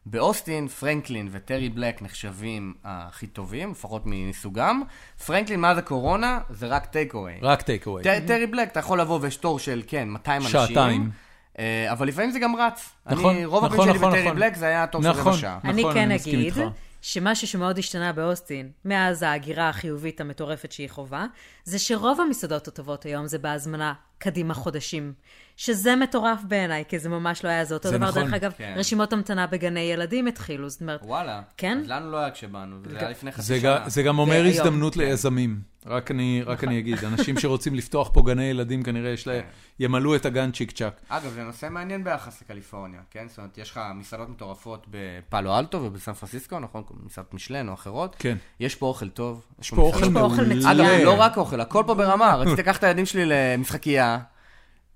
באוסטין, פרנקלין וטרי בלק נחשבים הכי טובים, לפחות מסוגם. פרנקלין מאז הקורונה זה רק take away. רק take away. טרי בלק, אתה יכול לבוא ויש תור של, כן, 200 אנשים. שעתיים. אה, אבל לפעמים זה גם רץ. נכון, אני, רוב נכון, הפעמים שלי נכון, בטרי נכון. בלק זה היה תור של נכון. רבע שעה. אני נכון, כן אני מסכים אגיד איתך. שמשהו שמאוד השתנה באוסטין, מאז ההגירה החיובית המטורפת שהיא חובה, זה שרוב המסעדות הטובות היום זה בהזמנה קדימה חודשים. שזה מטורף בעיניי, כי זה ממש לא היה זה אותו זה דבר. נכון. דרך אגב, כן. רשימות המתנה בגני ילדים התחילו, זאת אומרת, וואלה. כן? אז לנו לא היה כשבאנו, זה היה לפני חצי זה, שנה. ג- זה גם אומר והיום, הזדמנות כן. ליזמים. רק אני, (laughs) רק אני אגיד, אנשים שרוצים לפתוח פה גני ילדים, כנראה יש להם, ימלאו את הגן צ'יק צ'אק. אגב, זה נושא מעניין ביחס לקליפורניה, כן? זאת אומרת, יש לך מסעדות מטורפות בפאלו אלטו ובסן פרנסיסקו, נכון? מסעדות משלן או אחרות. כן. יש פה אוכל טוב. יש פה אוכל מעולה. אגב, לא רק אוכל, הכל פה ברמה. (laughs) רציתי לקחת את הילדים שלי למשחקייה.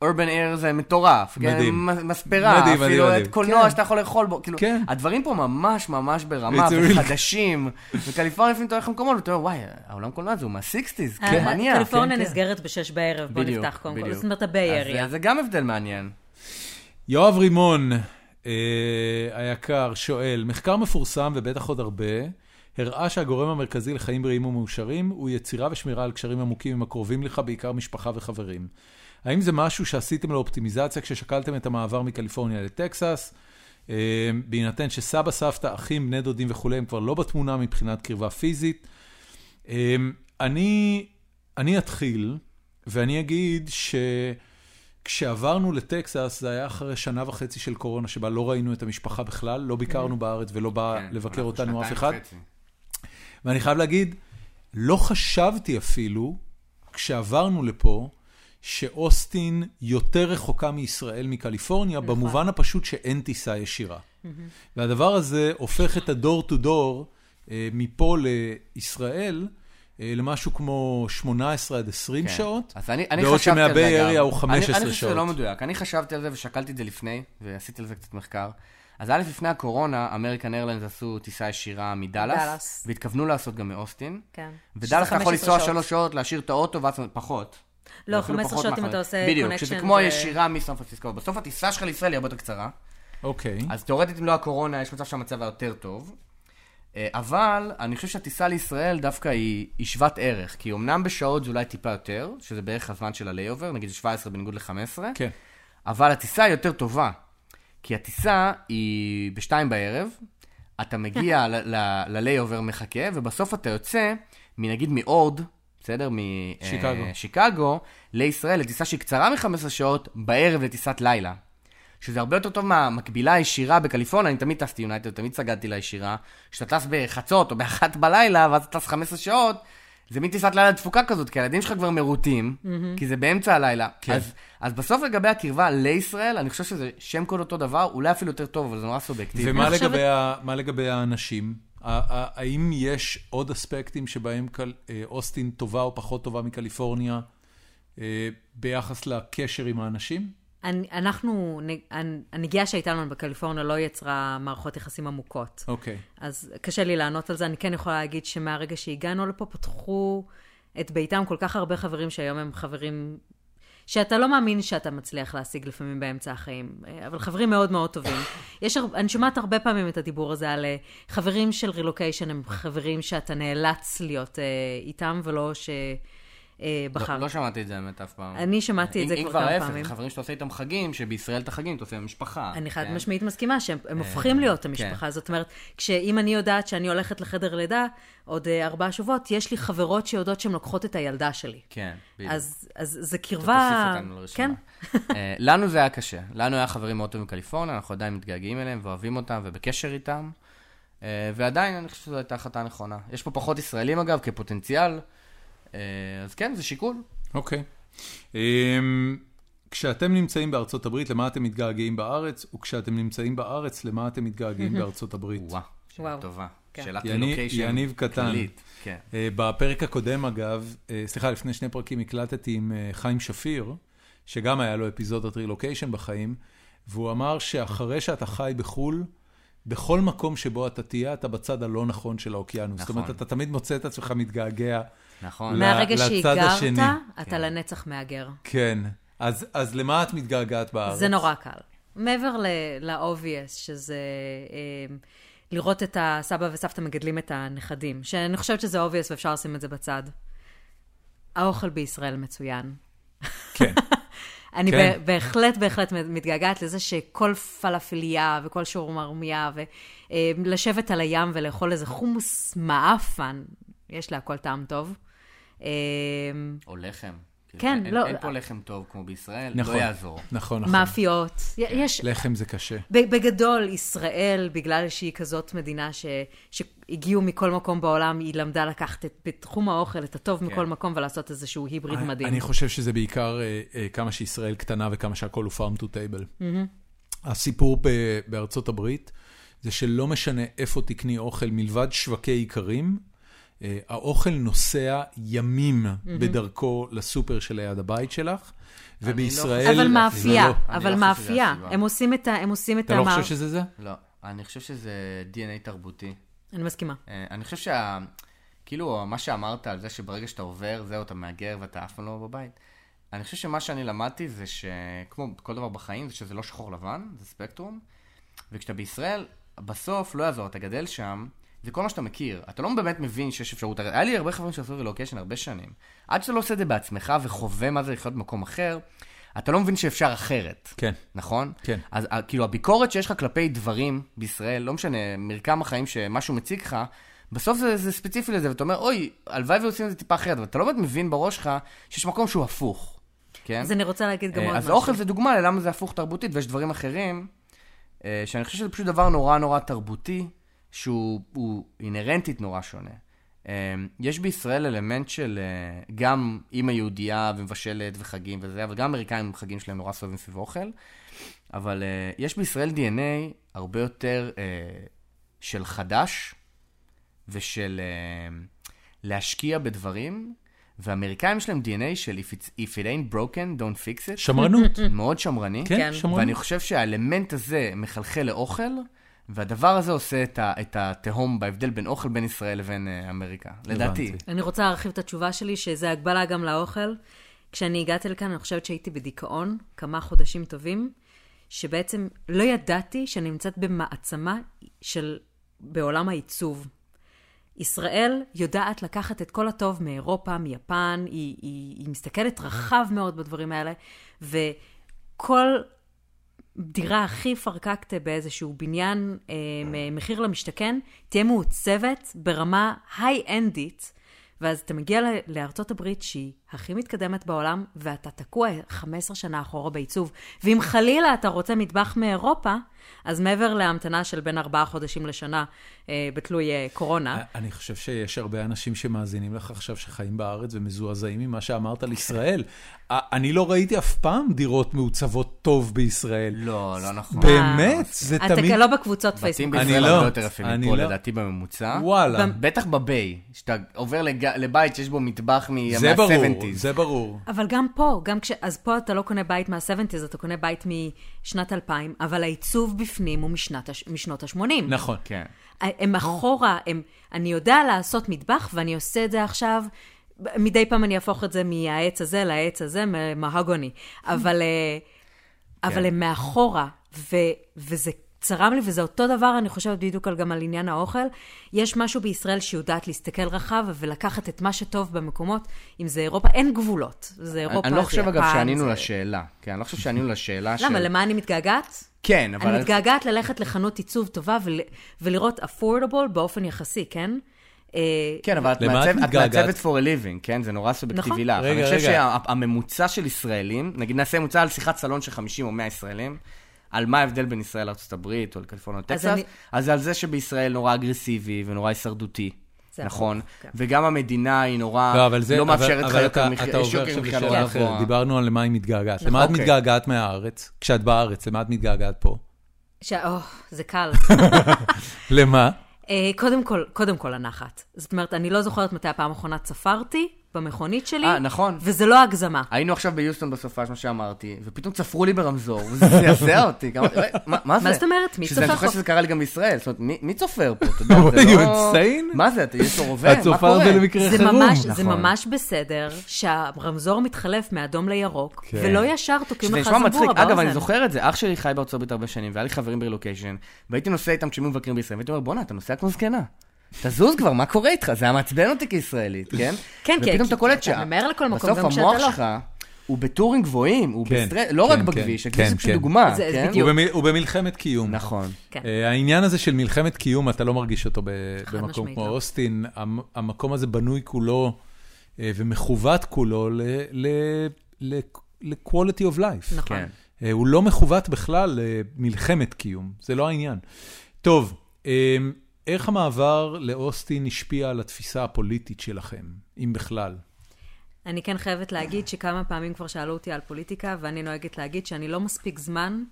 אורבן אייר זה מטורף, כן? מדהים. מ- מספרה, מדהים, מדהים, אפילו מדהים. את קולנוע כן. שאתה יכול לאכול בו, כאילו, כן. הדברים פה ממש ממש ברמה, וחדשים, (laughs) וקליפורניה לפעמים אתה הולך למקומות, ואתה אומר, וואי, העולם קולנוע הזה הוא מה-60's, ה- כן, מניאק. קליפורניה כן, כן. נסגרת בשש בערב, בוא בדיוק, נפתח קודם כל. זאת אומרת, הביי אריה. אה, זה גם הבדל מעניין. יואב רימון, אה, היקר, שואל, מחקר מפורסם ובטח עוד הרבה, הראה שהגורם המרכזי לחיים בריאים ומאושרים הוא יצירה ושמירה על קשרים עמוקים עם הקרובים לך, בעיקר משפחה וחברים. האם זה משהו שעשיתם לאופטימיזציה כששקלתם את המעבר מקליפורניה לטקסס? אה, בהינתן שסבא, סבתא, אחים, בני דודים וכולי הם כבר לא בתמונה מבחינת קרבה פיזית. אה, אני, אני אתחיל, ואני אגיד ש... כשעברנו לטקסס, זה היה אחרי שנה וחצי של קורונה, שבה לא ראינו את המשפחה בכלל, לא ביקרנו בארץ ולא בא כן, לבקר אותנו אף אחד. וחצי. ואני חייב להגיד, לא חשבתי אפילו, כשעברנו לפה, שאוסטין יותר רחוקה מישראל מקליפורניה, נכון. במובן הפשוט שאין טיסה ישירה. והדבר הזה הופך את ה door to door מפה לישראל אה, למשהו כמו 18 עד 20 כן. שעות, אז אני, אני בעוד שמה Bay גם. Area הוא 15 אני, אני חושב שזה שעות. לא מדויק. אני חשבתי על זה ושקלתי את זה לפני, ועשיתי על זה קצת מחקר. אז א', לפני הקורונה, American Airlines עשו טיסה ישירה מדאלאס, דאלאס. והתכוונו לעשות גם מאוסטין. כן. ודאלאס אתה יכול 15 לנסוע שעות. שלוש שעות, להשאיר את האוטו, ואז פחות. לא, אפילו 15 פחות שעות אם. אתה עושה בדיוק, connection. שזה כמו הישירה מסן פרנסיסקו. בסוף הטיסה שלך לישראל היא הרבה יותר קצרה. אוקיי. אז תאורטית, אם לא הקורונה, יש מצב שהמצב היה יותר טוב. אה, אבל אני חושב שהטיסה לישראל דווקא היא, היא שוות ערך, כי אמנם בשעות זה אולי טיפה יותר, שזה בערך הזמן של ה layover, נגיד זה 17 בניגוד ל-15, כן. אבל הטיסה היא יותר טובה, כי הטיסה היא בשתיים בערב, אתה מגיע (laughs) ללייאובר מחכה, ובסוף אתה יוצא, נגיד מאורד, בסדר? שיקגו. משיקגו, לישראל, לטיסה שהיא קצרה מ-15 שעות, בערב לטיסת לילה. שזה הרבה יותר טוב מהמקבילה הישירה בקליפורניה, אני תמיד טסתי יונייטד, תמיד סגדתי לישירה. כשאתה טס בחצות או באחת בלילה, ואז אתה טס 15 שעות, זה מין טיסת לילה דפוקה כזאת, כי הילדים שלך כבר מרוטים, כי זה באמצע הלילה. כן. אז, אז בסוף לגבי הקרבה לישראל, אני חושב שזה שם קוד אותו דבר, אולי אפילו יותר טוב, אבל זה נורא סובייקטיבי. ומה אני חושבת- לגבי ה- לגבי האנשים? האם יש עוד אספקטים שבהם אה, אוסטין טובה או פחות טובה מקליפורניה אה, ביחס לקשר עם האנשים? אנחנו, הנגיעה שהייתה לנו בקליפורניה לא יצרה מערכות יחסים עמוקות. אוקיי. אז קשה לי לענות על זה. אני כן יכולה להגיד שמהרגע שהגענו לפה, פתחו את ביתם כל כך הרבה חברים שהיום הם חברים שאתה לא מאמין שאתה מצליח להשיג לפעמים באמצע החיים, אה, אבל חברים מאוד מאוד טובים. (laughs) יש, אני שומעת הרבה פעמים את הדיבור הזה על אה, חברים של רילוקיישן, הם חברים שאתה נאלץ להיות אה, איתם, ולא שבחר. לא, לא שמעתי את זה האמת אף פעם. אני שמעתי את זה כבר אם כבר כמה ההפך, פעמים. חברים שאתה עושה איתם חגים, שבישראל את החגים אתה עושה עם משפחה. אני חד כן? משמעית מסכימה שהם הם הופכים להיות המשפחה. זאת אומרת, כשאם אני יודעת שאני הולכת לחדר לידה עוד אה, ארבעה שבועות, יש לי חברות שיודעות שהן לוקחות את הילדה שלי. כן, בדיוק. אז, אז זה קרבה... כן. אה, לנו זה היה קשה. לנו היה חברים מאוד טובים מקליפורניה, אנחנו עדיין מתגעגעים אליהם ואוהבים אותם ובקשר איתם. אה, ועדיין אני חושב שזו הייתה החלטה נכונה. יש פה פחות ישראלים אגב, כפוטנציאל. אה, אז כן, זה שיקול. אוקיי. אמ, כשאתם נמצאים בארצות הברית, למה אתם מתגעגעים בארץ? וכשאתם נמצאים בארץ, למה אתם מתגעגעים (laughs) בארצות הברית? וואו, שאלה וואו. טובה. כן. שאלת רילוקיישן יניב קטן. כללית. כן. אה, בפרק הקודם, אגב, אה, סליחה, לפני שני פרקים הקלטתי עם אה, חיים שפיר, שגם היה לו אפיזודת רילוקיישן בחיים, והוא אמר שאחרי שאתה חי בחו"ל, בכל מקום שבו אתה תהיה, אתה בצד הלא נכון של האוקיינוס. זאת אומרת, נכון. אתה תמיד מוצא את עצמך מתגעגע. נכון. מהרגע שהיגרת, השני. אתה כן. לנצח מהגר. כן. אז, אז למה את מתגעגעת בארץ? זה נורא קל. מעבר ל-obvious, שזה אה, לראות את הסבא וסבתא מגדלים את הנכדים, שאני חושבת שזה obvious ואפשר לשים את זה בצד. האוכל בישראל מצוין. כן. (laughs) אני כן. כן. בהחלט, בהחלט מתגעגעת לזה שכל פלאפליה וכל שורמרמיה, ולשבת על הים ולאכול איזה חומוס מעפן, יש להכל טעם טוב. אה, או לחם. כאילו, כן, אין, לא- אין פה לחם טוב כמו בישראל, נכון. לא יעזור. נכון, נכון. מאפיות, י- יש, לחם זה קשה. בגדול, ישראל, בגלל שהיא כזאת מדינה ש, שהגיעו מכל מקום בעולם, היא למדה לקחת את, בתחום האוכל את הטוב כן. מכל מקום ולעשות איזשהו היבריד מדהים. אני חושב שזה בעיקר אה, אה, כמה שישראל קטנה וכמה שהכל הוא farm to table. הסיפור ב- בארצות הברית זה שלא משנה איפה תקני אוכל מלבד שווקי איכרים, אה, האוכל נוסע ימים בדרכו לסופר שליד הבית שלך, ובישראל... אבל זה מאפייה, אבל לא שזה מאפייה. הם עושים את ה... הם עושים את אתה לא חושב שזה זה? לא, אני חושב שזה DNA תרבותי. אני מסכימה. אה, אני חושב שה... כאילו, מה שאמרת על זה שברגע שאתה עובר, זהו, אתה מהגר ואתה אף פעם לא בבית. אני חושב שמה שאני למדתי זה שכמו כל דבר בחיים, זה שזה לא שחור לבן, זה ספקטרום. וכשאתה בישראל, בסוף לא יעזור, אתה גדל שם, זה כל מה שאתה מכיר. אתה לא באמת מבין שיש אפשרות. היה לי הרבה חברים שעשו רילוקיישן הרבה שנים. עד שאתה לא עושה את זה בעצמך וחווה מה זה לחיות במקום אחר, אתה לא מבין שאפשר אחרת. כן. נכון? כן. אז אה, כאילו הביקורת שיש לך כלפי דברים בישראל, לא משנה, מרקם החיים שמשהו מציג לך, בסוף זה, זה ספציפי לזה, ואתה אומר, אוי, הלוואי ועושים את זה טיפה אחרת, אבל אתה לא באמת מבין בראש שלך שיש מקום שהוא הפוך, כן? אז אני רוצה להגיד גם אה, עוד אז משהו. אוכל זה דוגמה ללמה זה הפוך תרבותית, ויש דברים אחרים, אה, שאני חושב שזה פשוט דבר נורא נורא תרבותי, שהוא הוא אינהרנטית נורא שונה. אה, יש בישראל אלמנט של אה, גם אימא יהודייה ומבשלת וחגים וזה, אבל גם אמריקאים חגים שלהם נורא סובבים סביב אוכל. אבל אה, יש בישראל DNA הרבה יותר אה, של חדש ושל להשקיע בדברים, ואמריקאים יש להם DNA של If, it's, if it ain't broken, don't fix it. שמרנות. מאוד שמרני. כן, כן. שמרנות. ואני חושב שהאלמנט הזה מחלחל לאוכל, והדבר הזה עושה את, ה, את התהום בהבדל בין אוכל בין ישראל לבין uh, אמריקה. לדעתי. אני רוצה להרחיב את התשובה שלי, שזה הגבלה גם לאוכל. כשאני הגעתי לכאן, אני חושבת שהייתי בדיכאון כמה חודשים טובים, שבעצם לא ידעתי שאני נמצאת במעצמה של, בעולם העיצוב. ישראל יודעת לקחת את כל הטוב מאירופה, מיפן, היא, היא, היא מסתכלת רחב מאוד בדברים האלה, וכל דירה הכי פרקקטה באיזשהו בניין אה, מחיר למשתכן, תהיה מעוצבת ברמה היי-אנדית, ואז אתה מגיע לארצות הברית שהיא הכי מתקדמת בעולם, ואתה תקוע 15 שנה אחורה בעיצוב. ואם חלילה אתה רוצה מטבח מאירופה, אז מעבר להמתנה של בין ארבעה חודשים לשנה, אה, בתלוי אה, קורונה, אני חושב שיש הרבה אנשים שמאזינים לך עכשיו שחיים בארץ ומזועזעים ממה שאמרת על ישראל. א- אני לא ראיתי אף פעם דירות מעוצבות טוב בישראל. לא, לא נכון. באמת? זה אתה תמיד... לא בקבוצות בתים פייסבוק. אני בישראל לא, הרבה יותר יפים אני מפה, לא. לדעתי בממוצע. וואלה. בטח בביי, שאתה עובר לג... לבית שיש בו מטבח מה- זה ברור, מה-70's. זה ברור. אבל גם פה, גם כש... אז פה אתה לא קונה בית מה-70's, אתה קונה בית משנת 2000, אבל העיצוב בפנים הוא משנת, הש- משנות ה-80. נכון. כן. הם אחורה, הם... אני יודע לעשות מטבח, ואני עושה את זה עכשיו. מדי פעם אני אהפוך את זה מהעץ הזה לעץ הזה, מהגוני. אבל, אה, אבל הם מאחורה, ו, וזה צרם לי, וזה אותו דבר, אני חושבת בדיוק על, גם על עניין האוכל. יש משהו בישראל שיודעת להסתכל רחב ולקחת את מה שטוב במקומות, אם זה אירופה, אין גבולות. זה אירופה, אני לא חושב, אגב, שענינו זה- לשאלה. כן, אני לא חושב שענינו לשאלה של... למה, למה אני מתגעגעת? כן, אבל... אני מתגעגעת ללכת לחנות עיצוב טובה ול, ולראות affordable באופן יחסי, כן? אה, כן, אבל את מעצבת- for a living, כן? זה נורא סובייקטיבי נכון. לך. אני חושב. שהממוצע של ישראלים, נגיד נעשה ממוצע על שיחת סלון של 50 או 100 ישראלים, על מה ההבדל בין ישראל לארה"ב או לקליפורניה או אז טקסס, אני- אז על זה שבישראל נורא אגרסיבי ונורא הישרדותי. נכון, הפוך, כן. וגם המדינה היא נורא לא, אבל זה... לא אבל- מאפשרת לך אתה- יותר מחיה, אתה יש עובר יוקר עכשיו מחיה לשאלה נורא אחרת. גבוה. דיברנו על למה היא מתגעגעת. למה את אוקיי. מתגעגעת מהארץ? כשאת בארץ, למה את מתגעגעת פה? ש... או, זה קל. (laughs) למה? אה, קודם כל, קודם כל הנחת. זאת אומרת, אני לא זוכרת מתי הפעם האחרונה צפרתי במכונית שלי. אה, נכון. וזה לא הגזמה. היינו עכשיו ביוסטון בסופש, מה שאמרתי, ופתאום צפרו לי ברמזור, וזה (laughs) זעזע אותי. כמה- רגע, מה מה זה? מה זאת אומרת? מי צופר אני זוכר פה? שזה קרה לי גם בישראל. זאת אומרת, מי- מי צופר פה? אתה יודע, (laughs) זה לא... insane? מה זה, אתה יש לו רובה? את מה צופה קורה? הרבה למקרה זה חירום. זה נכון. ממש בסדר שהרמזור מתחלף מאדום לירוק, כן. ולא ישר תוקעים לך זמבורה. באוזן. אגב, אני זוכר את זה, אח שלי חי בארצות הברית הרבה שנים, והיה לי חברים ברילוקיישן, והייתי נוסע איתם כשהם מבקרים בישראל, והייתי אומר, בואנה, אתה נוסע כמו זקנה. תזוז כבר, מה קורה איתך? זה היה מעצבן אותי כישראלית, כן? כן, כן, ופתאום אתה קולט אתה שה... ממהר לכל מקום, בסוף גם כשאתה המוח לא. שלך הוא בטורים גבוהים, הוא כן, בסטרס, לא כן, רק כן, בכביש, כן, הכביש זה כן. פשוט דוגמה, זה- כן? הוא במ- הוא במלחמת קיום. נכון. כן. אה, העניין הזה של מלחמת קיום, אתה לא מרגיש אותו ב- במקום כמו לא. אוסטין. המ- המקום הזה בנוי כולו אה, ומכוות כולו ל-quality of life. נכון. כן. אה, הוא לא מכוות בכלל למלחמת קיום, זה לא העניין. טוב, איך המעבר לאוסטין השפיע על התפיסה הפוליטית שלכם, אם בכלל? אני כן חייבת להגיד שכמה פעמים כבר שאלו אותי על פוליטיקה, ואני נוהגת להגיד שאני לא מספיק זמן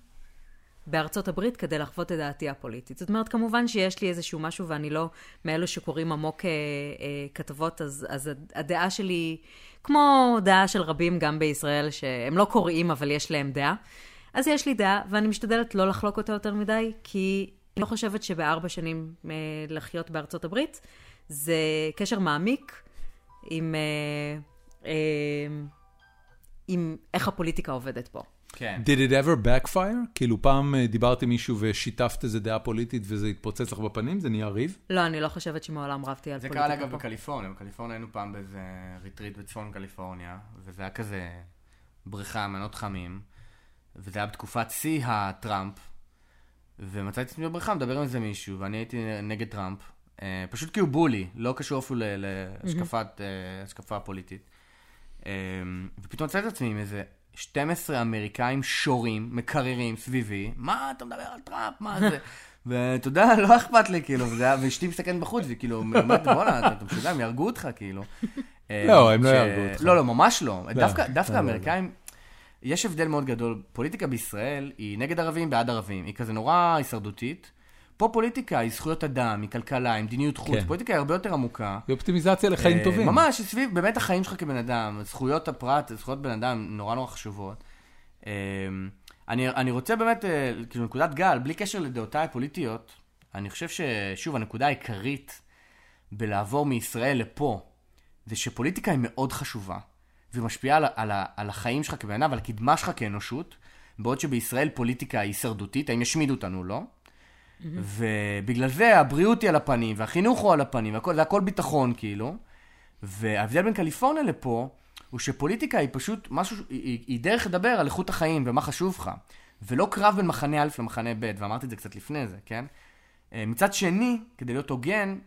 בארצות הברית כדי לחוות את דעתי הפוליטית. זאת אומרת, כמובן שיש לי איזשהו משהו, ואני לא מאלו שקוראים עמוק אה, אה, כתבות, אז, אז הדעה שלי, כמו דעה של רבים גם בישראל, שהם לא קוראים, אבל יש להם דעה, אז יש לי דעה, ואני משתדלת לא לחלוק אותה יותר מדי, כי אני לא חושבת שבארבע שנים אה, לחיות בארצות הברית, זה קשר מעמיק עם... אה, אה, עם איך הפוליטיקה עובדת פה. כן. Did it ever backfire? כאילו פעם דיברת עם מישהו ושיתפת איזה דעה פוליטית וזה התפוצץ לך בפנים? זה נהיה ריב? לא, אני לא חושבת שמעולם רבתי על זה פוליטיקה קרה לי אגב. בקליפורניה, בקליפורניה היינו פעם באיזה retreat בצפון קליפורניה, וזה היה כזה בריכה, מעיינות חמים, וזה היה בתקופת שיא הטראמפ, ומצאתי את עצמי בבריכה, מדבר עם איזה מישהו, ואני הייתי נגד טראמפ, אה, פשוט כי הוא bully, לא קשור אפילו להשקפת, אה, השקפה פוליטית. אה, ופתאום מצאתי את עצמי עם איזה 12 אמריקאים שורים, מקררים סביבי, מה אתה מדבר על טראמפ, מה זה? (laughs) ואתה יודע, לא אכפת לי, כאילו, ואשתי מסתכלת בחוץ, והיא כאילו, אומרת, בואנה, אתה משוגע, הם יהרגו אותך, כאילו. אה, לא, הם לא ש- יהרגו אותך. לא, לא, ממש לא. דווקא- לא, דווקא האמריקאים, יש הבדל מאוד גדול. פוליטיקה בישראל היא נגד ערבים, בעד ערבים. היא כזה נורא הישרדותית. פה פוליטיקה היא זכויות אדם, היא כלכלה, היא מדיניות חוץ, כן. פוליטיקה היא הרבה יותר עמוקה. היא אופטימיזציה לחיים אה, טובים. ממש, סביב באמת החיים שלך כבן אדם, זכויות הפרט, זכויות בן אדם נורא נורא חשובות. אה, אני, אני רוצה באמת, אה, כאילו נקודת גל, בלי קשר לדעותיי הפוליטיות, אני חושב ששוב, הנקודה העיקרית בלעבור מישראל לפה, זה שפוליטיקה היא מאוד חשובה, והיא משפיעה על, על, על החיים שלך כבן אדם ועל הקדמה שלך כאנושות, בעוד שבישראל פוליטיקה היא הישרדותית, האם ישמידו אותנו, לא? ובגלל זה הבריאות היא על הפנים, והחינוך הוא על הפנים, והכל, זה הכל ביטחון כאילו. וההבדל בין קליפורניה לפה, הוא שפוליטיקה היא פשוט משהו, היא, היא, היא דרך לדבר על איכות החיים ומה חשוב לך. ולא קרב בין מחנה א' למחנה ב', ואמרתי את זה קצת לפני זה, כן? אה, מצד שני, כדי להיות הוגן,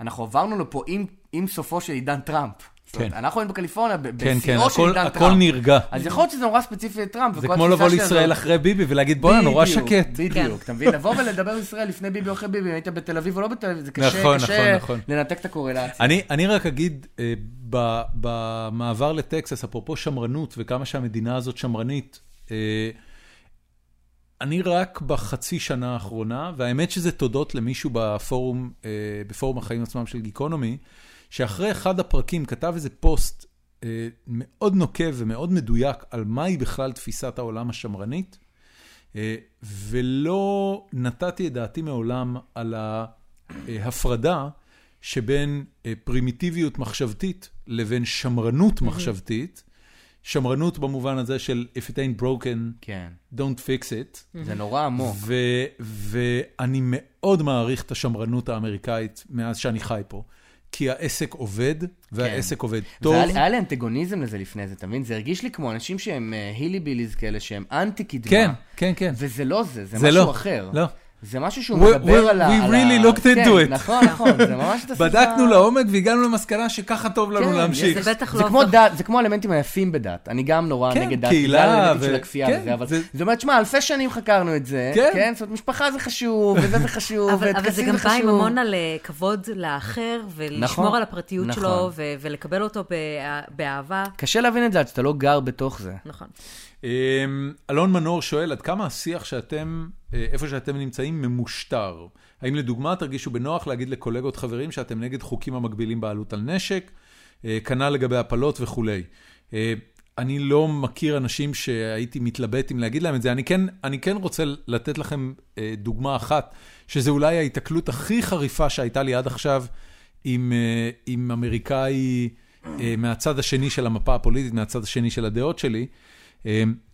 אנחנו עברנו לפה עם, עם סופו של עידן טראמפ. זאת אומרת, כן. אנחנו היינו בקליפורניה כן, כן, בשיאו של הכל- עידן הכל טראמפ. נרגע. אז יכול להיות שזה נורא ספציפי לטראמפ. זה כמו לבוא לישראל אחרי ביבי ולהגיד, בואנה, נורא שקט. בדיוק, אתה מבין? לבוא ולדבר על ישראל לפני ביבי או אחרי ביבי, אם היית בתל אביב או לא בתל אביב, זה קשה, נכון, קשה נכון, נכון. לנתק את הקורלציה. אני, אני רק אגיד, אה, ב- במעבר לטקסס, אפרופו שמרנות וכמה שהמדינה הזאת שמרנית, אה, אני רק בחצי שנה האחרונה, והאמת שזה תודות למישהו בפורום, אה, בפורום החיים עצמם של גיקונומי, שאחרי אחד הפרקים כתב איזה פוסט אה, מאוד נוקב ומאוד מדויק על מהי בכלל תפיסת העולם השמרנית, אה, ולא נתתי את דעתי מעולם על ההפרדה שבין אה, פרימיטיביות מחשבתית לבין שמרנות מחשבתית. שמרנות במובן הזה של If it ain't broken, כן, don't fix it. זה נורא עמוק. ואני מאוד מעריך את השמרנות האמריקאית מאז שאני חי פה. כי העסק עובד, והעסק עובד טוב. לי- היה לי אנטגוניזם לזה לפני זה, אתה מבין? זה הרגיש לי כמו אנשים שהם אה, הילי ביליז כאלה, שהם אנטי קדמה. כן, כן, כן. וזה לא זה, זה זה משהו לא, אחר. לא. זה משהו שהוא We- מדבר we- על ה... we על really looked into כן, it. נכון, נכון, זה ממש את (laughs) השפה... בדקנו לעומק והגענו למסקנה שככה טוב לנו כן, להמשיך. זה בטח זה לא כמו דת, זה כמו האלמנטים היפים בדת. אני גם נורא כן, נגד דת. קהילה בגלל האלמנטים ו- של הכפייה כן, וזה, אבל זה- זה אומר, תשמע, אלפי שנים חקרנו את זה, כן. כן? זאת אומרת, משפחה זה חשוב, וזה זה חשוב, אבל, אבל זה וטקסים גם זה בא עם חשוב. המון על אה, כבוד לאחר, ולשמור נכון, על הפרטיות נכון. שלו, ו- ולקבל אותו בא- באהבה. קשה להבין את זה עד שאתה לא גר בתוך זה. נכון. אמ, אלון מנור שואל, עד כמה השיח שאתם, אה, איפה שאתם נמצאים, ממושטר? האם לדוגמה תרגישו בנוח להגיד לקולגות חברים שאתם נגד חוקים המגבילים בעלות על נשק, אה, כנ"ל לגבי הפלות וכולי? אה, אני לא מכיר אנשים שהייתי מתלבט אם להגיד להם את זה. אני כן, אני כן רוצה לתת לכם אה, דוגמה אחת, שזה אולי ההיתקלות הכי חריפה שהייתה לי עד עכשיו עם, אה, עם אמריקאי אה, מהצד השני של המפה הפוליטית, מהצד השני של הדעות שלי.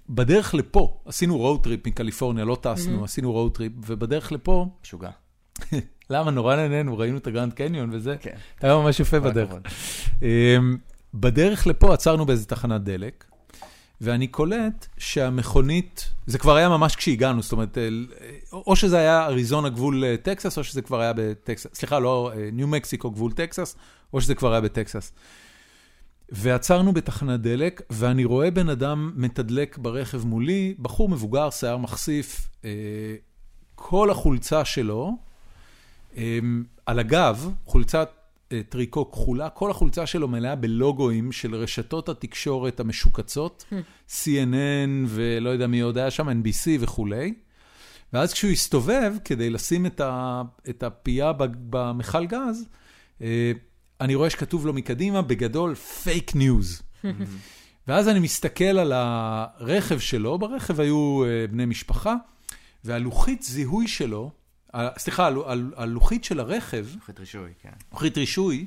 בדרך לפה, עשינו road trip מקליפורניה, לא טסנו, עשינו road trip, ובדרך לפה, משוגע. (laughs) למה? נורא נהנינו, ראינו את הגרנד קניון וזה, כן. היה ממש יפה בדרך. אמ, בדרך לפה עצרנו באיזה תחנת דלק, ואני קולט שהמכונית, זה כבר היה ממש כשהגענו, זאת אומרת, או שזה היה אריזונה גבול אה, טקסס, או שזה כבר היה בטקסס, סליחה, לא, אה, ניו מקסיקו גבול טקסס, או שזה כבר היה בטקסס. ועצרנו בתחנת דלק, ואני רואה בן אדם מתדלק ברכב מולי, בחור מבוגר, שיער מחשיף, אה, כל החולצה שלו, אה, על הגב, חולצת אה, טריקו כחולה, כל החולצה שלו מלאה בלוגוים של רשתות התקשורת המשוקצות, CNN ולא יודע מי עוד היה שם, NBC וכולי. ואז כשהוא הסתובב כדי לשים את, ה, את הפייה במכל גז, אה, אני רואה שכתוב לו מקדימה, בגדול, פייק ניוז. (laughs) ואז אני מסתכל על הרכב שלו, ברכב היו אה, בני משפחה, והלוחית זיהוי שלו, סליחה, הלו- הל- הלוחית של הרכב, לוחית רישוי, כן. לוחית רישוי,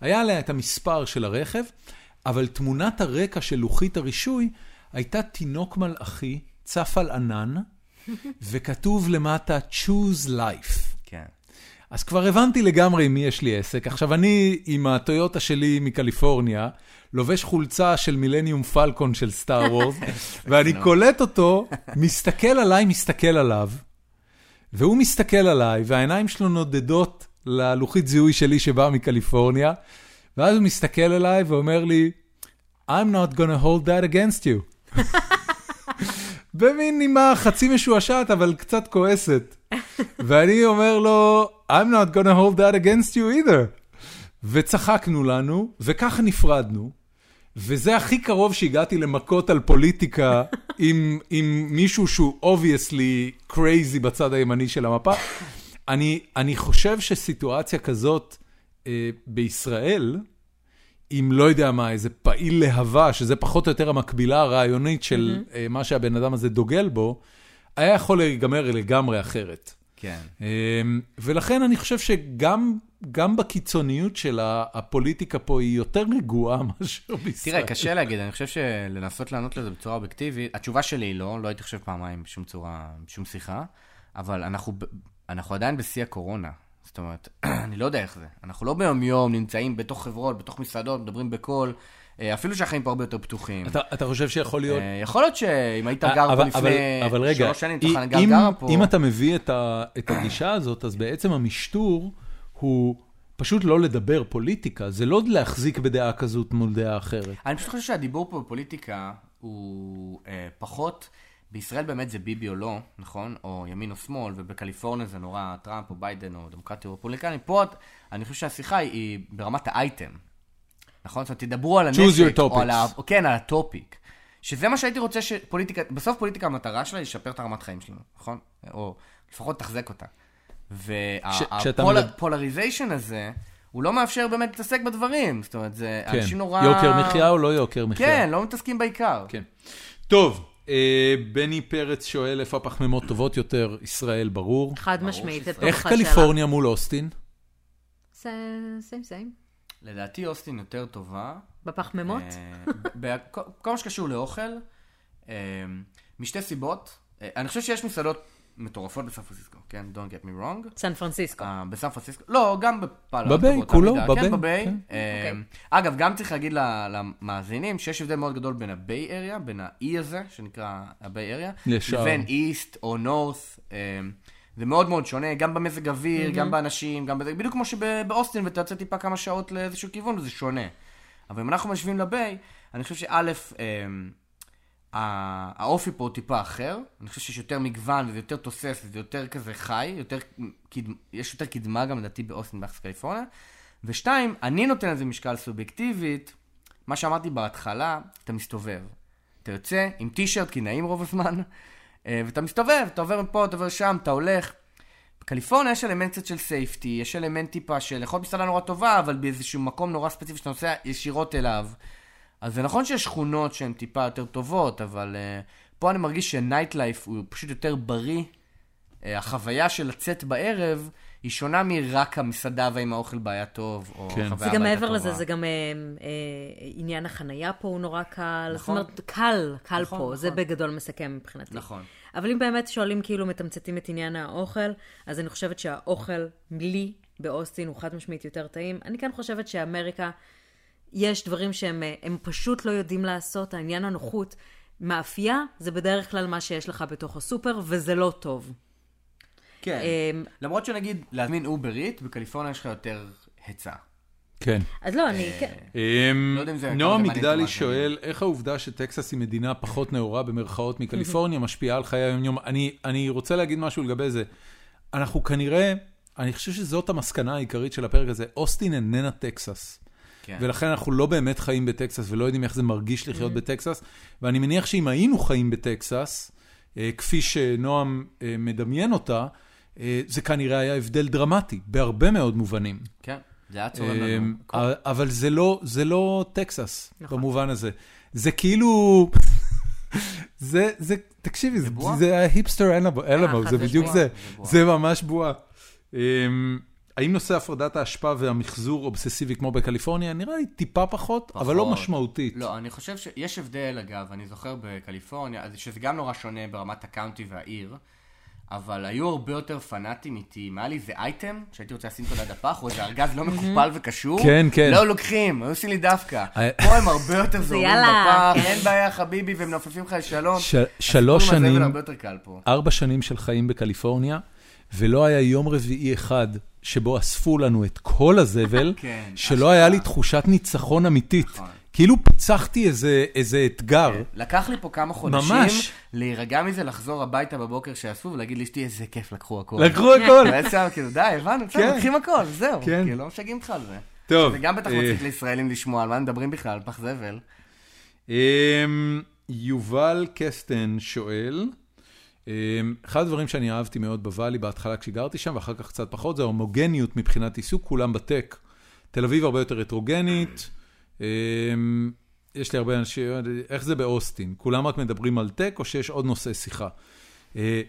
היה עליה את המספר של הרכב, אבל תמונת הרקע של לוחית הרישוי הייתה תינוק מלאכי, צף על ענן, (laughs) וכתוב למטה choose life. אז כבר הבנתי לגמרי עם מי יש לי עסק. עכשיו, אני עם הטויוטה שלי מקליפורניה, לובש חולצה של מילניום פלקון של סטאר (laughs) וורס, ואני קולט אותו, מסתכל עליי, מסתכל עליו, והוא מסתכל עליי, והעיניים שלו נודדות ללוחית זיהוי שלי שבאה מקליפורניה, ואז הוא מסתכל עליי ואומר לי, I'm not gonna hold that against you. (laughs) במין נימה חצי משועשעת, אבל קצת כועסת. ואני אומר לו, I'm not gonna hold that against you either. וצחקנו לנו, וככה נפרדנו. וזה הכי קרוב שהגעתי למכות על פוליטיקה (laughs) עם, עם מישהו שהוא obviously crazy בצד הימני של המפה. אני, אני חושב שסיטואציה כזאת אה, בישראל, אם לא יודע מה, איזה פעיל להבה, שזה פחות או יותר המקבילה הרעיונית של mm-hmm. אה, מה שהבן אדם הזה דוגל בו, היה יכול להיגמר לגמרי אחרת. כן. אה, ולכן אני חושב שגם גם בקיצוניות של הפוליטיקה פה היא יותר רגועה (laughs) מאשר בישראל. תראה, קשה להגיד, אני חושב שלנסות לענות לזה בצורה אובייקטיבית, התשובה שלי היא לא, לא הייתי חושב פעמיים בשום צורה, בשום שיחה, אבל אנחנו, אנחנו עדיין בשיא הקורונה. זאת אומרת, (clears throat) אני לא יודע איך זה. אנחנו לא ביום-יום נמצאים בתוך חברות, בתוך מסעדות, מדברים בקול. אה, אפילו שהחיים פה הרבה יותר פתוחים. אתה, אתה חושב שיכול להיות... אה, יכול להיות שאם היית גר פה לפני שלוש שנים, תוכל גם גרה פה. אם אתה מביא את, ה, את הגישה הזאת, אז בעצם המשטור הוא פשוט לא לדבר פוליטיקה, זה לא להחזיק בדעה כזאת מול דעה אחרת. אני פשוט חושב שהדיבור פה בפוליטיקה הוא אה, פחות... בישראל באמת זה ביבי או לא, נכון? או ימין או שמאל, ובקליפורניה זה נורא טראמפ או ביידן או דמוקרטיה או רפובליקני. פה אני חושב שהשיחה היא ברמת האייטם, נכון? זאת אומרת, תדברו על הנשק, או על, ה... כן, על ה topic. שזה מה שהייתי רוצה שפוליטיקה, בסוף פוליטיקה המטרה שלה היא לשפר את הרמת חיים שלנו, נכון? או לפחות לתחזק אותה. והפולריזיישן הזה, הוא לא מאפשר באמת להתעסק בדברים. זאת אומרת, זה כן. אנשים נורא... יוקר מחיה או לא יוקר מחיה? כן, לא מתעסקים בעיקר. כן. טוב, אה, בני פרץ שואל איפה הפחמימות טובות יותר, ישראל ברור. חד משמעית, איך קליפורניה מול אוסטין? סיים סיים. לדעתי אוסטין יותר טובה. בפחמימות? אה, (laughs) כל מה שקשור לאוכל, אה, משתי סיבות. אני חושב שיש מסעדות מטורפות בסן פרנסיסקו, כן? Don't get me wrong. סן פרנסיסקו. Uh, בסן פרנסיסקו. לא, גם בפאלו. ב Bay, כולו, ב Bay. כן, ב Bay. כן. Uh, okay. אגב, גם צריך להגיד למאזינים שיש הבדל מאוד גדול בין ה Bay Area, בין ה area הזה, שנקרא ה Bay Area, לבין East או North. Uh, זה מאוד מאוד שונה, גם במזג אוויר, mm-hmm. גם באנשים, גם בזה, בדיוק כמו שבאוסטין, ואתה יוצא טיפה כמה שעות לאיזשהו כיוון, זה שונה. אבל אם אנחנו משווים ל Bay, אני חושב שא', uh, האופי פה הוא טיפה אחר, אני חושב שיש יותר מגוון וזה יותר תוסס וזה יותר כזה חי, יותר, יש יותר קדמה גם לדעתי באוסטין באקס קליפורניה. ושתיים, אני נותן לזה משקל סובייקטיבית, מה שאמרתי בהתחלה, אתה מסתובב. אתה יוצא עם טישרט, כי נעים רוב הזמן, אה, ואתה מסתובב, אתה עובר מפה, אתה עובר שם, אתה הולך. בקליפורניה יש אלמנט קצת של safety, יש אלמנט טיפה של יכול להיות מסעדה נורא טובה, אבל באיזשהו מקום נורא ספציפי שאתה נוסע ישירות אליו. אז זה נכון שיש שכונות שהן טיפה יותר טובות, אבל uh, פה אני מרגיש שנייט לייף הוא פשוט יותר בריא. Uh, החוויה של לצאת בערב היא שונה מרק המסעדה והאם האוכל בעיה טוב, או כן. חוויה הביתה טובה. זה גם מעבר לזה, זה גם uh, עניין החנייה פה הוא נורא קל. נכון. זאת אומרת, קל, קל נכון, פה, נכון. זה בגדול מסכם מבחינתי. נכון. אבל אם באמת שואלים, כאילו, מתמצתים את עניין האוכל, אז אני חושבת שהאוכל, לי, באוסטין, הוא חד משמעית יותר טעים. אני כן חושבת שאמריקה... יש דברים שהם אה, פשוט לא יודעים לעשות, העניין הנוחות. מאפייה זה בדרך כלל מה שיש לך בתוך הסופר, וזה לא טוב. כן, um, למרות שנגיד להזמין Uber Eats, בקליפורניה יש לך יותר היצע. כן. אז לא, אני, כן. אמ, לא נועם מגדלי שואל, איך העובדה שטקסס היא מדינה פחות נאורה במרכאות מקליפורניה משפיעה על חיי היום-יום? אני רוצה להגיד משהו לגבי זה. אנחנו כנראה, אני חושב שזאת המסקנה העיקרית של הפרק הזה, אוסטין איננה טקסס. כן. ולכן אנחנו לא באמת חיים בטקסס ולא יודעים איך זה מרגיש לחיות mm. בטקסס. ואני מניח שאם היינו חיים בטקסס, אה, כפי שנועם אה, מדמיין אותה, אה, זה כנראה היה הבדל דרמטי, בהרבה מאוד מובנים. כן, זה היה צורם לנו. אבל זה לא, זה לא טקסס, נכון. במובן הזה. זה כאילו... (laughs) זה, זה, תקשיבי, זה, זה ההיפסטר אלמו, זה בדיוק זה, זה ממש בועה. אמ, האם נושא הפרדת האשפה והמחזור אובססיבי כמו בקליפורניה? נראה לי טיפה פחות, פחות, אבל לא משמעותית. לא, אני חושב שיש הבדל, אגב, אני זוכר בקליפורניה, שזה גם נורא שונה ברמת הקאונטי והעיר, אבל היו הרבה יותר פנאטים איתי. אם היה לי איזה אייטם שהייתי רוצה לשים אותו ליד הפח, או איזה ארגז לא מקופל וקשור, כן, כן. לא לוקחים, היו עושים לי דווקא. אה, פה הם הרבה יותר זורמים בפח, כן. אין בעיה חביבי, והם נופפים לך לשלום. שלוש שנים, ארבע שנים של חיים בקליפורניה. ולא היה יום רביעי אחד שבו אספו לנו את כל הזבל, כן, שלא היה לי תחושת ניצחון אמיתית. נכון. כאילו פיצחתי איזה, איזה אתגר. כן. לקח לי פה כמה חודשים ממש. להירגע מזה, לחזור הביתה בבוקר שאספו ולהגיד לאשתי איזה כיף, לקחו הכל. לקחו הכל. בעצם כאילו די, הבנו, בסדר, כן. לוקחים הכל, זהו. כן. כאילו לא משגעים אותך על זה. טוב. זה גם בטח אה, מציק לישראלים לשמוע על מה מדברים בכלל, פח זבל. אמ, יובל קסטן שואל, אמ, אחד הדברים שאני אהבתי מאוד בוואלי בהתחלה כשגרתי שם, ואחר כך קצת פחות, זה ההומוגניות מבחינת עיסוק, כולם בטק. תל אביב הרבה יותר הטרוגנית. אמ, יש לי הרבה אנשים, איך זה באוסטין? כולם רק מדברים על טק, או שיש עוד נושא שיחה? אה,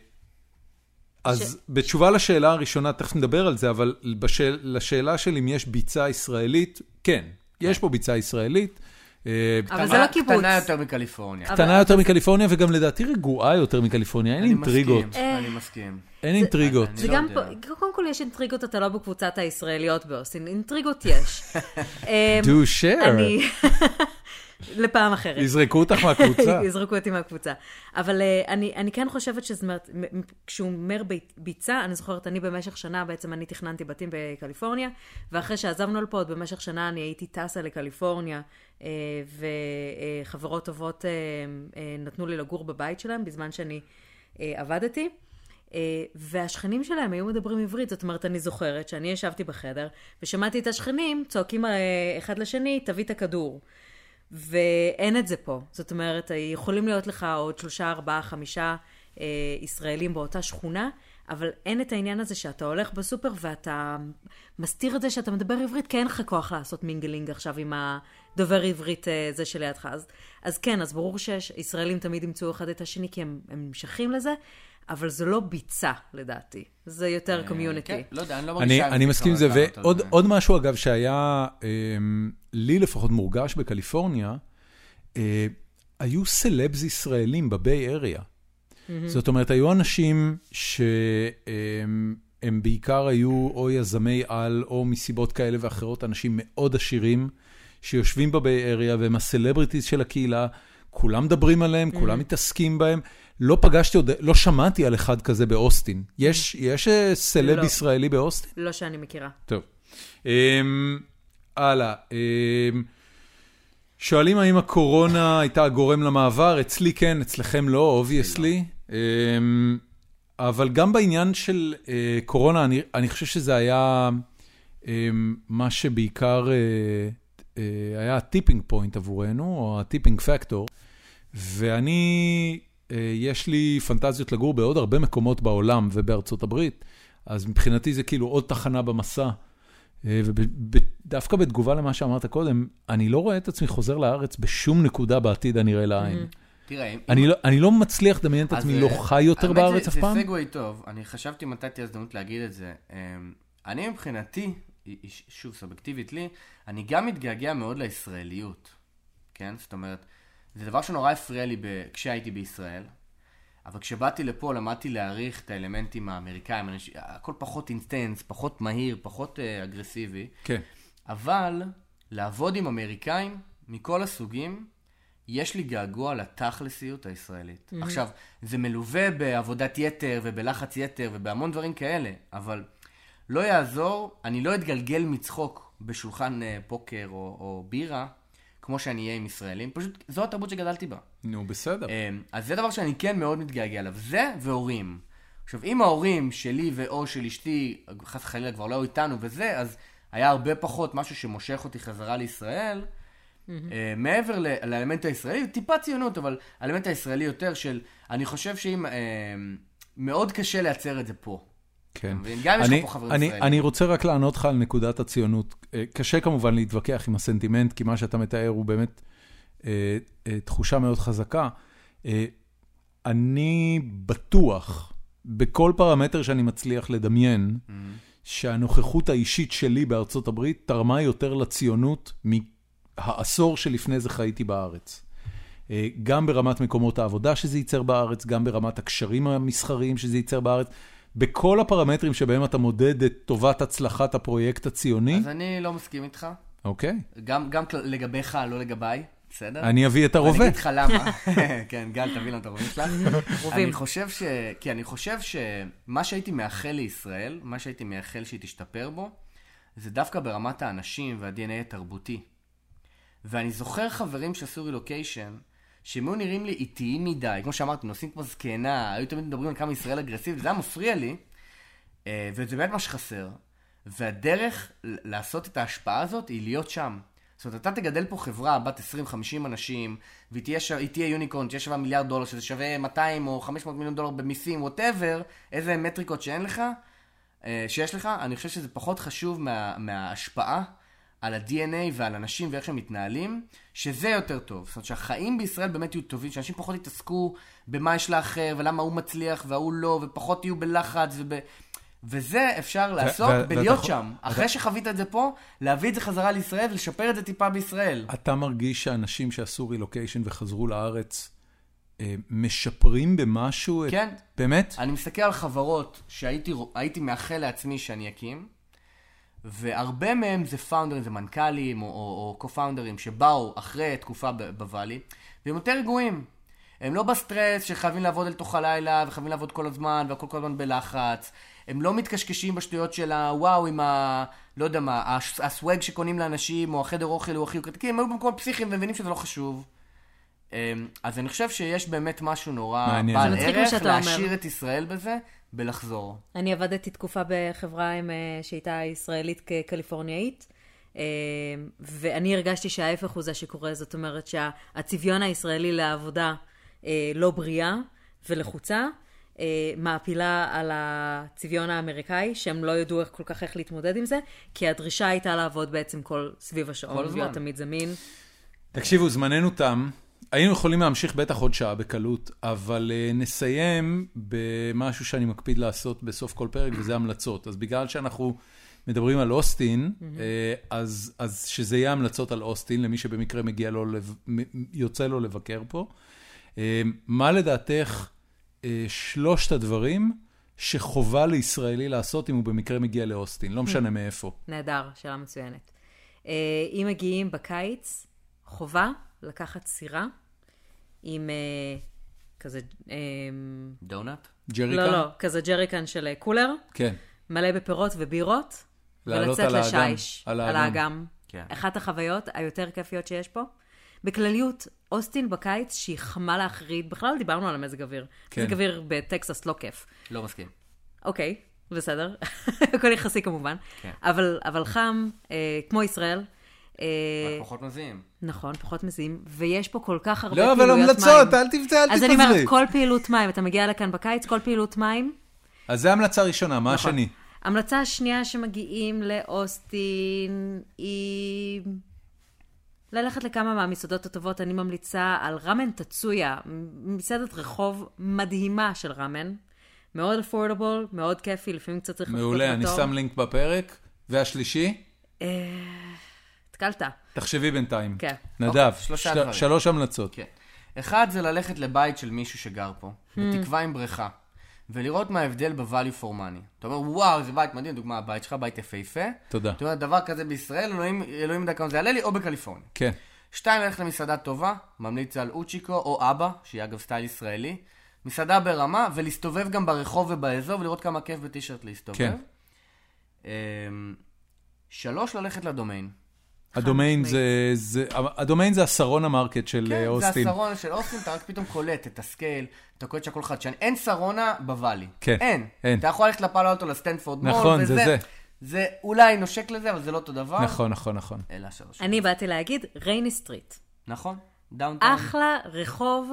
אז ש... בתשובה לשאלה הראשונה, תכף נדבר על זה, אבל בשאל, לשאלה של אם יש ביצה ישראלית, כן, יש פה ביצה ישראלית. אה, אבל זה לא קיבוץ. קטנה יותר מקליפורניה. קטנה יותר מקליפורניה, וגם לדעתי רגועה יותר מקליפורניה, אין אינטריגות. אני מסכים. אין אינטריגות. וגם פה, קודם כל יש אינטריגות, אתה לא בקבוצת הישראליות באוסטין, אינטריגות יש. (laughs) Do share. (laughs) לפעם אחרת. יזרקו אותך מהקבוצה. (laughs) יזרקו אותי מהקבוצה. אבל uh, אני, אני כן חושבת שזאת אומרת, כשהוא אומר ביצה, אני זוכרת, אני במשך שנה, בעצם אני תכננתי בתים בקליפורניה, ואחרי שעזבנו לפה, עוד במשך שנה אני הייתי טסה לקליפורניה, uh, וחברות טובות uh, uh, נתנו לי לגור בבית שלהם בזמן שאני uh, עבדתי. Uh, והשכנים שלהם היו מדברים עברית, זאת אומרת, אני זוכרת שאני ישבתי בחדר ושמעתי את השכנים צועקים uh, אחד לשני, תביא את הכדור. ואין את זה פה. זאת אומרת, יכולים להיות לך עוד שלושה, ארבעה, חמישה אה, ישראלים באותה שכונה, אבל אין את העניין הזה שאתה הולך בסופר ואתה מסתיר את זה שאתה מדבר עברית, כי אין לך כוח לעשות mingling עכשיו עם הדובר עברית אה, זה שלידך. אז, אז כן, אז ברור שישראלים תמיד ימצאו אחד את השני כי הם, הם נמשכים לזה, אבל זה לא ביצה, לדעתי. זה יותר community. כן, לא יודע, אני לא מרגישה... אני מסכים עם זה, ועוד משהו, אגב, שהיה, אמ, לי לפחות מורגש בקליפורניה, אה, היו סלבס ישראלים ב Bay Area. זאת אומרת, היו אנשים שהם בעיקר היו או יזמי על, או מסיבות כאלה ואחרות, אנשים מאוד עשירים, שיושבים ב Bay Area, והם ה celebrities של הקהילה, כולם מדברים עליהם, כולם מתעסקים בהם. לא פגשתי עוד, לא שמעתי על אחד כזה באוסטין. יש, יש אה, סלב לא. ישראלי באוסטין? לא שאני מכירה. טוב. Um, הלאה. Um, שואלים האם הקורונה הייתה הגורם למעבר, אצלי כן, אצלכם לא, obviously. Um, אבל גם בעניין של uh, קורונה, אני, אני חושב שזה היה um, מה שבעיקר uh, uh, היה ה tipping point עבורנו, או ה tipping factor. ואני אה, יש לי פנטזיות לגור בעוד הרבה מקומות בעולם ובארצות הברית, אז מבחינתי זה כאילו עוד תחנה במסע. אה, ודווקא בתגובה למה שאמרת קודם, אני לא רואה את עצמי חוזר לארץ בשום נקודה בעתיד הנראה לעין. תראה, אני, לא, אני לא מצליח לדמיין את עצמי לא חי יותר בארץ אף פעם. זה segue טוב, אני חשבתי מתי תהיה הזדמנות להגיד את זה. אמ, אני מבחינתי, שוב, סובייקטיבית לי, אני גם מתגעגע מאוד לישראליות, כן? זאת אומרת, זה דבר שנורא הפריע לי ב... כשהייתי בישראל, אבל כשבאתי לפה למדתי להעריך את האלמנטים האמריקאים, אנש... הכל פחות intense, פחות מהיר, פחות uh, אגרסיבי. כן. אבל לעבוד עם אמריקאים מכל הסוגים, יש לי געגוע לתכלסיות הישראלית. Mm-hmm. עכשיו, זה מלווה בעבודת יתר ובלחץ יתר ובהמון דברים כאלה, אבל לא יעזור, אני לא אתגלגל מצחוק בשולחן uh, פוקר או, או בירה כמו שאני אהיה עם ישראלים, פשוט זו התרבות שגדלתי בה. נו, בסדר. אמ, אז זה דבר שאני כן מאוד מתגעגע אליו, זה והורים. עכשיו, אם ההורים שלי ואו של אשתי, חס וחלילה כבר לא היו איתנו וזה, אז היה הרבה פחות משהו שמושך אותי חזרה לישראל. Mm-hmm. מעבר לאלמנט הישראלי, טיפה ציונות, אבל האלמנט הישראלי יותר של, אני חושב שאם, אה, מאוד קשה לייצר את זה פה. כן. גם יש לך פה חברים ישראלים. אני רוצה רק לענות לך על נקודת הציונות. אה, קשה כמובן להתווכח עם הסנטימנט, כי מה שאתה מתאר הוא באמת אה, אה, תחושה מאוד חזקה. אני בטוח, בכל פרמטר שאני מצליח לדמיין, mm-hmm. שהנוכחות האישית שלי בארצות הברית תרמה יותר לציונות מהעשור שלפני זה חייתי בארץ. גם ברמת מקומות העבודה שזה ייצר בארץ, גם ברמת הקשרים המסחריים שזה ייצר בארץ. בכל הפרמטרים שבהם אתה מודד את טובת הצלחת הפרויקט הציוני? אז אני לא מסכים איתך. אוקיי. גם, גם לגביך, לא לגביי, בסדר? אני אביא את הרובה. אני אגיד לך למה. (laughs) כן, גל, תביא לנו את הרובים שלך. אני חושב ש... כי אני חושב שמה שהייתי מאחל לישראל, מה שהייתי מאחל שהיא תשתפר בו, זה דווקא ברמת האנשים וה-DNA התרבותי. ואני זוכר חברים שעשו רילוקיישן, שהם היו נראים לי איטיים מדי, כמו שאמרתי, נושאים כמו זקנה, היו תמיד מדברים על כמה ישראל אגרסיבי, זה היה מפריע לי, אה, וזה באמת מה שחסר. והדרך לעשות את ההשפעה הזאת היא להיות שם. זאת אומרת, אתה תגדל פה חברה בת 20-50 אנשים, והיא תהיה, ש... תהיה יוניקורן, תהיה שווה מיליארד דולר, שזה שווה 200 או 500 מיליון דולר במיסים, ווטאבר, איזה מטריקות שאין לך, אה, שיש לך, אני חושב שזה פחות חשוב מה, מההשפעה על ה-DNA ועל אנשים ואיך שהם מתנהלים, שזה יותר טוב. זאת אומרת שהחיים בישראל באמת יהיו טובים, שאנשים פחות יתעסקו במה יש לאחר, ולמה הוא מצליח וההוא לא, ופחות יהיו בלחץ וב... וזה אפשר לעשות ו- בלהיות שם. אחרי שחווית את זה פה, להביא את זה חזרה לישראל ולשפר את זה טיפה בישראל. אתה מרגיש שאנשים שעשו רילוקיישן וחזרו לארץ, אה, משפרים במשהו? את- כן. באמת? אני מסתכל על חברות שהייתי מאחל לעצמי שאני אקים, והרבה מהם זה פאונדרים, זה מנכ"לים או, או, או קו-פאונדרים שבאו אחרי תקופה ב- בוואלי, והם יותר רגועים. הם לא בסטרס שחייבים לעבוד אל תוך הלילה וחייבים לעבוד כל הזמן והכל כל הזמן בלחץ. הם לא מתקשקשים בשטויות של הוואו עם ה... לא יודע מה, הסוואג שקונים לאנשים או החדר אוכל הוא הכי יוקרתי, כי הם היו במקום פסיכיים ומבינים שזה לא חשוב. אמ, אז אני חושב שיש באמת משהו נורא מעניין. בעל ערך שאתה אומר. להשאיר את ישראל בזה, בלחזור. אני עבדתי תקופה בחברה עם, אה, שהייתה ישראלית כקליפורניאית, אה, ואני הרגשתי שההפך הוא זה שקורה, זאת אומרת שהצביון הישראלי לעבודה אה, לא בריאה ולחוצה, מעפילה על הצביון האמריקאי, שהם לא ידעו איך כל כך איך להתמודד עם זה, כי הדרישה הייתה לעבוד בעצם כל סביב כל השעון, הזמן. להיות תמיד זמין. תקשיבו, זמננו תם. היינו יכולים להמשיך בטח עוד שעה בקלות, אבל uh, נסיים במשהו שאני מקפיד לעשות בסוף כל פרק, וזה המלצות. אז בגלל שאנחנו מדברים על אוסטין, uh, אז, אז שזה יהיה המלצות על אוסטין, למי שבמקרה מגיע לו, יוצא לו לבקר פה. Uh, מה לדעתך uh, שלושת הדברים שחובה לישראלי לעשות אם הוא במקרה מגיע לאוסטין, לא משנה מאיפה. נהדר, שאלה מצוינת. אה, אם מגיעים בקיץ, חובה לקחת סירה עם אה, כזה, אה, דונאט? ג'ריקה? לא, לא, כזה ג'ריקן של אה, cooler, כן. מלא בפירות ובירות, לעלות ולצאת על האגם, לשייט, על על האגם. האגם. כן. אחת החוויות היותר כיפיות שיש פה. בכלליות, אוסטין בקיץ, שהיא חמה להחריד, בכלל לא דיברנו על המזג אוויר. כן. מזג אוויר בטקסס לא כיף. לא מסכים. אוקיי, בסדר. (laughs) הכל יחסי כמובן. כן. אבל, אבל חם, אה, כמו ישראל. אה, רק פחות מזיעים. נכון, פחות מזיעים, ויש פה כל כך הרבה לא, פעילויות אבל מים. המלצות, אל תבצע, אל אז אני. אומרת, כל פעילות מים, אתה מגיע לכאן בקיץ, כל פעילות מים. אז זה המלצה ראשונה, מה נכון. השני? המלצה השנייה שמגיעים לאוסטין היא ללכת לכמה מהמסעדות הטובות. אני ממליצה על ראמן טצויה, מסעדת רחוב מדהימה של ראמן. מאוד אפורדבול, מאוד כיפי, לפעמים קצת צריך לחכות מעולה, אני. שם לינק בפרק. והשלישי? התקלת. תחשבי בינתיים. כן. נדב, אוקיי, שלושה של- דברים. שלוש המלצות. כן. אחד זה ללכת לבית של מישהו שגר פה, בתקווה עם בריכה, ולראות מה ההבדל ב-value for money. אתה אומר, וואו, זה בית מדהים, דוגמה, הבית שלך, בית יפהפה. תודה. אתה אומר, דבר כזה בישראל, אלוהים, אלוהים יודע כמה זה יעלה לי, או בקליפורניה. כן. שתיים, ללכת למסעדה טובה, ממליץ על אוצ'יקו או אבא, שהיא אגב style ישראלי. מסעדה ברמה, ולהסתובב גם ברחוב ובאזור, ולראות כמה כיף בטישרט להסתובב. כן. אמ, שלוש, ללכת לדומיין. הדומיין זה, זה, הדומיין זה השרונה מרקט של אה, כן, זה אוסטין. השרונה של אוסטין, אתה רק פתאום קולט את ה scale, אתה קולט שהכל חדשני. אין שרונה בוואלי. כן, אין. אין. אתה יכול ללכת לפאלו אלטו לסטנפורד מול, נכון, זה וזה- זה. זה אולי נושק לזה, אבל זה לא אותו דבר. נכון, נכון, נכון. אלה השלוש. אני באתי להגיד, רייני סטריט. נכון. Downtown. אחלה רחוב,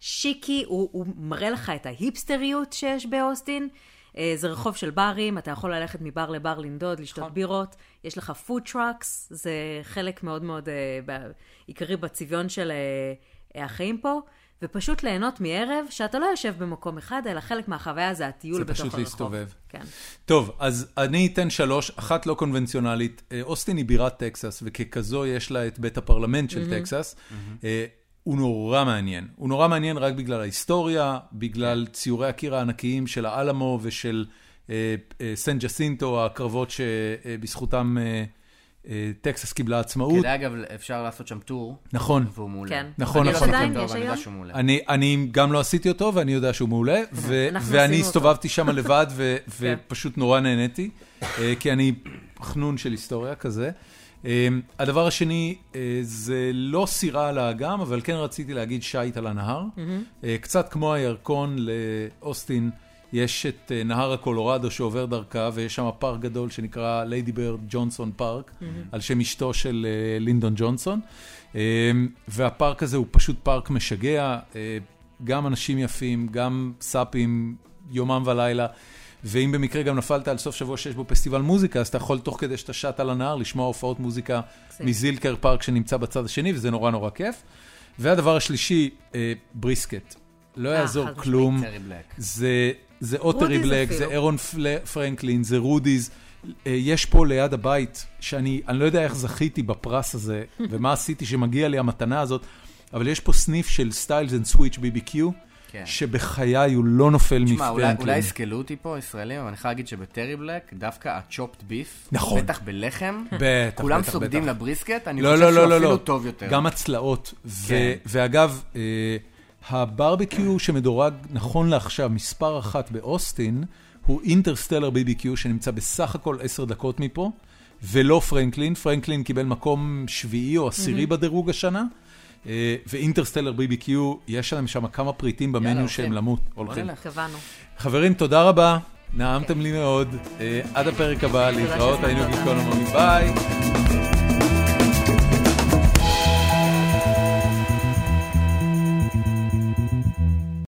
שיקי, הוא, הוא מראה לך את ההיפסטריות שיש באוסטין. אה, זה רחוב של ברים, אתה יכול ללכת מבר לבר לנדוד, לשתות נכון. בירות. יש לך food trucks, זה חלק מאוד מאוד ב- עיקרי בצביון של אה, החיים פה. ופשוט ליהנות מערב, שאתה לא יושב במקום אחד, אלא חלק מהחוויה זה הטיול זה בתוך פשוט הרחוב. להסתובב. כן. טוב, אז אני אתן שלוש, אחת לא קונבנציונלית. אוסטין היא בירת טקסס, וככזו יש לה את בית הפרלמנט של טקסס. אה, הוא נורא מעניין. הוא נורא מעניין רק בגלל ההיסטוריה, בגלל ציורי הקיר הענקיים של האלמו ושל אה, אה, סן ג'סינטו, הקרבות שבזכותם אה, אה, טקסס קיבלה עצמאות. כדאי אגב, אפשר לעשות שם tour, נכון. והוא מעולה. כן. נכון, אני לא נכון, עשיתי נכון. אותו, יש אני היום? שהוא מעולה. אני, אני גם לא עשיתי אותו, ואני יודע שהוא מעולה, ו- אנחנו ואני הסתובבתי שם לבד, ו- כן. ופשוט נורא נהניתי, אה, כי אני חנון של היסטוריה כזה. אה, הדבר השני, אה, זה לא סירה על האגם, אבל כן רציתי להגיד שיט על הנהר. אה, קצת כמו הירקון לאוסטין, יש את אה, נהר הקולורדו שעובר דרכה, ויש שם פארק גדול שנקרא ליידי ברד ג'ונסון פארק, על שם אשתו של לינדון ג'ונסון. אה, והפארק הזה הוא פשוט פארק משגע, גם אנשים יפים, גם סאפים, יומם ולילה. ואם במקרה גם נפלת על סוף שבוע שיש בו פסטיבל מוזיקה, אז אתה יכול תוך כדי שאתה שט על הנהר לשמוע הופעות מוזיקה מקסים. מזילקר פארק שנמצא בצד השני, וזה נורא נורא כיף. והדבר השלישי, אה, בריסקט. לא אה, יעזור. כלום. זה, זה או טרי בלק, זה. אהרון פל- פרנקלין, זה רודיז. אה, יש פה ליד הבית, שאני אני לא יודע איך זכיתי בפרס הזה, (laughs) ומה עשיתי שמגיע לי המתנה הזאת, אבל יש פה סניף של סטיילס אנד סוויץ' BBQ, כן. שבחיי הוא לא נופל תשמע, אולי, אולי מפרנקלין. יסקלו אותי פה, ישראלים, אבל אני חייב להגיד שבטרי בלק, דווקא ה chopped beef, נכון. בטח בלחם, (laughs) בטח, כולם בטח, סוגדים בטח. לבריסקט, אני לא, חושב לא, שהוא לא, לא, אפילו לא. טוב יותר. גם הצלעות. ו- כן. ואגב, אה, הברבקיו שמדורג נכון לעכשיו, מספר אחת באוסטין, הוא אינטרסטלר BBQ שנמצא בסך הכל עשר דקות מפה, ולא פרנקלין. פרנקלין קיבל מקום שביעי או עשירי בדירוג השנה. אה, ואינטרסטלר BBQ, יש להם שם כמה פריטים במניו הולכים. שהם למות, הולכים. קבענו. חברים, תודה רבה, נעמתם לי מאוד. אה, עד הפרק הבא, להתראות, היינו. גיקונומי, ביי.